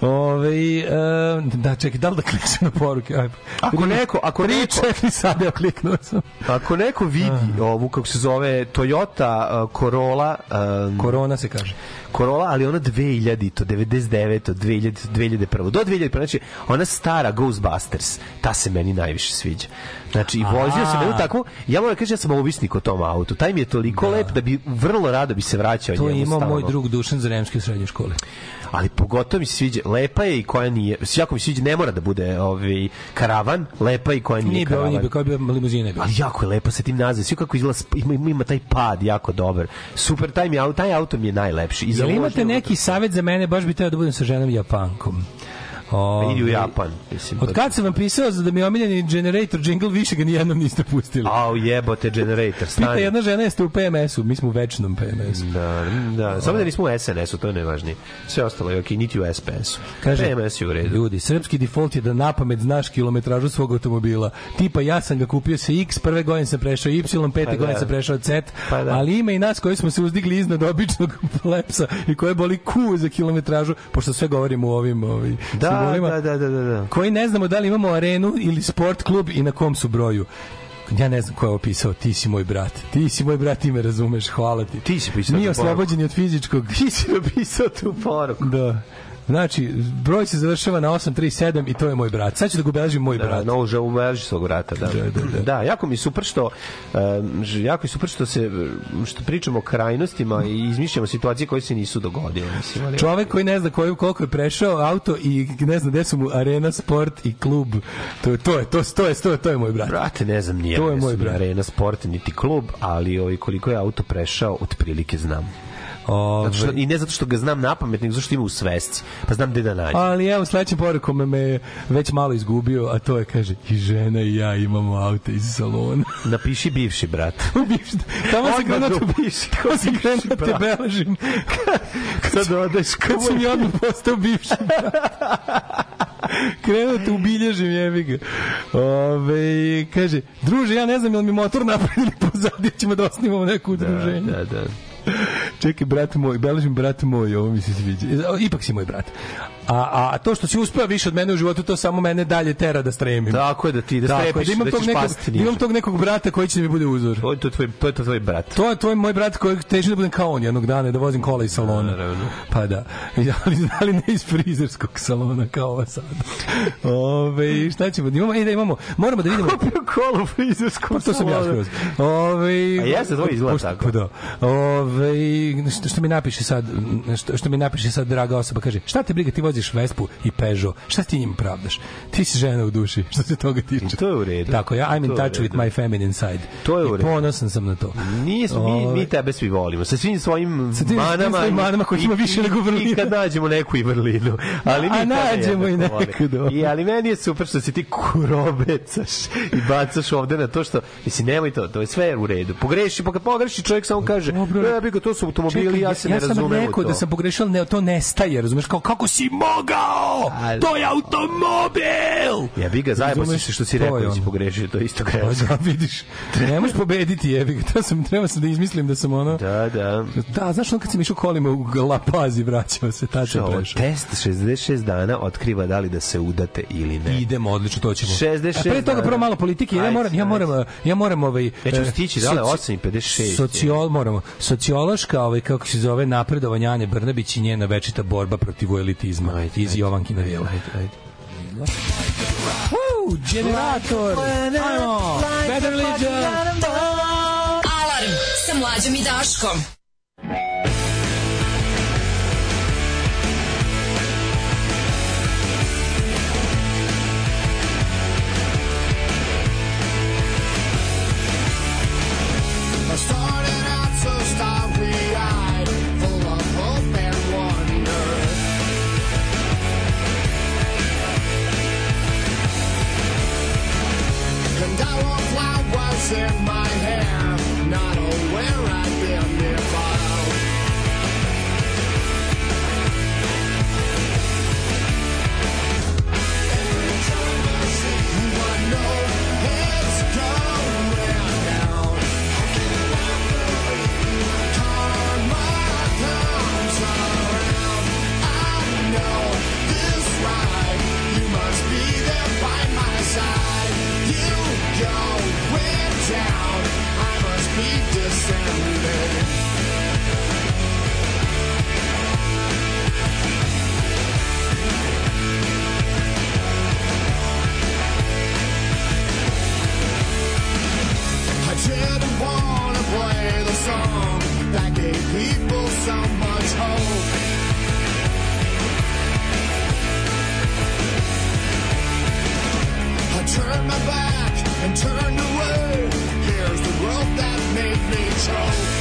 Ove, e, da čekaj, da li da kliknem na poruke? Aj, Ako neko, ako tri, neko, četiri sada ja kliknuo sam. ako neko vidi ovu, kako se zove, Toyota uh, Corolla, um, Korona se kaže. Corolla, ali ona 2000, to 99, 2000, 2001. Do 2001, znači ona stara Ghostbusters, ta se meni najviše sviđa. Znači, i vozio sam jednu takvu, ja moram da kažem, ja sam ovisnik o tom autu. Taj mi je toliko lep da bi vrlo rado bi se vraćao To je imao moj drug Dušan Zaremski u srednjoj školi. Ali pogotovo mi se sviđa, lepa je i koja nije, jako mi se sviđa, ne mora da bude ovaj, karavan, lepa i koja nije, Nije karavan. nije bio, kao bio limuzina bio. Ali jako je lepo sa tim nazivom. Sve kako izgleda, ima, ima, taj pad jako dobar. Super, taj, mi, taj auto mi je najlepši. I Jel imate neki savjet za mene, baš bi trebao da budem sa ženom Japankom. Pa idi u Japan. Mislim, Od kad sam vam pisao za da mi je omiljeni generator jingle više ga nijednom niste pustili. Au jebote generator, Pita stani. jedna žena jeste u PMS-u, mi smo u večnom PMS-u. Da, da, samo da nismo u SNS-u, to je najvažnije. Sve ostalo je ok, niti u SPS-u. Kaže, PMS je u redu. Ljudi, srpski default je da na pamet znaš kilometražu svog automobila. Tipa ja sam ga kupio sa X, prve godine sam prešao Y, pete Pa da. godine sam prešao Z, Pa da. ali ima i nas koji smo se uzdigli iznad običnog plepsa i koje boli ku za kilometražu, pošto sve govorimo u ovim ovi, Da, simbolima, da, da, da, da, da. koji ne znamo da li imamo arenu ili sport klub i na kom su broju. Ja ne znam ko je opisao, ti si moj brat. Ti si moj brat, ti me razumeš, hvala ti. Ti si pisao Mi oslobođeni od fizičkog. Ti si napisao tu poruku. Da. Znači, broj se završava na 837 i to je moj brat. Sad ću da ga obeležim moj Da, brat. no, že ubeleži svog vrata, da. Da, da, da. Da, jako mi super što um, jako mi super što se što pričamo o krajnostima i izmišljamo situacije koje se nisu dogodile, mislim, ali Čovek koji ne zna koju, koliko je prešao auto i ne zna gde su mu arena, sport i klub. To, je- to je, to, to je, to je, to je moj brat. Brate, ne znam nije. To je moj brat. Arena sport niti klub, ali ovaj koliko je auto prešao, otprilike znam. Ove, Zato što, I ne zato što ga znam na pamet, nego zato što ima u svesci. Pa znam gde da nađem. ali evo, sledećim porukom me već malo izgubio, a to je, kaže, i žena i ja imamo auto iz salona. Napiši bivši brat. Ubiš, tamo se te, upiši, tamo se bivši krenuo te beležim. Sad odeš Kad sam ja odmah postao bivši brat. Krenuo te ubilježim, jebi ga. Ove, kaže, druže, ja ne znam jel mi motor napravili pozadije, ćemo da osnimamo neko udruženje. Da, da. Čekaj, brat moj, beležim brat moj, ovo mi se sviđa. E, Ipak si moj brat. A, a to što si uspeo više od mene u životu, to samo mene dalje tera da stremim. Tako je da ti da strepiš, da imam, da tog ćeš nekog, pasti da imam tog nekog brata koji će da mi bude uzor. To je to tvoj, to je to tvoj brat. To je tvoj moj brat koji teži da budem kao on jednog dana, da vozim kola iz salona. Naravno. Pa da. Ali, ali ne iz frizerskog salona kao ova sada. Ove, šta ćemo? Imamo, e, da imamo, moramo da vidimo... Kolo frizerskom Pa to sam ja skroz. Ove, A jeste, to izgleda pošto- tako. Pa da. Ove, što, što mi napiše sad, što, što mi napiše sad draga osoba, kaže, šta te briga, ti voziš Vespu i Peugeot, šta ti njim pravdaš? Ti si žena u duši, što se toga tiče. To je u redu. Tako, ja, I'm in touch with my feminine side. To je u I redu. ponosan sam na to. Nije, mi, mi tebe svi volimo. Sa svim svojim Sa tim manama. svojim i- manama kojih ima i- više i- nego vrlina. I kad nađemo neku i vrlinu. Ali mi A nađemo i neku, dobro. I, ali meni je super što se ti kurobecaš i bacaš ovde na to što, mislim, nemoj to, to je sve u redu. Pogreši, pa kad pogreši čovjek samo kaže, Dobro. e, bi ga, to su automobili, Čekaj, ja se ja ne sam razumem u rekao to. da sam pogrešio, ne, to nestaje, razumeš, kao kako si mogao? To je automobil! Ja bi ga Razumeš? se što si To rekao je da si pogrešio, to je isto Pa grešno. da, vidiš. Ne možeš pobediti, jebi ga. To sam, treba sam da izmislim da sam ono... Da, da. Da, znaš ono kad sam išao kolima u La Paz i vraćao se, tad sam Ovo, prešao. test 66 dana otkriva da li da se udate ili ne. Idemo, odlično, to ćemo. 66 A pre toga dana. prvo malo politike, ja Ajde, moram, ja moram, ja moram ovaj Nećemo e, stići, da li, soci- 8.56 je. Socijol, moramo. Sociološka, ovaj kako se zove, napredovanje Anje Brnabić i njena večita borba protiv elitizma iz Jovankina dela. Ajde, ajde. Woo, generator. Ajmo. Better Legion. Alarm sa mlađom i Daškom. I started And I flowers in my hair, not people so much hope. I turned my back and turned away. Here's the rope that made me choke.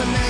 Try to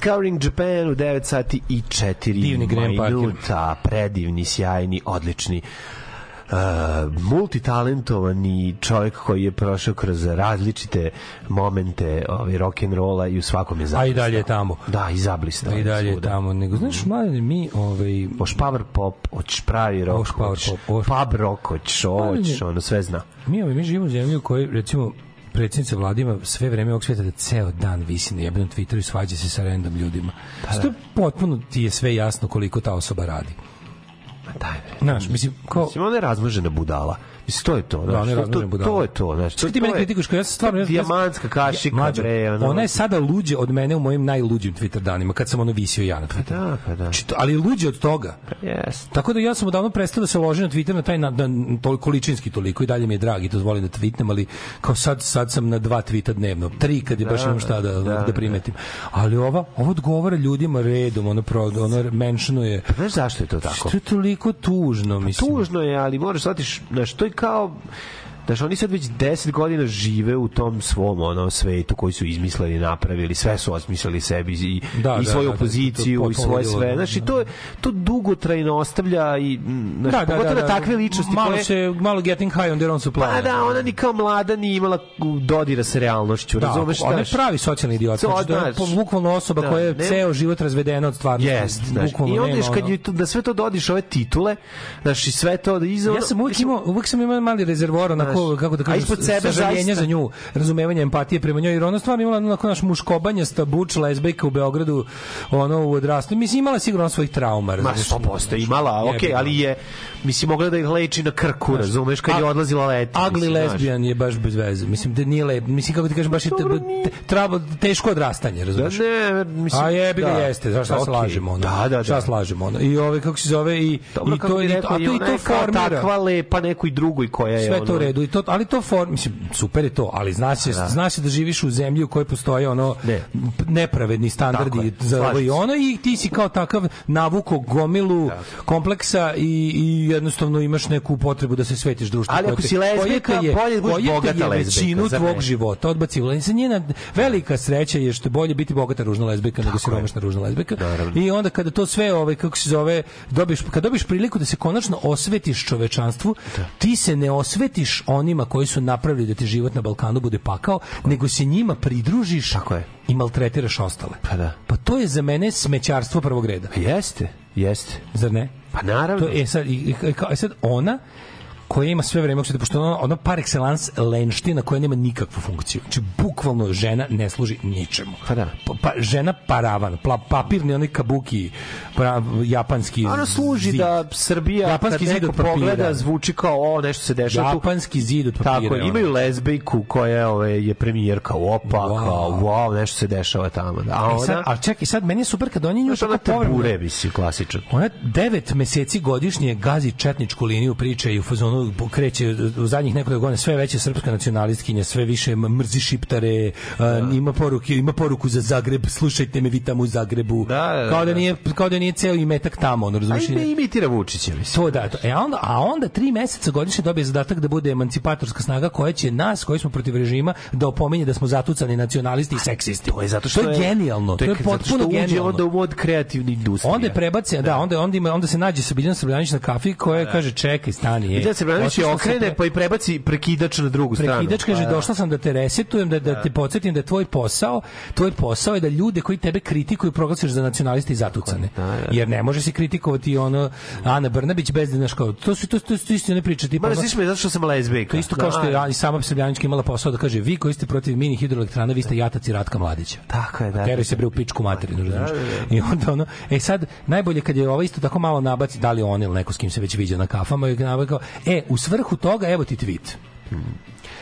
Discovering Japan u 9 sati i 4 Divni minuta. Predivni, sjajni, odlični. Uh, multitalentovani čovjek koji je prošao kroz različite momente ovaj, rock'n'rolla i u svakom je A zablistao. i dalje je tamo. Da, i zablistao. A i dalje je tamo. Nego, znaš, mladen, mi, ovaj, Oš power pop, oć pravi rock, Oš power pop, oš- pub rock, oć, oć, ono sve zna. mi, ovaj, mi živimo u zemlji u kojoj, recimo, predsjednica vlada ima sve vreme ovog sveta da ceo dan visi na jebenom Twitteru i svađa se sa random ljudima. Pa Što potpuno ti je sve jasno koliko ta osoba radi. Ma daj, bre. Znaš, mislim, kao... Mislim, ona je razmažena budala. Mislim, to je to. Da, je to, to, to je to. Znaš, to, Čekaj, ti mene kao ja sam stvarno... ja- ja- Dijamantska kašika, Mlađo, bre. ono- ona je sada luđe od mene u mojim najluđim Twitter danima, kad sam ono visio ja na Twitter. Da, pa da. Znači, to- ali luđe od toga. Yes. Tako da ja sam odavno prestao da se ložim na Twitter na taj na, na, toliko količinski toliko i dalje mi je dragi to volim da tweetnem, ali kao sad sad sam na dva tvita dnevno, tri kad je baš Da, imam šta da, da, da, primetim. Ali ova ovo odgovara ljudima redom, ono pro, ono mentionuje. Znaš zašto je to tako? Što je toliko tužno, mislim. Tužno je, ali moraš shvatiš, znaš, to je kao Znaš, oni sad već 10 godina žive u tom svom ono, svetu koji su izmislili, napravili, sve su osmislili sebi i, Da, i da, svoju da, da, opoziciju to- to i svoje sve. da, Znaš, i da. to, to dugotrajno ostavlja i, znaš, pogotovo na takve ličnosti malo koje... se malo getting high on their own supply. Pa da, ona ni kao mlada ni imala dodira sa realnošću, Da, razumeš ona je pravi socijalni idiot. To, Znači, da bukvalno osoba da, koja je nema- ceo život razvedena od stvarnosti. Jest, Bukvalno i onda još kad je to, da sve to dodiš ove titule, znaš, i sve to da iza... Ja sam uvijek imao, uvijek sam imao mali rezervoar onako, Znaš, kako da kažem, ispod sebe sažaljenja za nju, razumevanje empatije prema njoj, jer ona stvarno imala onako naš muškobanjasta buč lezbejka u Beogradu, ono u odrastu. Mislim, imala sigurno svojih trauma. Ma razumeš? 100% imala, okej, ga. ali je mislim mogla da ih leči na krku, razumeš, kad je odlazila leti. Znaš. lesbian je baš bez veze. Mislim da nije lep. Mislim kako ti kažem baš je trabo, teško odrastanje, Da razumeš? ne, mislim. A jebi ga da. jeste, zašto šta se Okej. lažemo ono. Da, da, da. Šta se lažemo ono. I ove kako se zove i Dobro, i to i to, a to i to formira. takva lepa nekoj drugoj koja je sve to u redu i to ali to form mislim super je to ali zna se zna se da živiš u zemlji u kojoj postoje ono Ne. nepravedni standardi za ovo i ono i ti si kao takav navuko gomilu kompleksa i, i jednostavno imaš neku potrebu da se svetiš društvu Ali ako si te je- bolje da budeš te bogata je većinu tvog života odbacila? I sa njena velika sreća je što je bolje biti bogata ružna lezbijka nego siromašna ružna lezbijka i onda kada to sve ovaj kako se zove dobiš kad dobiš priliku da se konačno osvetiš čovečanstvu ti se ne osvetiš onima koji su napravili da ti život na Balkanu bude pakao nego se njima pridružiš Tako je. i maltretiraš ostale Pa da. pa to je za mene smećarstvo prvog reda Jeste, jeste. zar ne Pa naravno. to je sad, i, i, kao- sad ona koja ima sve vreme, pošto je ono, ono par excellence lenština koja nema nikakvu funkciju. Znači, bukvalno žena ne služi ničemu. Pa da. Pa, pa, žena paravan, pla, papirni onaj kabuki, pra, japanski Ono služi zid. da Srbija Japanski kad neko pogleda zvuči kao o nešto se dešava tu. Japanski zid od papira. Tako, je, imaju lezbijku koja ovaj, je premijerka, opa, Wow. kao, wow, nešto se dešava tamo. Da. A E sad, ona, a čekaj, sad meni je super kad oni nju znaš, ona tako povremeno- klasičan. Ona devet meseci godišnje gazi četničku liniju priče i u fazonu kreće u zadnjih nekoliko godina sve veće srpska nacionalistkinja, sve više mrzi šiptare, a, ima poruke, ima poruku za Zagreb, slušajte me vi tamo u Zagrebu. Da, da, kao da da. nije kao da nije ceo imetak tamo, ono A razumiješ? ime imitira Vučića. To da, to. E, a onda, a onda tri meseca godišnje dobije zadatak da bude emancipatorska snaga koja će nas, koji smo protiv režima, da opominje da smo zatucani nacionalisti i seksisti. To je zato što to je, genijalno, to je, zato što potpuno genijalno. onda u mod kreativne industrije. Onda je prebace, da, onda onda ima onda se nađe sa Biljana Srbljanić na kafi koja kaže čekaj stani je. Branović je okrene pa i prebaci prekidač na drugu stranu. Prekidač kaže Pa, da. došla sam da te resetujem da da te podsjetim da je tvoj posao tvoj posao je da ljude koji tebe kritikuju proglasiš za nacionaliste i zatucane jer ne može se kritikovati ono Ana Brnabić bez da kao to su to to, to isto ne priče tipa Ma ono- me zato što sam lezbijka. to isto kao što je i sama Srbljanićka imala posao da kaže vi koji ste protiv mini hidroelektrana vi ste jataci Ratka Mladića. Tako je, da. Teraj se bre u pičku materinu, razumiješ? I onda ono, e sad, najbolje kad je ovo isto tako malo nabaci, da li on ili neko s kim se već viđa na kafama, i nabaci kao, u svrhu toga, evo ti tweet.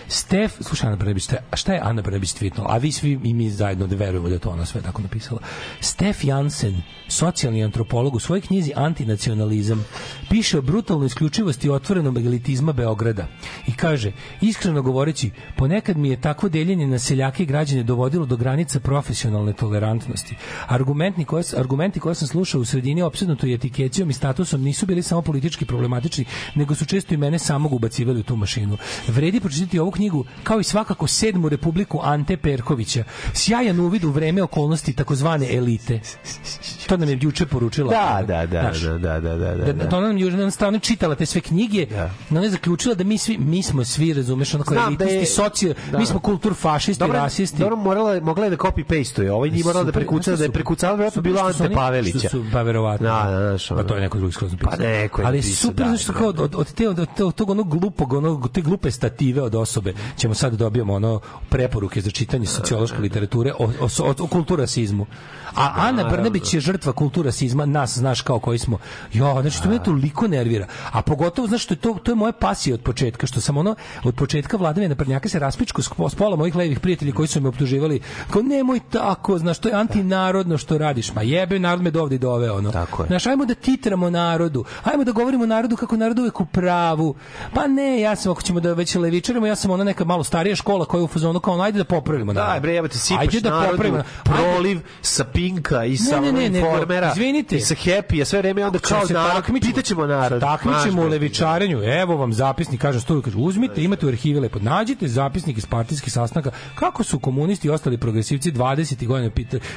Stef, slušaj Ana Brnebić, šta, je Ana Brnebić tweetnula? A vi svi i mi zajedno da verujemo da to ona sve tako napisala. Stef Jansen, socijalni antropolog u svojoj knjizi Antinacionalizam, piše o brutalnoj isključivosti otvorenog elitizma Beograda i kaže, iskreno govoreći, ponekad mi je takvo deljenje na seljake i građane dovodilo do granica profesionalne tolerantnosti. Argumenti koje, argumenti koje sam slušao u sredini opsednutoj etikecijom i statusom nisu bili samo politički problematični, nego su često i mene samog ubacivali u tu mašinu. Vredi pročitati ovu knjigu, kao i svakako sedmu republiku Ante Perkovića. Sjajan uvid u vreme okolnosti takozvane elite. To nam je juče poručila. Da, da, da, Znaš, da, da, da, da, da, da. to ona nam juče stranu čitala te sve knjige, da. ona je zaključila da mi svi mi smo svi, razumeš, onako Znam da je- elitisti, socijal, da. mi smo kultur fašisti, Dobro, rasisti. dobro morala je- mogla je da copy paste Ovaj nije morala da prekuca, da je što prekucala verovatno bilo što Ante Pavelića. što su- Pa verovatno. Da, da, znaš, ono. Pa to je neko drugi skroz napisao. Pa neko je Ali super, da, što kao od, od, od te, od, od tog onog glupog, onog, te glupe stative od osobe, ćemo sad da dobijemo ono preporuke za čitanje sociološke literature o, o, o, o kulturasizmu. A Ana Brnabić je žrtva kulturasizma, nas znaš kao koji smo. Jo, znači to me toliko nervira. A pogotovo znaš što je to to je moja pasija od početka, što sam ono od početka vladavine naprednjaka se raspičko s pola mojih levih prijatelja koji su me optuživali kao nemoj tako, znaš, to je antinarodno što radiš. Ma jebe, narod me dovde i doveo, ono. Tako je. Znaš, ajmo da titramo narodu. Ajmo da govorimo narodu kako narod uvek u pravu. Pa ne, ja sam, ako ćemo da već levičarimo, ja sam ona neka malo starija škola koja je u fazonu kao, ajde da popravimo narod. Da, bre, jebate, sipaš Ajde da narodu popravimo. proliv sa Pinka i sa Ne, ne, ne, Informera izvinite. i sa Happy, a sve vreme onda kao narod, pitaćemo narod. Takmičimo u levičarenju. Evo vam zapisnik, kaže studiju, kaže uzmite, imate u arhivi lepo, nađite zapisnik iz partijskih sastanaka kako su komunisti i ostali progresivci 20. godina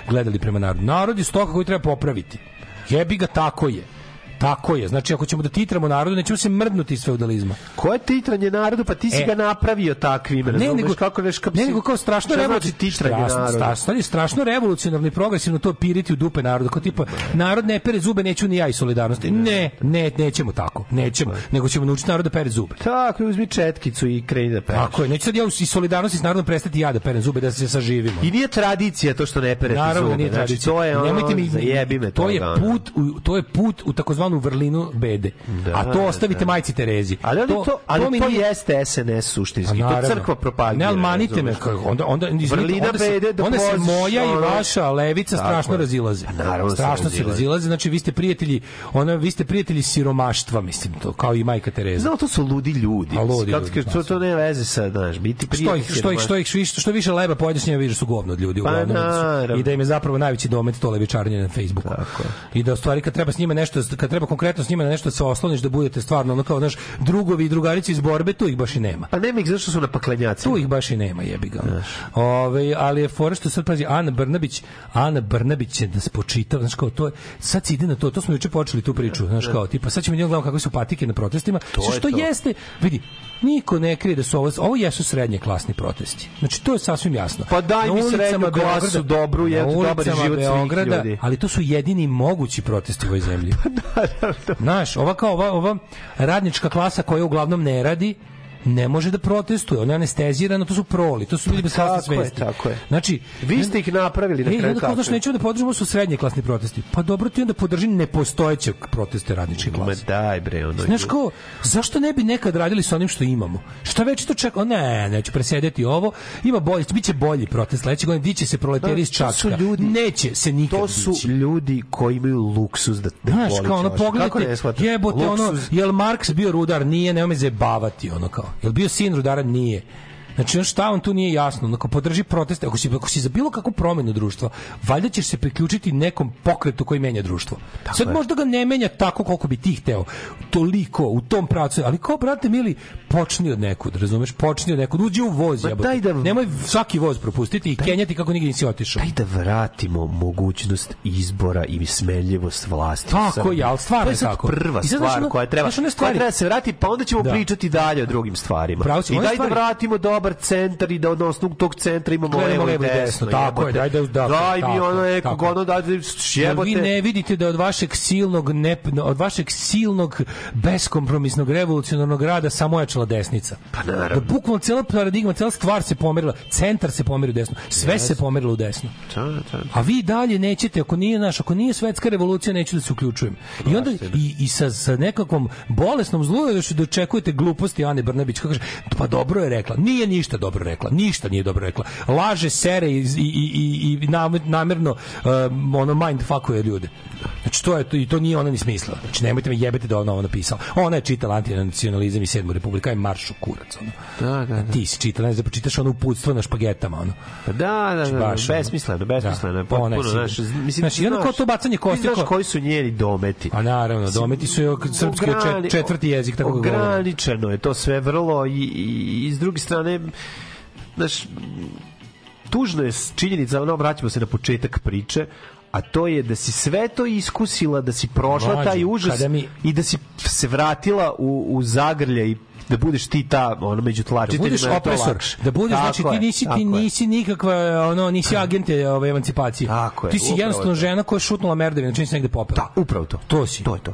gledali prema narodu. Narod je stoka koji treba popraviti. Jebi ga tako je. Tako je. Znači, ako ćemo da titramo narodu, nećemo se mrdnuti iz feudalizma. Koje titranje narodu? Pa ti si E. ga napravio takvim, Ne, nego, kako neš, kako ne, nego kao strašno znači revolucionarno strašno, strašno revolucionarno i progresivno to piriti u dupe narodu. Kao tipa, narod ne pere zube, neću ni ja iz solidarnosti. Ne, ne, nećemo tako. Nećemo. Nego ćemo naučiti narod da pere zube. Tako, uzmi četkicu i kreni da pereš. Tako je. Neću sad ja iz solidarnosti s narodom prestati ja da perem zube, da se saživimo. I nije tradicija to što ne perete Naravno zube. da nije znači, tradicija. to je ono, Nemojte mi zajebi me to je put u, to je put u takozvanu vrlinu bede. Da, A to ostavite da. majci Terezi. Ali to, to, ali mi to, nije- jeste SNS suštinski. To crkva propagira. Ne, ali manite me, kako- onda, onda, Vrlina onda se, bede da onda se moja i vaša levica strašno razilaze. Pa naravno se strašno se razilaze. znači vi ste prijatelji, ono, vi ste prijatelji siromaštva, mislim, to, kao i majka Tereza. Znamo, to su ludi ljudi. A ludi ljudi, kažeš, to, to ne veze sa, znaš, biti što prijatelj. ih, što ih, što ih, više, što više leba pojedeš njima više su govno od ljudi Pa uglavnom, da naravno. i da im je zapravo najveći domet to levičarenje na Facebooku. Tako. I da u stvari kad treba s njima nešto kad treba konkretno s njima na nešto da se osloniš da budete stvarno ono kao naš drugovi i drugarice iz borbe, tu ih baš i nema. Pa nema ih zašto su na paklenjacima. Tu ih baš i nema, jebi ga. Ove, ali je fora što sad pazi Ana Brnabić, Ana Brnabić će da spočita, znači kao to je, sad se ide na to, to smo juče počeli tu priču, znači kao tipa sad ćemo njega gledamo kakve su patike na protestima, To sve je što to. jeste, vidi, niko ne krije da su ovo, ovo jesu srednje klasni protesti. Znači to je sasvim jasno. Pa daj mi srednju klasu dobru, je dobar život svih Beograda, ljudi. ali to su jedini mogući protesti u ovoj zemlji. Da, Znaš, ova kao ova, ova radnička klasa koja uglavnom ne radi, ne može da protestuje, ona je anestezirana, to su proli, to su ljudi bez klasne Tako je, svesti. tako je. Znači, Vi ste ih napravili na E, kraju onda kao, kako znaš, je. nećemo da podržimo su srednje klasni protesti. Pa dobro ti onda podrži nepostojeće proteste radničke Ma klase. daj bre, ono. Znaš kao, zašto ne bi nekad radili sa onim što imamo? Šta već to čeka? Ne, neću presedeti ovo. Ima bolji, biće bolji protest sledeće godine, diće se proleteri iz Da, su Čačka. ljudi- Neće se nikad To su dići. ljudi koji imaju luksuz da, da Znaš, kao ono, ne pogledajte, jebote, ono, jel Marks bio rudar? Nije, nema me zajebavati, ono kao. Jel bio sin rudara? Nije. Znači, ono šta on tu nije jasno, onako podrži proteste, ako si, ako si za bilo kakvu promenu društva, valjda ćeš se priključiti nekom pokretu koji menja društvo. Sad je. možda ga ne menja tako koliko bi ti hteo, toliko, u tom pravcu, ali kao, brate mili, počni od nekud, razumeš, počni od nekud, uđi u voz, jebote. daj da- Nemoj svaki voz propustiti i kenjati kako nigdje nisi otišao. Daj da vratimo mogućnost izbora i smeljivost vlasti. Tako je, ali stvarno je tako. prva sad, znaš, stvar ono- koja treba, znaš, one koja stvari- treba da se vrati, pa onda ćemo Da. pričati dalje o drugim stvarima. Pravo si, I daj stvari- da vratimo dobar centar i da od osnovnog tog centra imamo levo levo i desno, tako je, jebote. daj da- da- Daj mi ono nekog, tako. ono da jebote. vi ne vidite da od vašeg silnog ne, od vašeg silnog beskompromisnog revolucionarnog rada samo ojačala desnica. Pa naravno. Da bukvalno cela paradigma, cela stvar se pomerila, centar se pomerio desno, sve se pomerilo u desno. Da, da. A vi dalje nećete, ako nije naš, ako nije svetska revolucija, neću da se uključujem. I onda i, i sa, sa nekakvom bolesnom zlujošću da očekujete gluposti Ane Brnabić, kako kaže, pa dobro je rekla. Nije ništa dobro rekla, ništa nije dobro rekla. Laže, sere i, i, i, i nam- namerno um, ono mindfuckuje ljude. Znači to je to i to nije ona ni smisla. Znači nemojte me jebete da ona ovo napisala. Ona je čitala antinacionalizam i sedmu republika je marš u kurac ono. Da, da, da. Ti si čitala, ne znam, da pročitaš ono uputstvo na špagetama ono. Pa Da, da, da, baš, da, ono. besmisleno, besmisleno, Da, ona potpuno, sigurno. znaš, mislim, Znaš, i onda kao to bacanje kosti, Ti znaš kao- koji su njeni dometi. A naravno, dometi su srpski četvrti jezik, tako govore. Ograničeno je to sve vrlo i, i, i s druge strane, znaš, tužno je činjenica, ono, vraćamo se na početak priče, a to je da si sve to iskusila, da si prošla Mlađo, taj užas mi- i da si se vratila u, u zagrlje i da budeš ti ta ono među da tlačiteljima budeš je to opresor, da budeš Tako znači ti je, nisi tako ti je. nisi nikakva ono nisi agente ove emancipacije. Tako je, ti si upravo jednostavno žena koja je šutnula merdevinu, čini se negde popela. Da, upravo to. To si. To je to.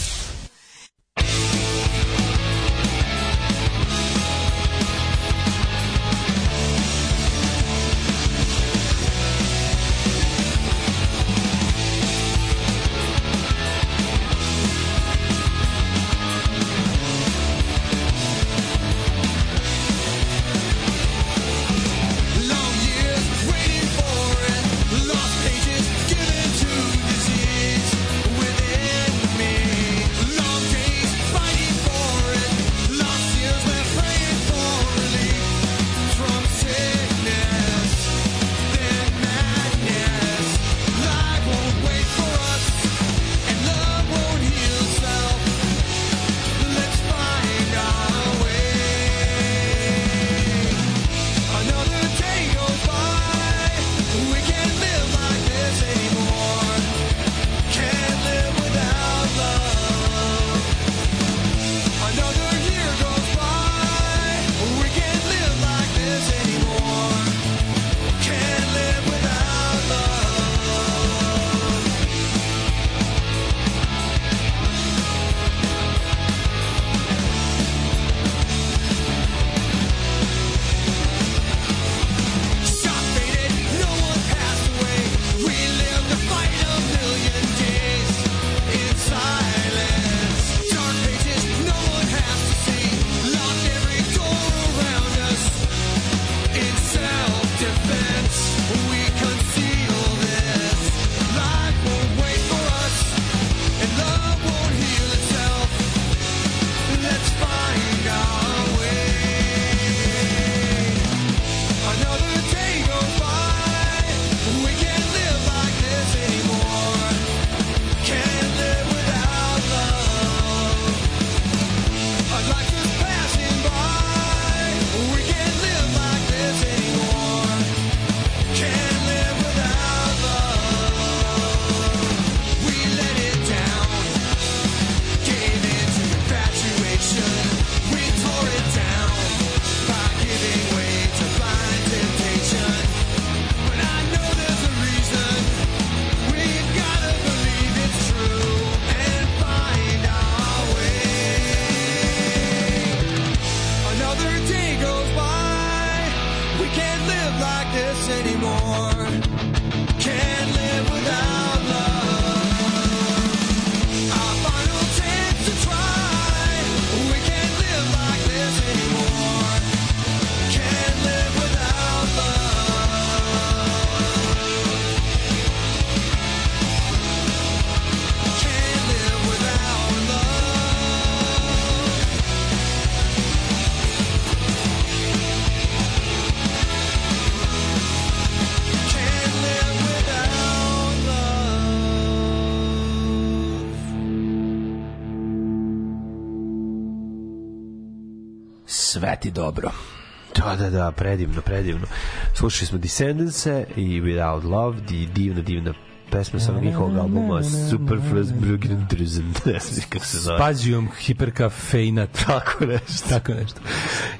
Da, da, da, predivno, predivno. Slušali smo Descendants-e i Without Love, di, divna, divna pesma sa njihovog albuma Superfluous Drusen, ne znam kako se zove. Spazijum hiperkafeinat. Tako nešto. Tako nešto.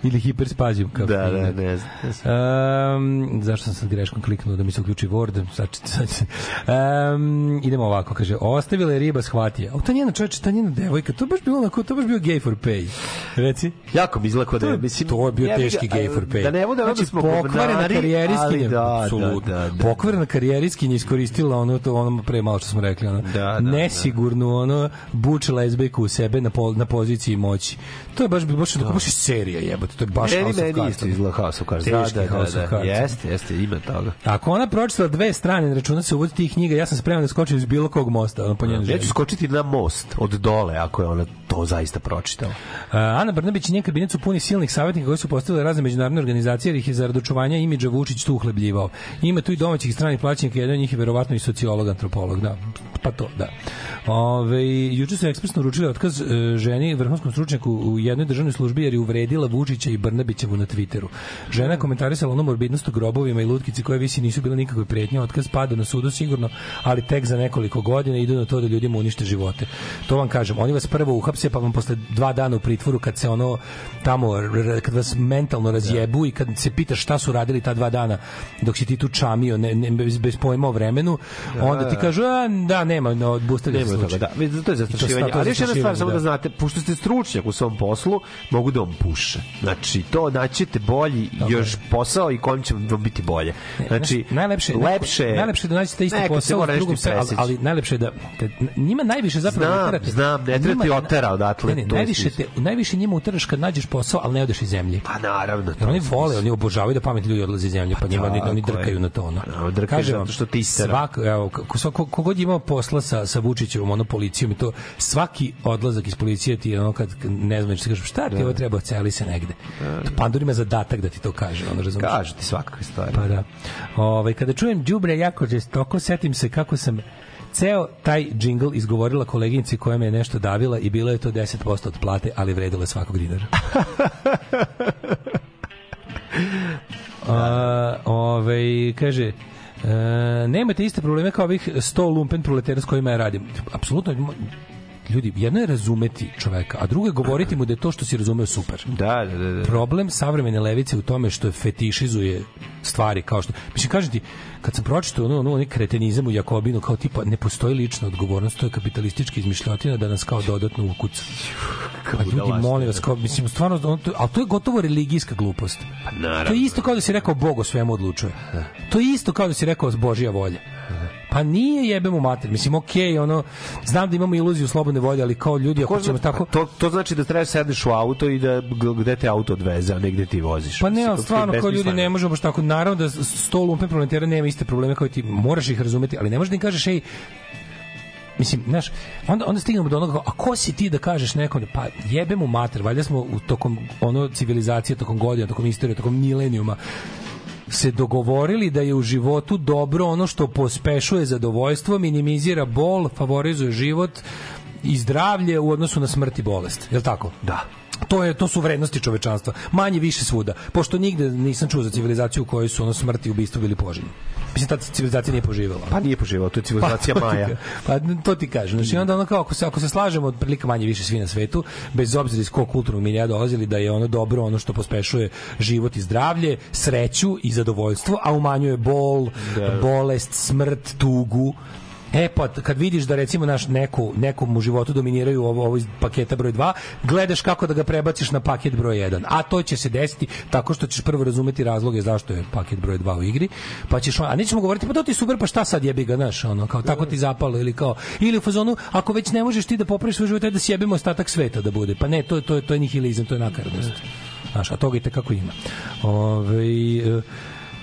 Ili hiperspazijum kafeinat. Da, da, ne znam. Um, zašto sam sad greškom kliknuo da mi se uključi Word? Sad, sad, um, idemo ovako, kaže, ostavila je riba shvatija. O, ta njena čovječe, ta njena devojka, to baš bilo onako, to baš bio gay for pay. Reci? Jako mi izgleda da je, mislim, to je bio ga, teški gay for pay. Da ne bude da znači, smo pokvarena karijeriskinja, da, apsolutno. da, da, da. Pokvarena karijeriskinja iskoristila ono, to ono pre malo što smo rekli, ono, Da, da, nesigurnu, ono, buč lezbejku u sebe na, pol, na poziciji moći. To je baš, baš, baš, baš serija jebote, to je baš Meni, House of meni Cards. isto izgleda House of Cards. Da, Teški da, da, House da, Cards. jeste, jeste, ima toga. Ako ona pročitala dve strane na računa se uvodi tih knjiga, ja sam spreman da skočim iz bilo kog mosta, ono po njenoj Ja ću skočiti na most od dole, ako je ona to zaista pročitala. Uh, Ana Brnabić i njen kabinet su puni silnih savjetnika koji su postavili razne međunarodne organizacije jer ih je zarad očuvanja imidža Vučić tu uhlebljivao. Ima tu i domaćih i stranih plaćenika, jedan od njih je verovatno i sociolog, antropolog, da. Pa to, da. Ove, juče su ekspresno uručili otkaz e, ženi, vrhunskom stručnjaku u jednoj državnoj službi jer je uvredila Vučića i Brnabićevu na Twitteru. Žena komentarisala onu morbidnost o grobovima i lutkici koje visi nisu bile nikakve pretnje. Otkaz pada na sudu sigurno, ali tek za nekoliko godina idu na to da ljudima unište živote. To vam kažem, oni vas prvo uhapse pa vam posle dva dana u pritvoru kad se ono tamo, kad vas mentalno razjebu i kad se pitaš šta su radili ta dva dana dok si ti tu čamio ne, ne, bez, bez pojma o vremenu, onda ti da. kažu, a, da, nema, no, obustavlja se slučaj. da. To je zastrašivanje. Ali još jedna stvar, samo da da. znate, pošto ste stručnjak u svom poslu, mogu da vam puše. Znači, to naćete bolji još posao i kojim će vam biti bolje. Znači, najlepše lepše najlepše da nađete isti posao drugom ali, ali najlepše je da te, njima najviše zapravo Znam, ne terate. znam, ne treba ti Njima- otera odatle, Ne, ne, je najviše te najviše njima uteraš kad nađeš posao, ali ne odeš iz zemlje. Pa naravno. Jer oni vole, oni obožavaju da pametni ljudi odlaze iz zemlje, pa njima oni, oni tako je. drkaju na to. Ono. Pa, drkaju Kažem zato što te istera. Svak, evo, ko, kogod je imao posla sa, sa Vučićevom, ono, policijom i to, svaki odlazak iz policije ti je ono kad, ne znam, kažeš, šta ti ovo treba, celi se negde. To Pandur ima zadatak da ti to kaže, ono, razumiješ? Kažu ti svakakve stvari. Pa da. Ovaj kada čujem đubre jako žestoko, setim se kako sam ceo taj džingl izgovorila koleginici koja me je nešto davila i bilo je to 10% od plate, ali vredilo je svakog dinara. A, ovaj, kaže, e, nemate iste probleme kao ovih 100 lumpen proletera s kojima ja radim. Apsolutno, ljudi, jedno je razumeti čoveka, a drugo je govoriti mu da je to što si razumeo super. Da, da, da. da. Problem savremene levice u tome što je fetišizuje stvari kao što mislim kažem ti kad sam pročitao ono ono onaj kretenizam u Jakobinu kao tipa ne postoji lična odgovornost to je kapitalistička izmišljotina da nas kao dodatno ukuca. Pa ljudi molim vas kao mislim stvarno ono, to, ali to je gotovo religijska glupost. Pa naravno. To je isto kao da si rekao Bog o svemu odlučuje. To je isto kao da si rekao Božija volja. Pa nije jebemo mater. Mislim, okej, ono, znam da imamo iluziju slobodne volje, ali kao ljudi, ako Ko ćemo tako... to, to znači da treba sedneš u auto i da gde te auto odveze, a ne gde ti voziš. Pa ne, Mislim, ali stvarno kao ljudi ne možemo baš tako. Naravno da sto lumpen proletera nema iste probleme kao ti. Moraš ih razumeti, ali ne možeš da im kažeš ej Mislim, znaš, onda, onda stignemo do onoga, a ko si ti da kažeš nekom, pa jebe mu mater, valjda smo u tokom ono civilizacije, tokom godina, tokom istorije, tokom milenijuma, se dogovorili da je u životu dobro ono što pospešuje zadovoljstvo, minimizira bol, favorizuje život i zdravlje u odnosu na smrt i bolest. Je li tako? Da. To je to su vrednosti čovečanstva. Manje više svuda. Pošto nigde nisam čuo za civilizaciju u kojoj su ono smrt i ubistvo bili poželjni. Mislim ta civilizacija nije poživela. Pa nije poživao, to je civilizacija to ti Maja. Pa to ti kažem. Znači onda ono kao ako se ako se slažemo otprilike manje više svi na svetu, bez obzira iz kog kulturnog milija dolazili da je ono dobro ono što pospešuje život i zdravlje, sreću i zadovoljstvo, a umanjuje bol, Da. bolest, smrt, tugu. E pa kad vidiš da recimo naš neku nekom u životu dominiraju ovo ovo iz paketa broj 2, gledaš kako da ga prebaciš na paket broj 1. A to će se desiti tako što ćeš prvo razumeti razloge zašto je paket broj 2 u igri, pa ćeš a nećemo govoriti pa to ti super, pa šta sad jebi ga, znaš, ono kao tako ti zapalo ili kao ili u fazonu ako već ne možeš ti da popraviš svoj život, da sjebemo ostatak sveta da bude. Pa ne, to je to je to je nihilizam, to je nakaradnost. Znaš, a toga i kako ima. Ovaj e,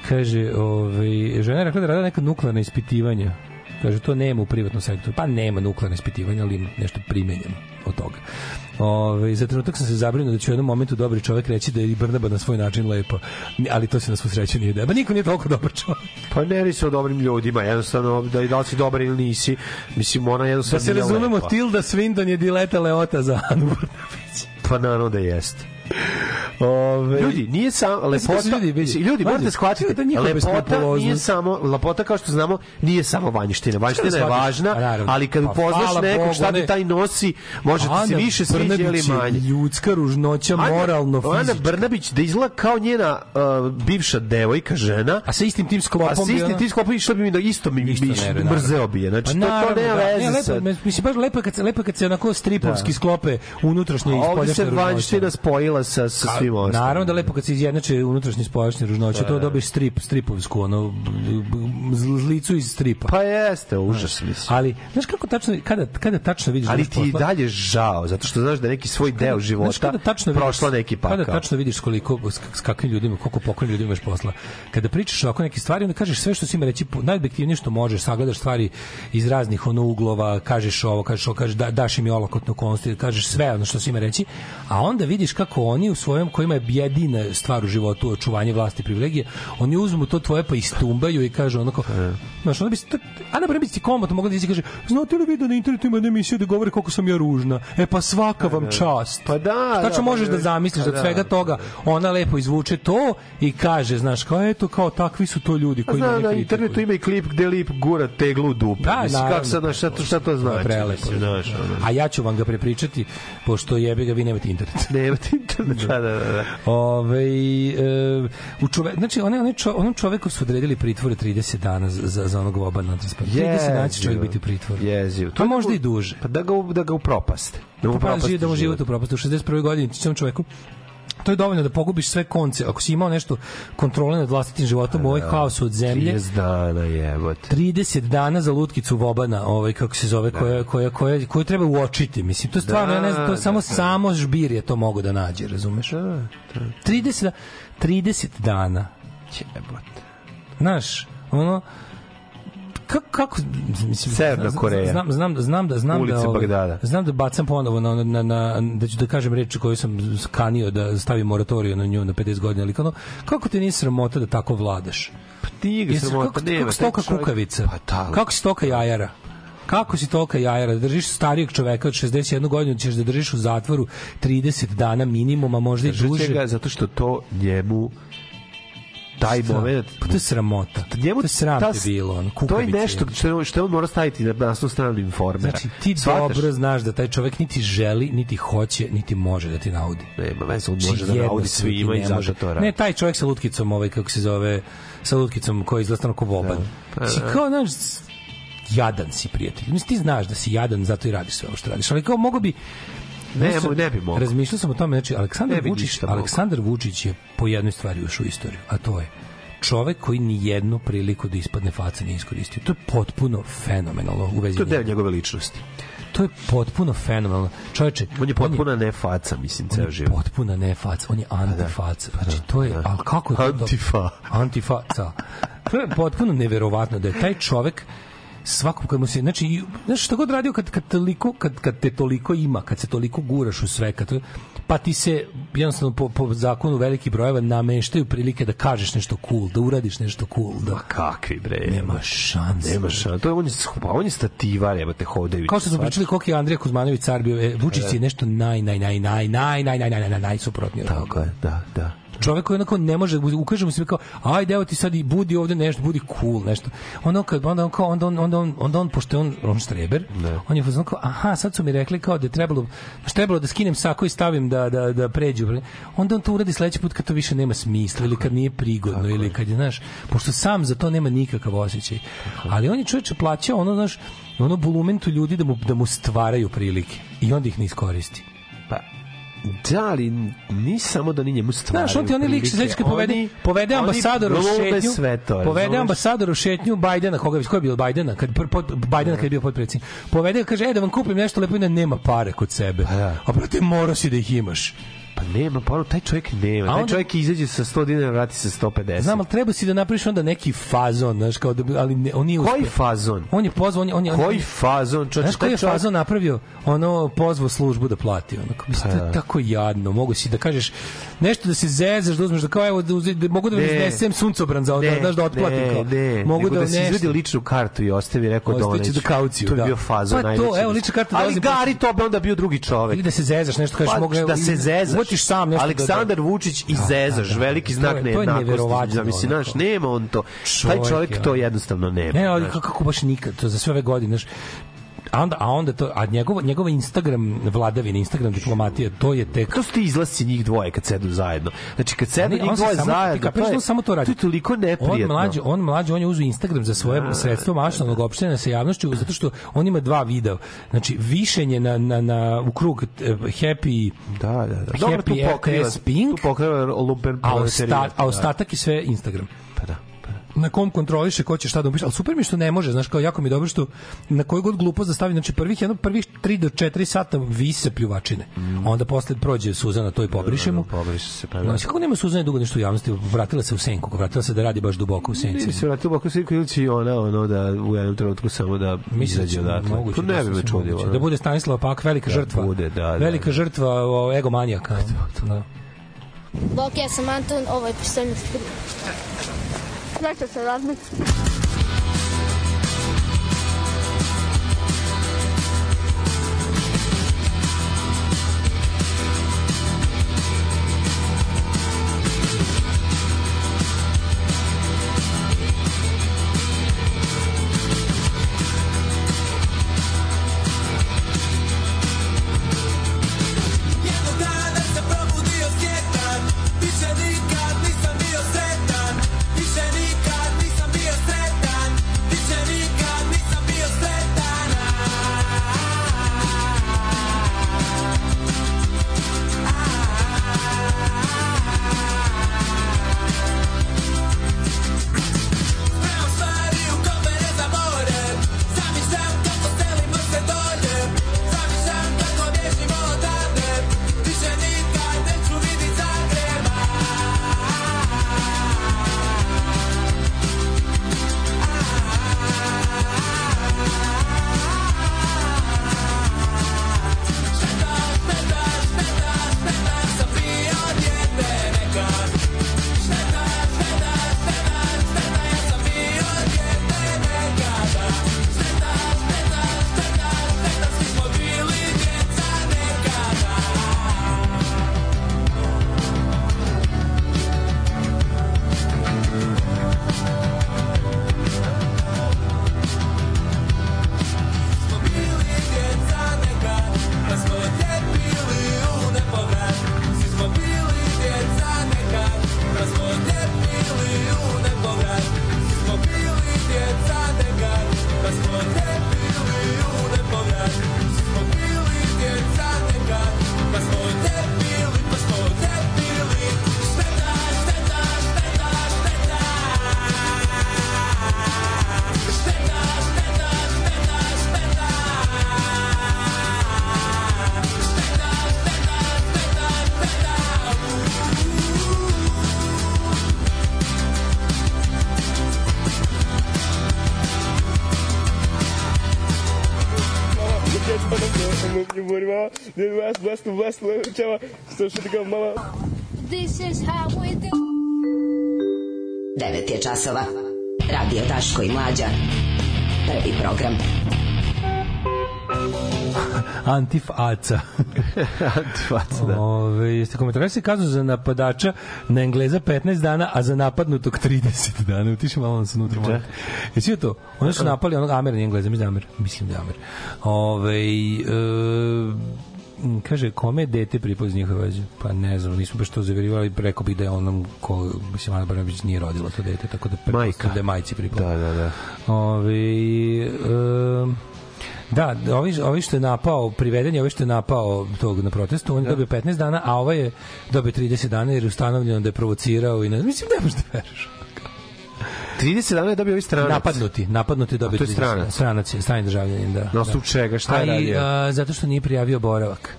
kaže, ovaj žena je rekla da rada neka nuklearna ispitivanja. Kaže, to nema u privatnom sektoru. Pa nema nuklearne ispitivanja, ali nešto primenjeno od toga. Ove, za trenutak sam se zabrinuo da će u jednom momentu dobri čovjek reći da je i Brnaba na svoj način lepo. Ali to se na svu sreću nije da. Ba niko nije toliko dobar čovjek. Pa ne radi se o dobrim ljudima, jednostavno da, da li si dobar ili nisi. Mislim, ona Da jednostavno se nije razumemo, lepa. Tilda Swinton je dileta Leota za Anu Brnabić. Pa naravno da jeste. Ove, Ljudi, nije samo da lepota. ljudi, vidi, Ljudi, ljudi morate shvatiti, da lepota nije samo lepota kao što znamo, nije samo vanjština. Vanjština je važna, A, naravno. ali kad Pa, upoznaš hvala nekog šta ti taj nosi, može ti se Ana više sviđa ili manje. ljudska ružnoća, Ana- moralno, Ana fizička. Brnabić da izgleda kao njena uh, bivša devojka, žena, A sa istim tim sklopom a sa istim tim sklopom išlo bi mi da isto mi mrzeo bi je. Znači, Pa to, to nema da. veze mislim, baš lepo je kad se, lepo kad se onako stripovski Da. sklope unutrašnje i A ovdje spoljašnje se ružnoće. vanjština spojila sa, sa svim ostalim. Naravno da lepo kad se izjednače unutrašnje i spoljašnje ružnoće, to dobiješ strip, stripovsku, ono, zlicu iz stripa. Pa jeste, užas mislim. Ali, znaš kako tačno, kada, kada tačno vidiš... Ali da ti je i dalje žao, zato što znaš da je neki svoj deo Znaš života kada tačno vidiš- prošla neki pakao. Kada tačno vidiš koliko s, s kakvim ljudima, koliko pokojnim ljudima imaš posla. Kada pričaš ovako neke stvari, onda kažeš sve što si ima reći, najobjektivnije što možeš, sagledaš stvari iz raznih ono uglova, kažeš ovo, kažeš ovo, kažeš da, daš im i olakotnu konstu, kažeš sve ono što si ima reći, a onda vidiš kako oni u svojom, kojima je jedina stvar u životu očuvanje vlasti i privilegije, oni uzmu to tvoje pa istumbaju i kažu onako, znaš, onda bi se, Ana Brnabić ti komotno mogla da ići i kaže, znate li vi da na internetu ima jedna emisija da govore koliko sam ja ružna? E pa svaka vam čast. Pa da, Tačno da, možeš pa da da, zamisliš pa da da. od svega toga ona lepo izvuče to i kaže, znaš, kao eto, kao takvi su to ljudi Pa koji mene na internetu ima i klip gde lip gura teglu dupe. Da, Mislim, kako sad, šta, to- šta to znači? prelepo. A ja ću vam ga prepričati, pošto jebe ga, vi nemate internet. Nemate internet, da, da, da. Ove, e, u čove, znači, one, one čo, onom čoveku su odredili pritvore 30 dana za, za, onog vobana transport. 30 dana će čovjek biti u pritvoru. Jezivo. Pa možda i duže. Pa da ga, da ga upropaste. Da mu Pa upropaste da mu život u propastu. U 61. godini ćemo čoveku to je dovoljno da pogubiš sve konce. Ako si imao nešto kontrole nad vlastitim životom u ovoj haosu od zemlje, 30 dana jebote. 30 dana za lutkicu Vobana, ovaj kako se zove, koja koja koja koju treba uočiti. Mislim, to je stvarno, ja ne znam, to je Da, samo da. samo žbir je to mogu da nađe, razumeš? 30 da- 30 dana. Jebote. Znaš, ono kako kako mislim Severna Koreja. Znam znam da znam da znam Ulice da ovaj, Bagdada. znam da bacam ponovo na, na, na, da ću da kažem reč koju sam skanio da stavim moratoriju na nju na 50 godina ali ono, kako ti nije sramota da tako vladaš Pa ti ga sramota, kako, nema. kako si toka taj čovjek- kukavica Pa da. kako si toka jajara kako si toka jajara da držiš starijeg čoveka od 61 godinu ćeš da držiš u zatvoru 30 dana minimum a možda i duže ga zato što to njemu taj moment pa to je sramota njemu to je sram ta- bilo ono, to je nešto što, što on mora staviti na nasnu stranu informera. Znači, ti Shvataš? dobro znaš da taj čovjek niti želi, niti hoće, niti može da ti naudi. Nema veze, on Znači, može da naudi svima i zato to radi. Ne, taj čovjek sa lutkicom, ovaj, kako se zove, sa lutkicom koji izgleda stvarno ko voban. Pa, Si da. kao, znaš, jadan si, prijatelj. Mislim, ti znaš da si jadan, zato i radiš sve ovo što radiš. Ali kao, mogo bi... Ne, Znaš, ne bi mogao. Razmišljao sam o tome, znači, Ne Aleksandar Vučić. Aleksandar Vučić je po jednoj stvari ušao u istoriju, a to je čovek koji ni jednu priliku da ispadne faca nije iskoristio. To je potpuno fenomenalno u vezi To je deo njegove ličnosti. To je potpuno fenomenalno. Čoveče, On je potpuna ne faca, mislim, ceo život. potpuna ne faca, on je antifaca. Znači, to je, ali kako je to? Antifa. Antifaca. To je potpuno neverovatno da je taj čovek svakom kojemu se znači znaš šta god radio kad kad toliko kad kad te toliko ima kad se toliko guraš u sve kad pa ti se jednostavno po, po zakonu velikih brojeva nameštaju prilike da kažeš nešto cool, da uradiš nešto cool, da Kakvi bre. nema šanse. Nema šanse. To je on je, pa on je stativar, jebote, hodajući. Kao što smo pričali koliko je Andrija Kuzmanović car bio, e, Vučić je nešto naj, naj, naj, naj, naj, naj, naj, naj, naj, najsuprotnije. od Tako je, da, da. Čovek koji onako ne može ukaže mu se kao ajde evo ti sad i budi ovde nešto budi cool nešto. Ono kad onda on kao onda on onda on onda on pošto je on on štreber on je fazon kao aha sad su mi rekli kao da je trebalo što trebalo da skinem sako i stavim da da da pređu. Onda on to uradi sledeći put kad to više nema smisla ili kad nije prigodno ili kad je znaš pošto sam za to nema nikakav osjećaj. Ali on je čoveče plaćao ono znaš ono bulumentu ljudi da mu da mu stvaraju prilike i onda ih ne iskoristi da, ali ni samo da ni njemu stvaraju Znaš, on ti oni lik se kad povede, povede oni ambasadora u šetnju, sve to, povede razumeš? ambasadora u šetnju Bajdena, koga ko je bio Bajdena, kad pod, Bajdena kad je bio potpredsjednik. Povede kaže ej da vam kupim nešto lepo i da nema pare kod sebe. A brate, mora si da ih imaš. Pa nema, pa ono, taj čovjek nema. A taj onda- čovjek izađe sa 100 dinara, vrati se 150. Znam, ali treba si da napraviš onda neki fazon, znaš, kao da, ali ne, on nije Koji uspeo. fazon? On je pozvao, on je, on je, on Koji je, fazon? Čovječe, Znaš koji je čovjek- fazon napravio? Ono, pozvao službu da plati. Ono, mislim, to je tako jadno. Mogu si da kažeš nešto da se zezaš, da uzmeš da kao, evo, da, uze- da mogu da Ne. iznesem suncobran za da, znaš, da otplatim. ne, kao. ne, mogu nego da, da, nešto- izvedi ličnu kartu i ostavi rekao da Ostaviću oneću. da kauciju, To je da. bio fazon Pa to, evo, lična karta Ali dolazi- Gari to bi onda bio drugi čovek. Ili da se zezaš nešto, kažeš, Pa, mogu, da se zezaš. Uhvatiš sam nešto da- Aleksandar Vučić i Da, Zezaš, da, da. veliki To znak to je nejednakosti. Zamisli, znaš, nema on to. Taj Čovjek čovjek je to jednostavno nema. Ne, ali kako baš nikad, to za sve ove godine, znaš, a onda, a onda to, a njegova, njegova Instagram vladavina, Instagram diplomatija, to je tek... To su ti izlasci njih dvoje kad sedu zajedno. Znači kad sedu njih on dvoje samo- zajedno, kapiraš da on samo to radi. To je toliko On neprijatno. mlađi, on mlađi, on je uzeo Instagram za svoje sredstvo maštanog opštenja sa javnošću zato što on ima dva videa. Znači višenje na na na u krug eh, happy Da, da, da. Dobro, tu happy pokriva, tu pokriva lumpen a, osta, a ostatak je sve Instagram. Pa da. Na kom kontroliše ko će šta da upiše, ali super mi što ne može, znaš, kao jako mi dobro što na koju god glupost da stavi, znači prvih jedno prvih 3 do 4 sata vise pljuvačine. Onda posle prođe Suzana to i pobrišemo. Pobriše se, pa da. Znači, kako nema Suzane dugo nešto u javnosti, vratila se u senku, vratila se da radi baš duboko u senci. Ili se vratila bako sviku ili će ona ono da u jednom trenutku samo da da izađe odatle. moguće To ne da bi me čudilo. Da bude Stanislav Pak velika Da žrtva. bude, da, da, velika da. žrtva o, egomanijaka. Da. Bok, ja sam Anton, ovo je pištolj Zašto se razmišljam? This is how we do. 9 je časova. Radio Daško i Mlađa. Prvi program. Antif Aca. Antif Aca, da. Ove, jeste komentarisali kaznu za napadača na Engleza 15 dana, a za napadnutog 30 dana. Utiši malo se unutra. molim. Jesi vidio to? Oni su napali onog Amera, nije Engleza, mislim da je Amer. Mislim da je Amer. Ove, e, kaže, kome je dete pripao iz njihove veze? Pa ne znam, nismo baš to zaverivali, rekao bih da je onom ko, mislim, Ana Brnabić nije rodila to dete, tako da pretpostavljam da je majci pripao. Da, da, da. Ove, e, Da, ovi, ovi što je napao, priveden je ovi što je napao tog na protestu, on je dobio 15 dana, a ovaj je dobio 30 dana jer je ustanovljeno da je provocirao i ne mislim da možeš da veriš. 30 dana je dobio ovaj stranac. Napadnuti, napadnuti je dobio A to je 30 stranac? Stranac je, strani državljanin, da. Na osnovu da. čega, šta je radio? a, zato što nije prijavio boravak.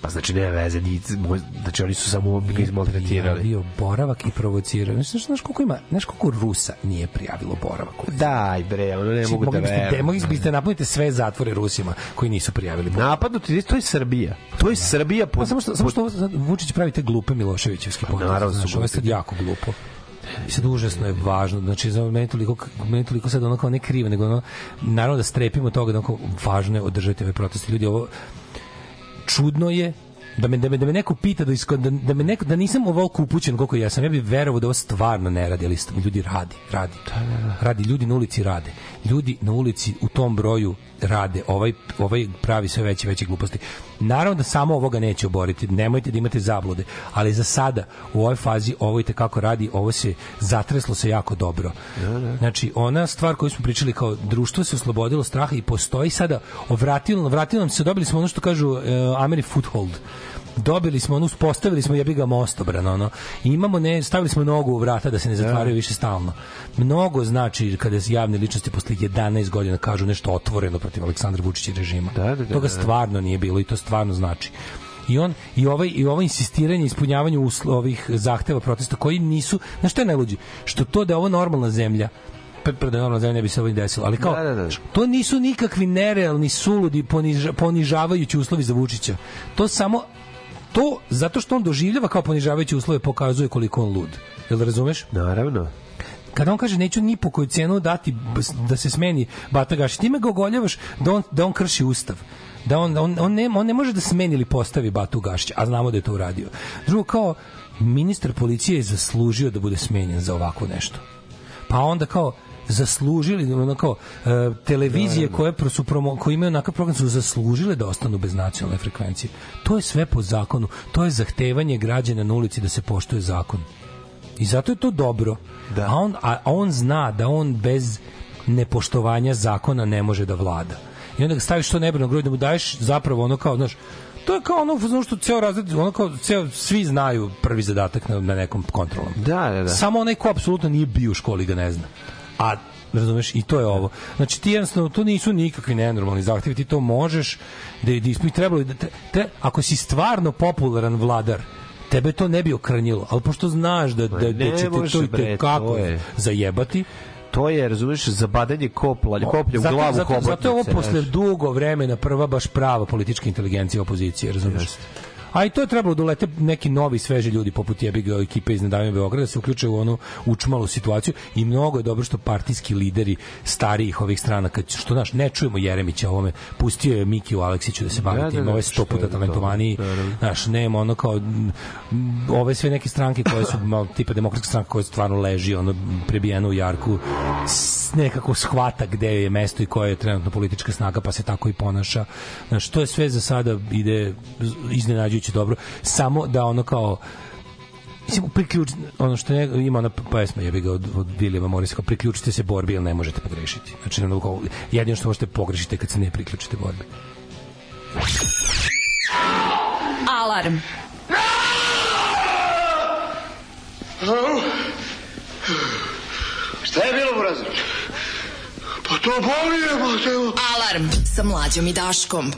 Pa znači nema veze, ni, znači oni su samo ga izmaltretirali. Prijavio boravak i provocirao. Znaš, znaš koliko ima, znaš koliko Rusa nije prijavilo boravak? Daj bre, ono ne mogu da verujem. mogli biste napuniti sve zatvore Rusima koji nisu prijavili boravak. Napadnuti, to je Srbija. To je Srbija po, Pa samo što, samo što Vučić pravi te glupe Miloševićevske poteze. naravno su znaš, ovo je sad jako glupo. I sad užasno je važno, znači za meni toliko, meni toliko sad ono kao ne krivo, nego ono, naravno da strepimo toga da ono kao važno je održati ove proteste. Ljudi, ovo čudno je da me, da me, da me neko pita da, isko, da, da me neko da nisam ovoliko upućen koliko ja sam. Ja bih verovao da ovo stvarno ne radi ali ljudi radi radi. Radi ljudi na ulici rade ljudi na ulici u tom broju rade ovaj ovaj pravi sve veće veće gluposti. Naravno da samo ovoga neće oboriti nemojte da imate zablude ali za sada u ovoj fazi ovo i kako radi ovo se zatreslo se jako dobro. Znači ona stvar koju smo pričali kao društvo se oslobodilo straha i postoji sada vratilo vratilo nam se dobili smo ono što kažu uh, Ameri foothold dobili smo ono, uspostavili smo jebi ga mostobran, ono. I imamo ne, stavili smo nogu u vrata da se ne zatvaraju više stalno. Mnogo znači kada se javne ličnosti posle 11 godina kažu nešto otvoreno protiv Aleksandra Vučića režima. Da, da, da, Toga da. stvarno nije bilo i to stvarno znači. I on i ovaj i ovo insistiranje ispunjavanju uslova ovih zahteva protesta koji nisu, na šta je najluđe? Što to da je ovo normalna zemlja, da normalna zemlja ne bi se ovo ni desilo, ali kao Da, da, da. to nisu nikakvi nerealni, suludi, poniža, ponižavajući uslovi za Vučića. To samo to zato što on doživljava kao ponižavajuće uslove pokazuje koliko on lud. Jel razumeš? Naravno. Kada on kaže neću ni po koju cenu dati da se smeni Bata Gašić, time ga ogoljavaš da on, da on krši ustav da on, on, on, ne, on ne može da smeni ili postavi Batu Gašića, a znamo da je to uradio. Drugo, kao ministar policije je zaslužio da bude smenjen za ovako nešto. Pa onda kao zaslužili ono kao e, televizije koje su promo, koje imaju onakav program su zaslužile da ostanu bez nacionalne frekvencije. To je sve po zakonu. To je zahtevanje građana na ulici da se poštuje zakon. I zato je to dobro. Da. A, on, a on zna da on bez nepoštovanja zakona ne može da vlada. I onda ga staviš to nebrano grudi da mu daješ zapravo ono kao, znaš, to je kao ono znaš što ceo razred, ono kao ceo, svi znaju prvi zadatak na, na nekom kontrolom. Da, da, da. Samo onaj ko apsolutno nije bio u školi ga ne zna. A razumeš i to je ovo. Znači ti jednostavno to nisu nikakvi nenormalni zahtevi, ti to možeš da da ispit trebalo da te, te, ako si stvarno popularan vladar tebe to ne bi okrnjilo, ali pošto znaš da, da, da ne će te to i te kako zajebati, To je, razumeš, zabadanje kopla, koplja u zato, glavu zato, hobotnice. zato je ovo posle dugo vremena prva baš prava politička inteligencija opozicije, razumiješ? A i to je trebalo da ulete neki novi sveži ljudi poput jebiga ekipe iz Nedavimo Beograda da se uključe u onu učmalu situaciju i mnogo je dobro što partijski lideri starijih ovih stranaka što naš ne čujemo Jeremića ovome pustio je Mikiju Aleksiću da se bavi Da, da, tim da, što sto puta talentovaniji naravno. znaš nema ono kao ove sve neke stranke koje su malo tipa demokratska stranka koja stvarno leži ono prebijena u jarku nekako shvata gde je mesto i koja je trenutno politička snaga pa se tako i ponaša znaš to je sve za sada ide iznenađujuće dobro samo da ono kao Mislim, priključ, ono što ne, ima ona pesma jebi ga od, od Vilijama Morisa, kao priključite se borbi, jer ne možete pogrešiti. Znači, ono, kao, jedino što možete pogrešiti je kad se ne priključite borbi. Alarm. Šta je bilo, Burazer? Pa to boli je, pa te... Alarm sa mlađom i Daškom.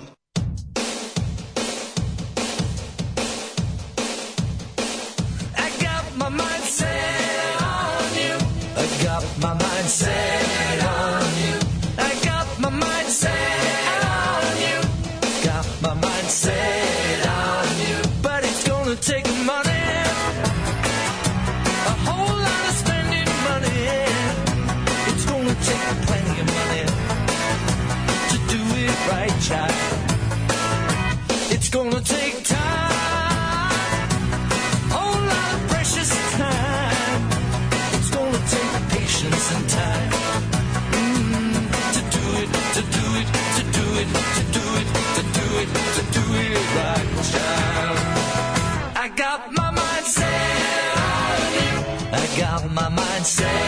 My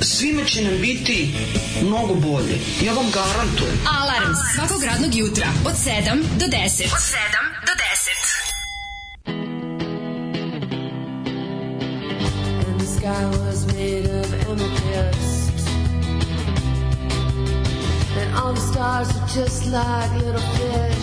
svime će nam biti mnogo bolje. Ja vam garantujem. Alarm svakog radnog jutra od 7 do 10. Od 7 do 10. And the sky was made of amethyst And all the stars are just like little fish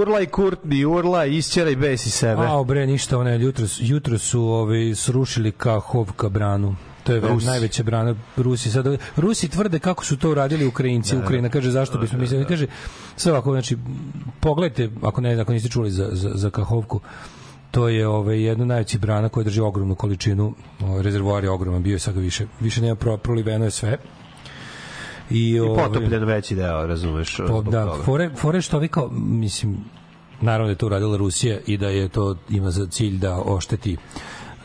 Urla i Kurtni, urla, isćeraj bes iz sebe. A, bre, ništa, one, jutro, jutro su ovi, srušili Kahovka branu. To je Rusi. najveća brana Rusi. Sad, Rusi tvrde kako su to uradili Ukrajinci. Da, Ukrajina kaže zašto bismo mislili. Kaže, sve ovako, znači, pogledajte, ako ne, ako niste čuli za, za, za Kahovku, to je ovaj jedna od najvećih brana koja drži ogromnu količinu, ovaj, rezervoar je ogroman, bio je sad više, više nema pro, proliveno je sve. I, I ovaj, potopljen veći deo, razumeš? Po, zbog da, toga. fore, fore što vi kao, mislim, naravno da je to uradila Rusija i da je to ima za cilj da ošteti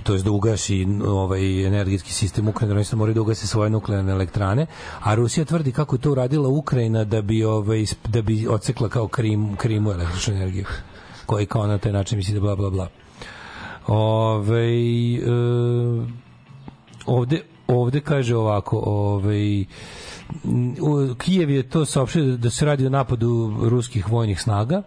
to jest da ugasi ovaj energetski sistem Ukrajine, oni se moraju da ugase svoje nuklearne elektrane, a Rusija tvrdi kako je to uradila Ukrajina da bi ovaj da bi odsekla kao Krim, Krimu električnu energiju koji kao na taj način misli da bla bla bla. Ove, e, ovde, ovde kaže ovako, ovaj u- Kijev je to saopštio da se radi o napadu ruskih vojnih snaga,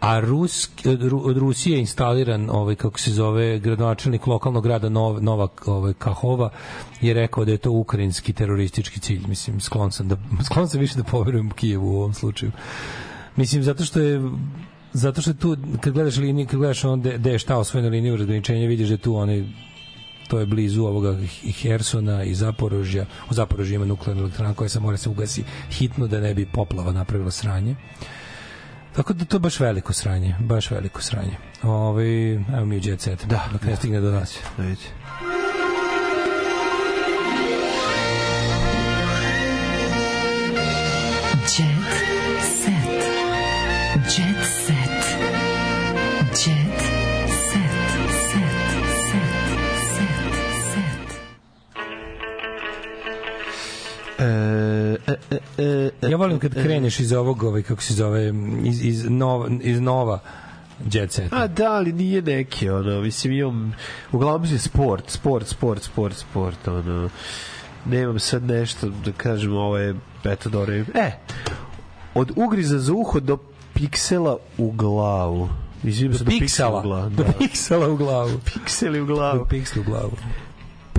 a Rusk, Ru- od Rusije je instaliran ovaj kako se zove gradonačelnik lokalnog grada Nov, Novak ovaj Kahova je rekao da je to ukrajinski teroristički cilj. Mislim sklon sam da sklon sam više da poverujem Kijevu u ovom slučaju. Mislim zato što je zato što tu kad gledaš liniju kad gledaš on gde je šta osvojena linija razgraničenja vidiš da tu onaj to je blizu ovoga Hersona i Zaporožja. U Zaporožju ima nuklearna elektrana koja se mora se ugasi hitno da ne bi poplava napravila sranje. Tako da to je baš veliko sranje, baš veliko sranje. Ovaj, evo mi u jet set, da, dok ne stigne do nas. Vidite. Jet set. Jet set. Ja volim kad e, kreneš iz ovog, ovaj, kako se zove, iz, iz, nova, iz nova jet seta. A da, ali nije neki, ono, mislim, imam, uglavnom je sport, sport, sport, sport, sport, ono, nemam sad nešto da kažem, ovo je, eto, dobro, e, od ugriza za uho do piksela u glavu. Izvijem se do piksela u glavu. do Da. piksela u glavu. Pikseli u glavu. Do piksela u glavu.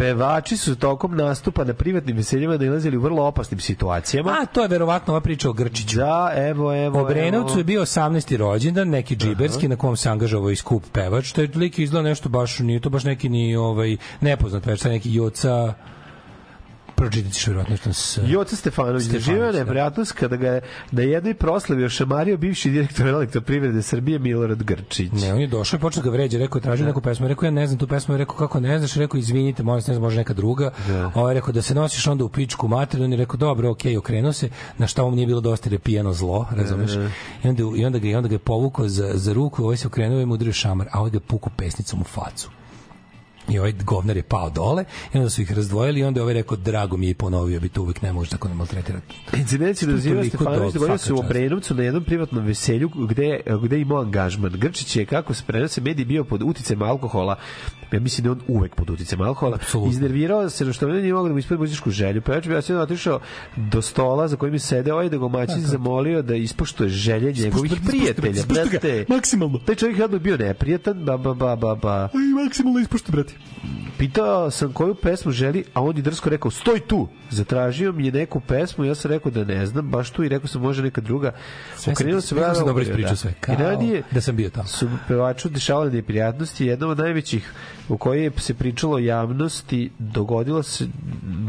Pevači su tokom nastupa na privatnim veseljima nalazili u vrlo opasnim situacijama. A, to je verovatno ova priča o Grčiću. Da, evo, evo, U Obrenovcu evo. je bio 18. rođendan, neki džiberski, na kom se angažovao i skup pevač. To je lik izgleda nešto baš, nije to baš neki ni ovaj, nepoznat pevač, neki Joca, pročitat ćeš verovatno što s... Joca Stefanović doživio da. neprijatnost kada ga je na jednoj proslavi ošamario bivši direktor elektroprivrede Srbije Milorad Grčić. Ne, on je došao i počeo da ga vređa, rekao je traži neku pesmu, rekao ja ne znam tu pesmu, rekao kako ne znaš, rekao izvinite, molim ne znam, može neka druga. Da. Ovaj rekao da se nosiš onda u pičku materiju, on je rekao dobro, okej, okrenuo se, na šta mu nije bilo dosta je pijano zlo, razumeš? Da. I onda, i onda ga i onda ga je povukao za, za ruku, ovaj se okrenuo i mu udario šamar, a ovaj ga je pukao pesnicom u facu. I ovaj govnar je pao dole i onda su ih razdvojili i onda je ovaj rekao drago mi je i ponovio bi to uvek ne može tako ne maltretirati. Incident je dozivao Toliko Stefanović do- dogodio se u. Obrenovcu na jednom privatnom veselju gde, gde imao angažman. Grčić je, kako se prenose mediji, bio pod uticajem alkohola ja mislim da je on uvek pod uticajem alkohola. Iznervirao se što ne nije mogao da mu ispuni muzičku želju. Pevač bi ja sam otišao do stola za kojim je sedeo i da ga domaćin zamolio da ispoštuje želje njegovih prijatelja. ispušta ga, Brate, maksimalno. Taj čovjek je bio neprijatan, ba, ba, ba, ba, ba. Aj, maksimalno ispušta, brate. Pitao sam koju pesmu želi, a on je drsko rekao, stoj tu. Zatražio mi je neku pesmu, ja sam rekao da ne znam, baš tu i rekao sam može neka druga. Sve Okrenuo sam- se sam dobro ispričao sve, kao I da sam bio tamo. su pevaču dešavale neprijatnosti. Jedna od najvećih u kojoj je se pričalo o javnosti dogodila se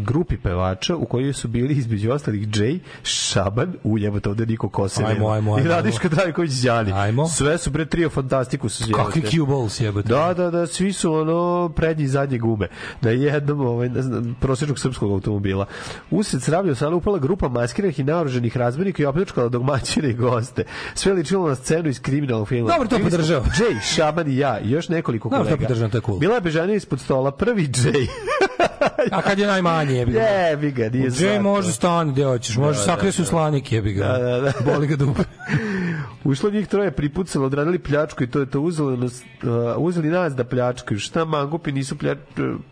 grupi pevača u kojoj su bili između ostalih Jay, Šaban, u jebote ovde niko kose Ajmo, ajmo, ajmo, I Radiška Trajković Đani. Ajmo. Sve su pre trio fantastiku su jebote. Kakvi cue balls jebote. Da, da, da, svi su ono prednji i zadnje gume. Na jednom ovaj, ne znam, prosječnog srpskog automobila. Usred sravlja sala upala grupa maskiranih i naoruženih razbenika i opljačkala domaćine i goste. Sve ličilo na scenu iz kriminalnog filma. Dobro, to podržavam. Jay, Šaban i ja i još nekoliko Dobro, to kolega. podržavam, to je cool. Bila je bežanija ispod stola, prvi Jay. A kad je najmanje jebi ga. Jebi ga, nije zato. može stani gde hoćeš, može Da, sakrije da, da. slanik jebi ga. Da, da, da. Boli ga dupe. Ušlo njih troje, pripucalo, odradili pljačku i to je to uzelo nas, uh, uzeli nas da pljačkaju. Šta mangupi nisu pljač,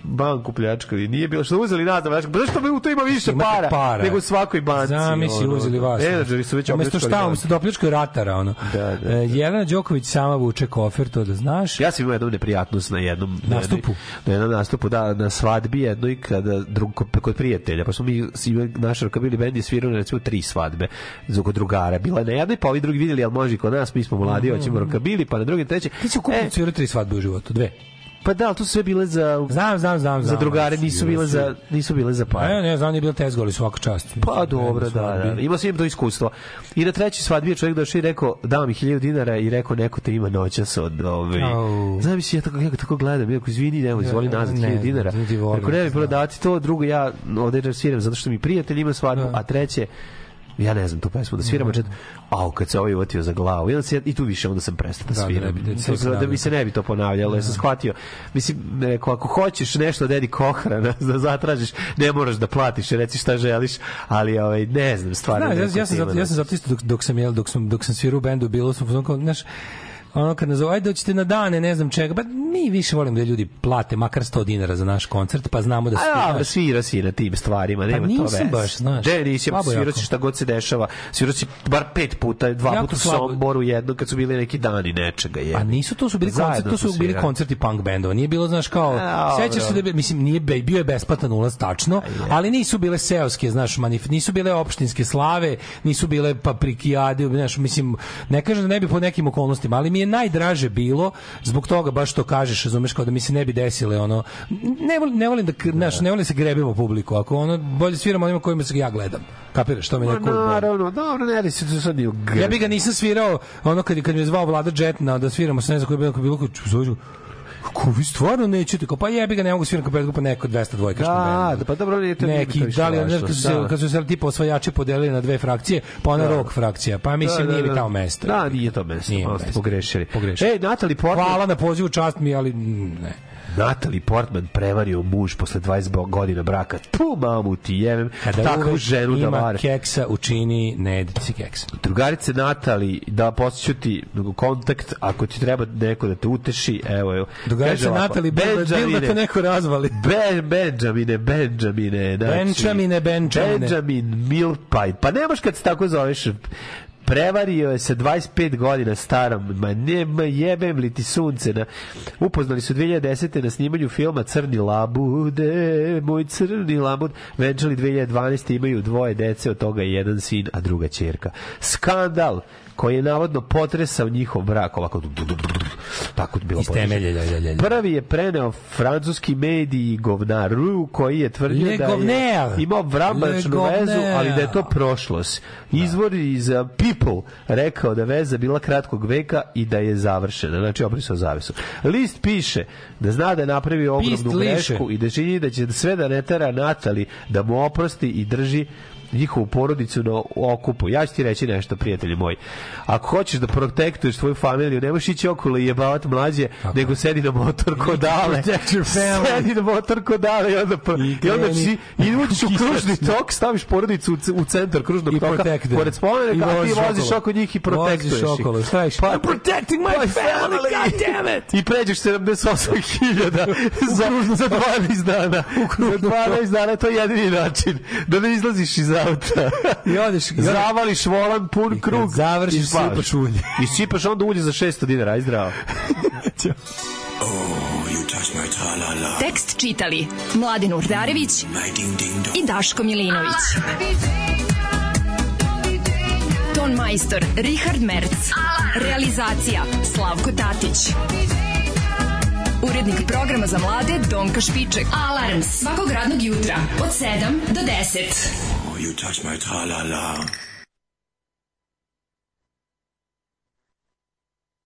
banku pljačkali? Nije bilo što uzeli nas da pljačkaju. Pa zašto mi u to ima više Imate para, para. nego u svakoj banci? Zamisli, ono, uzeli vas. Menadžeri su već Umesto opljačkali šta, banku. umesto da opljačkaju ratara, ono. Da, da, E, Jelena Đoković sama vuče kofer, to da znaš. Ja sam imao jednu neprijatnost na jednom Nastupu? Na jednom nastupu, da, na svadbi jednoj kada drug, kod, prijatelja, pa smo mi imali naš rokabili bend je svirao na recimo tri svadbe za kod drugara. Bila je na jednoj, pa ovi drugi vidjeli, ali može i kod nas, mi smo mladi, hoćemo rokabili, pa na drugi, treće. Ti si ukupno e, svirao tri svadbe u životu, dve. Pa da, ali to su sve bile za Znam, znam, znam. za znam, drugare, ali nisu bile za nisu bile za pare. Ne, ne, znam, nije bilo tezgoli svaka čast. Pa dobro, da, da. Imao sam to iskustvo. I na trećoj svadbi je čovjek došao i rekao, dao mi 1000 dinara i rekao neko te ima noćas od ove. Au. Znam si ja tako ja ga tako gledam, ako izvini, evo izvoli nazad ne, 1000 dinara. ne Rekao ne znam. prodati to, drugo ja ovde sviram zato što mi prijatelj ima svadbu, a treće ja ne znam tu pesmu da sviramo čet. Au, kad se ovaj uvatio za glavu. Onda se, I tu više onda sam prestao da Da, da sviram. bi- da se Da, da, ponavlja. mi se ne bi to ponavljalo. Ja sam shvatio. Mislim, rekao, ako hoćeš nešto od Edi Kohrana da zatražiš, ne moraš da platiš, reci šta želiš, ali ovaj, ne znam, stvarno. Da, ja, neko ja sam zato, ja sam zato isto dok, dok sam jel, dok sam dok sam svirao u bendu bilo sam kao, znaš, ono kad nazove, ajde doćete na dane, ne znam čega, pa mi više volimo da ljudi plate makar 100 dinara za naš koncert, pa znamo da su... A, dobro, svira si na tim stvarima, nema to nisam veze. baš, znaš. Ne, nisi, jako. si šta god se dešava. Svirao si bar pet puta, dva Jako puta u. Somboru, jedno kad su bili neki dani nečega. Je. A nisu to su bili Zajedno koncerti, to su bili koncerti punk bendova. Nije bilo znaš kao A, sećaš se da bi, mislim nije bio je besplatan ulaz tačno, ali nisu bile seoske, znaš, manif, nisu bile opštinske slave, nisu bile paprikijade, znaš, mislim ne kažem da ne bi po nekim okolnostima, ali mi je najdraže bilo zbog toga baš što kažeš, razumeš kao da mi se ne bi desile ono ne volim, ne volim da znaš, ne volim da se grebemo publiku, ako ono bolje sviram onima kojima se ja gledam. Kapiraš, to mi je Ma, neko naravno, dobro, ne radi se to sad ja bi ga nisam svirao ono kad, kad mi je zvao Vlada Jet na da sviramo sa ne znam koji bilo, koji je je Kako vi stvarno nećete? Kao, pa jebi ga, ne mogu svirati kao pa neko 200 dvojkaški Da, bend. da, pa dobro, nije to neki, da li važno, kad su, se, da. kad su se tipa osvajači podelili na dve frakcije, pa ona Da. rock frakcija, pa mislim Da, da, nije mi da. tamo mesto. Da, nije to mesto, malo ste pogrešili. Pogrešili. Ej, Natalie Portman. Hvala na pozivu, čast mi, ali mm, ne. Natalie Portman prevario muž posle 20 godina braka. Tu mamu ti jevem, Kada takvu ženu da ima vare. keksa, učini, ne si keksa. Drugarice Natali, da posjeću ti kontakt, ako ti treba neko da te uteši, evo, evo. Ovako, Natali, da, bil da te neko razvali. Ben, Benjamine, Benjamine, znači, Benjamine, Benjamine. Benjamin Milpaj. Pa nemaš kad se tako zoveš, prevario je sa 25 godina starom, ma nema jebem li ti sunce. Na, upoznali su 2010. na snimanju filma Crni labude, moj crni labud. Venčali 2012. imaju dvoje dece, od toga je jedan sin, a druga čerka. Skandal koji je navodno potresao njihov brak, ovako tako je bilo Iz temelja, lja, lja, lja. Prvi je preneo francuski mediji govnar Ru, koji je tvrdio Le da je Govner. imao Le vrambačnu vezu, ali da je to prošlost. Izvor iz uh, People rekao da je veza bila kratkog veka i da je završena. Znači, obrisao zavesu. List piše da zna da je napravio ogromnu Pist liše. grešku i da čini da će sve da ne tera Natali da mu oprosti i drži njihovu porodicu na okupu. Ja ću ti reći nešto, prijatelji moji. Ako hoćeš da protektuješ svoju familiju, nemaš ići okolo i jebavat mlađe, nego sedi na motor ko dale. protect your family. Sedi na motor ko dale i onda, pro- i onda kreni. si, i uđeš u kružni tok, staviš porodicu u, u centar kružnog I toka, protect them. pored spomenika, I a ti voziš oko njih i protektuješ ih. okolo, šta iš? Pa, I'm protecting my family, god damn it! I pređeš 78.000 za, za 12 dana. Za 12 dana, to je jedini način. Da ne izlaziš iz auta. I odeš, Zavališ volan pun krug. završiš, i sipaš ulje. I sipaš onda ulje za 600 dinara, aj zdravo. Tekst čitali Mladin Urdarević i Daško Milinović. Ton majstor Richard Merc. Realizacija Slavko Tatić. Urednik programa za mlade Donka Špiček. Alarms svakog radnog jutra od 7 do 10. Oh, you touch my tra-la-la.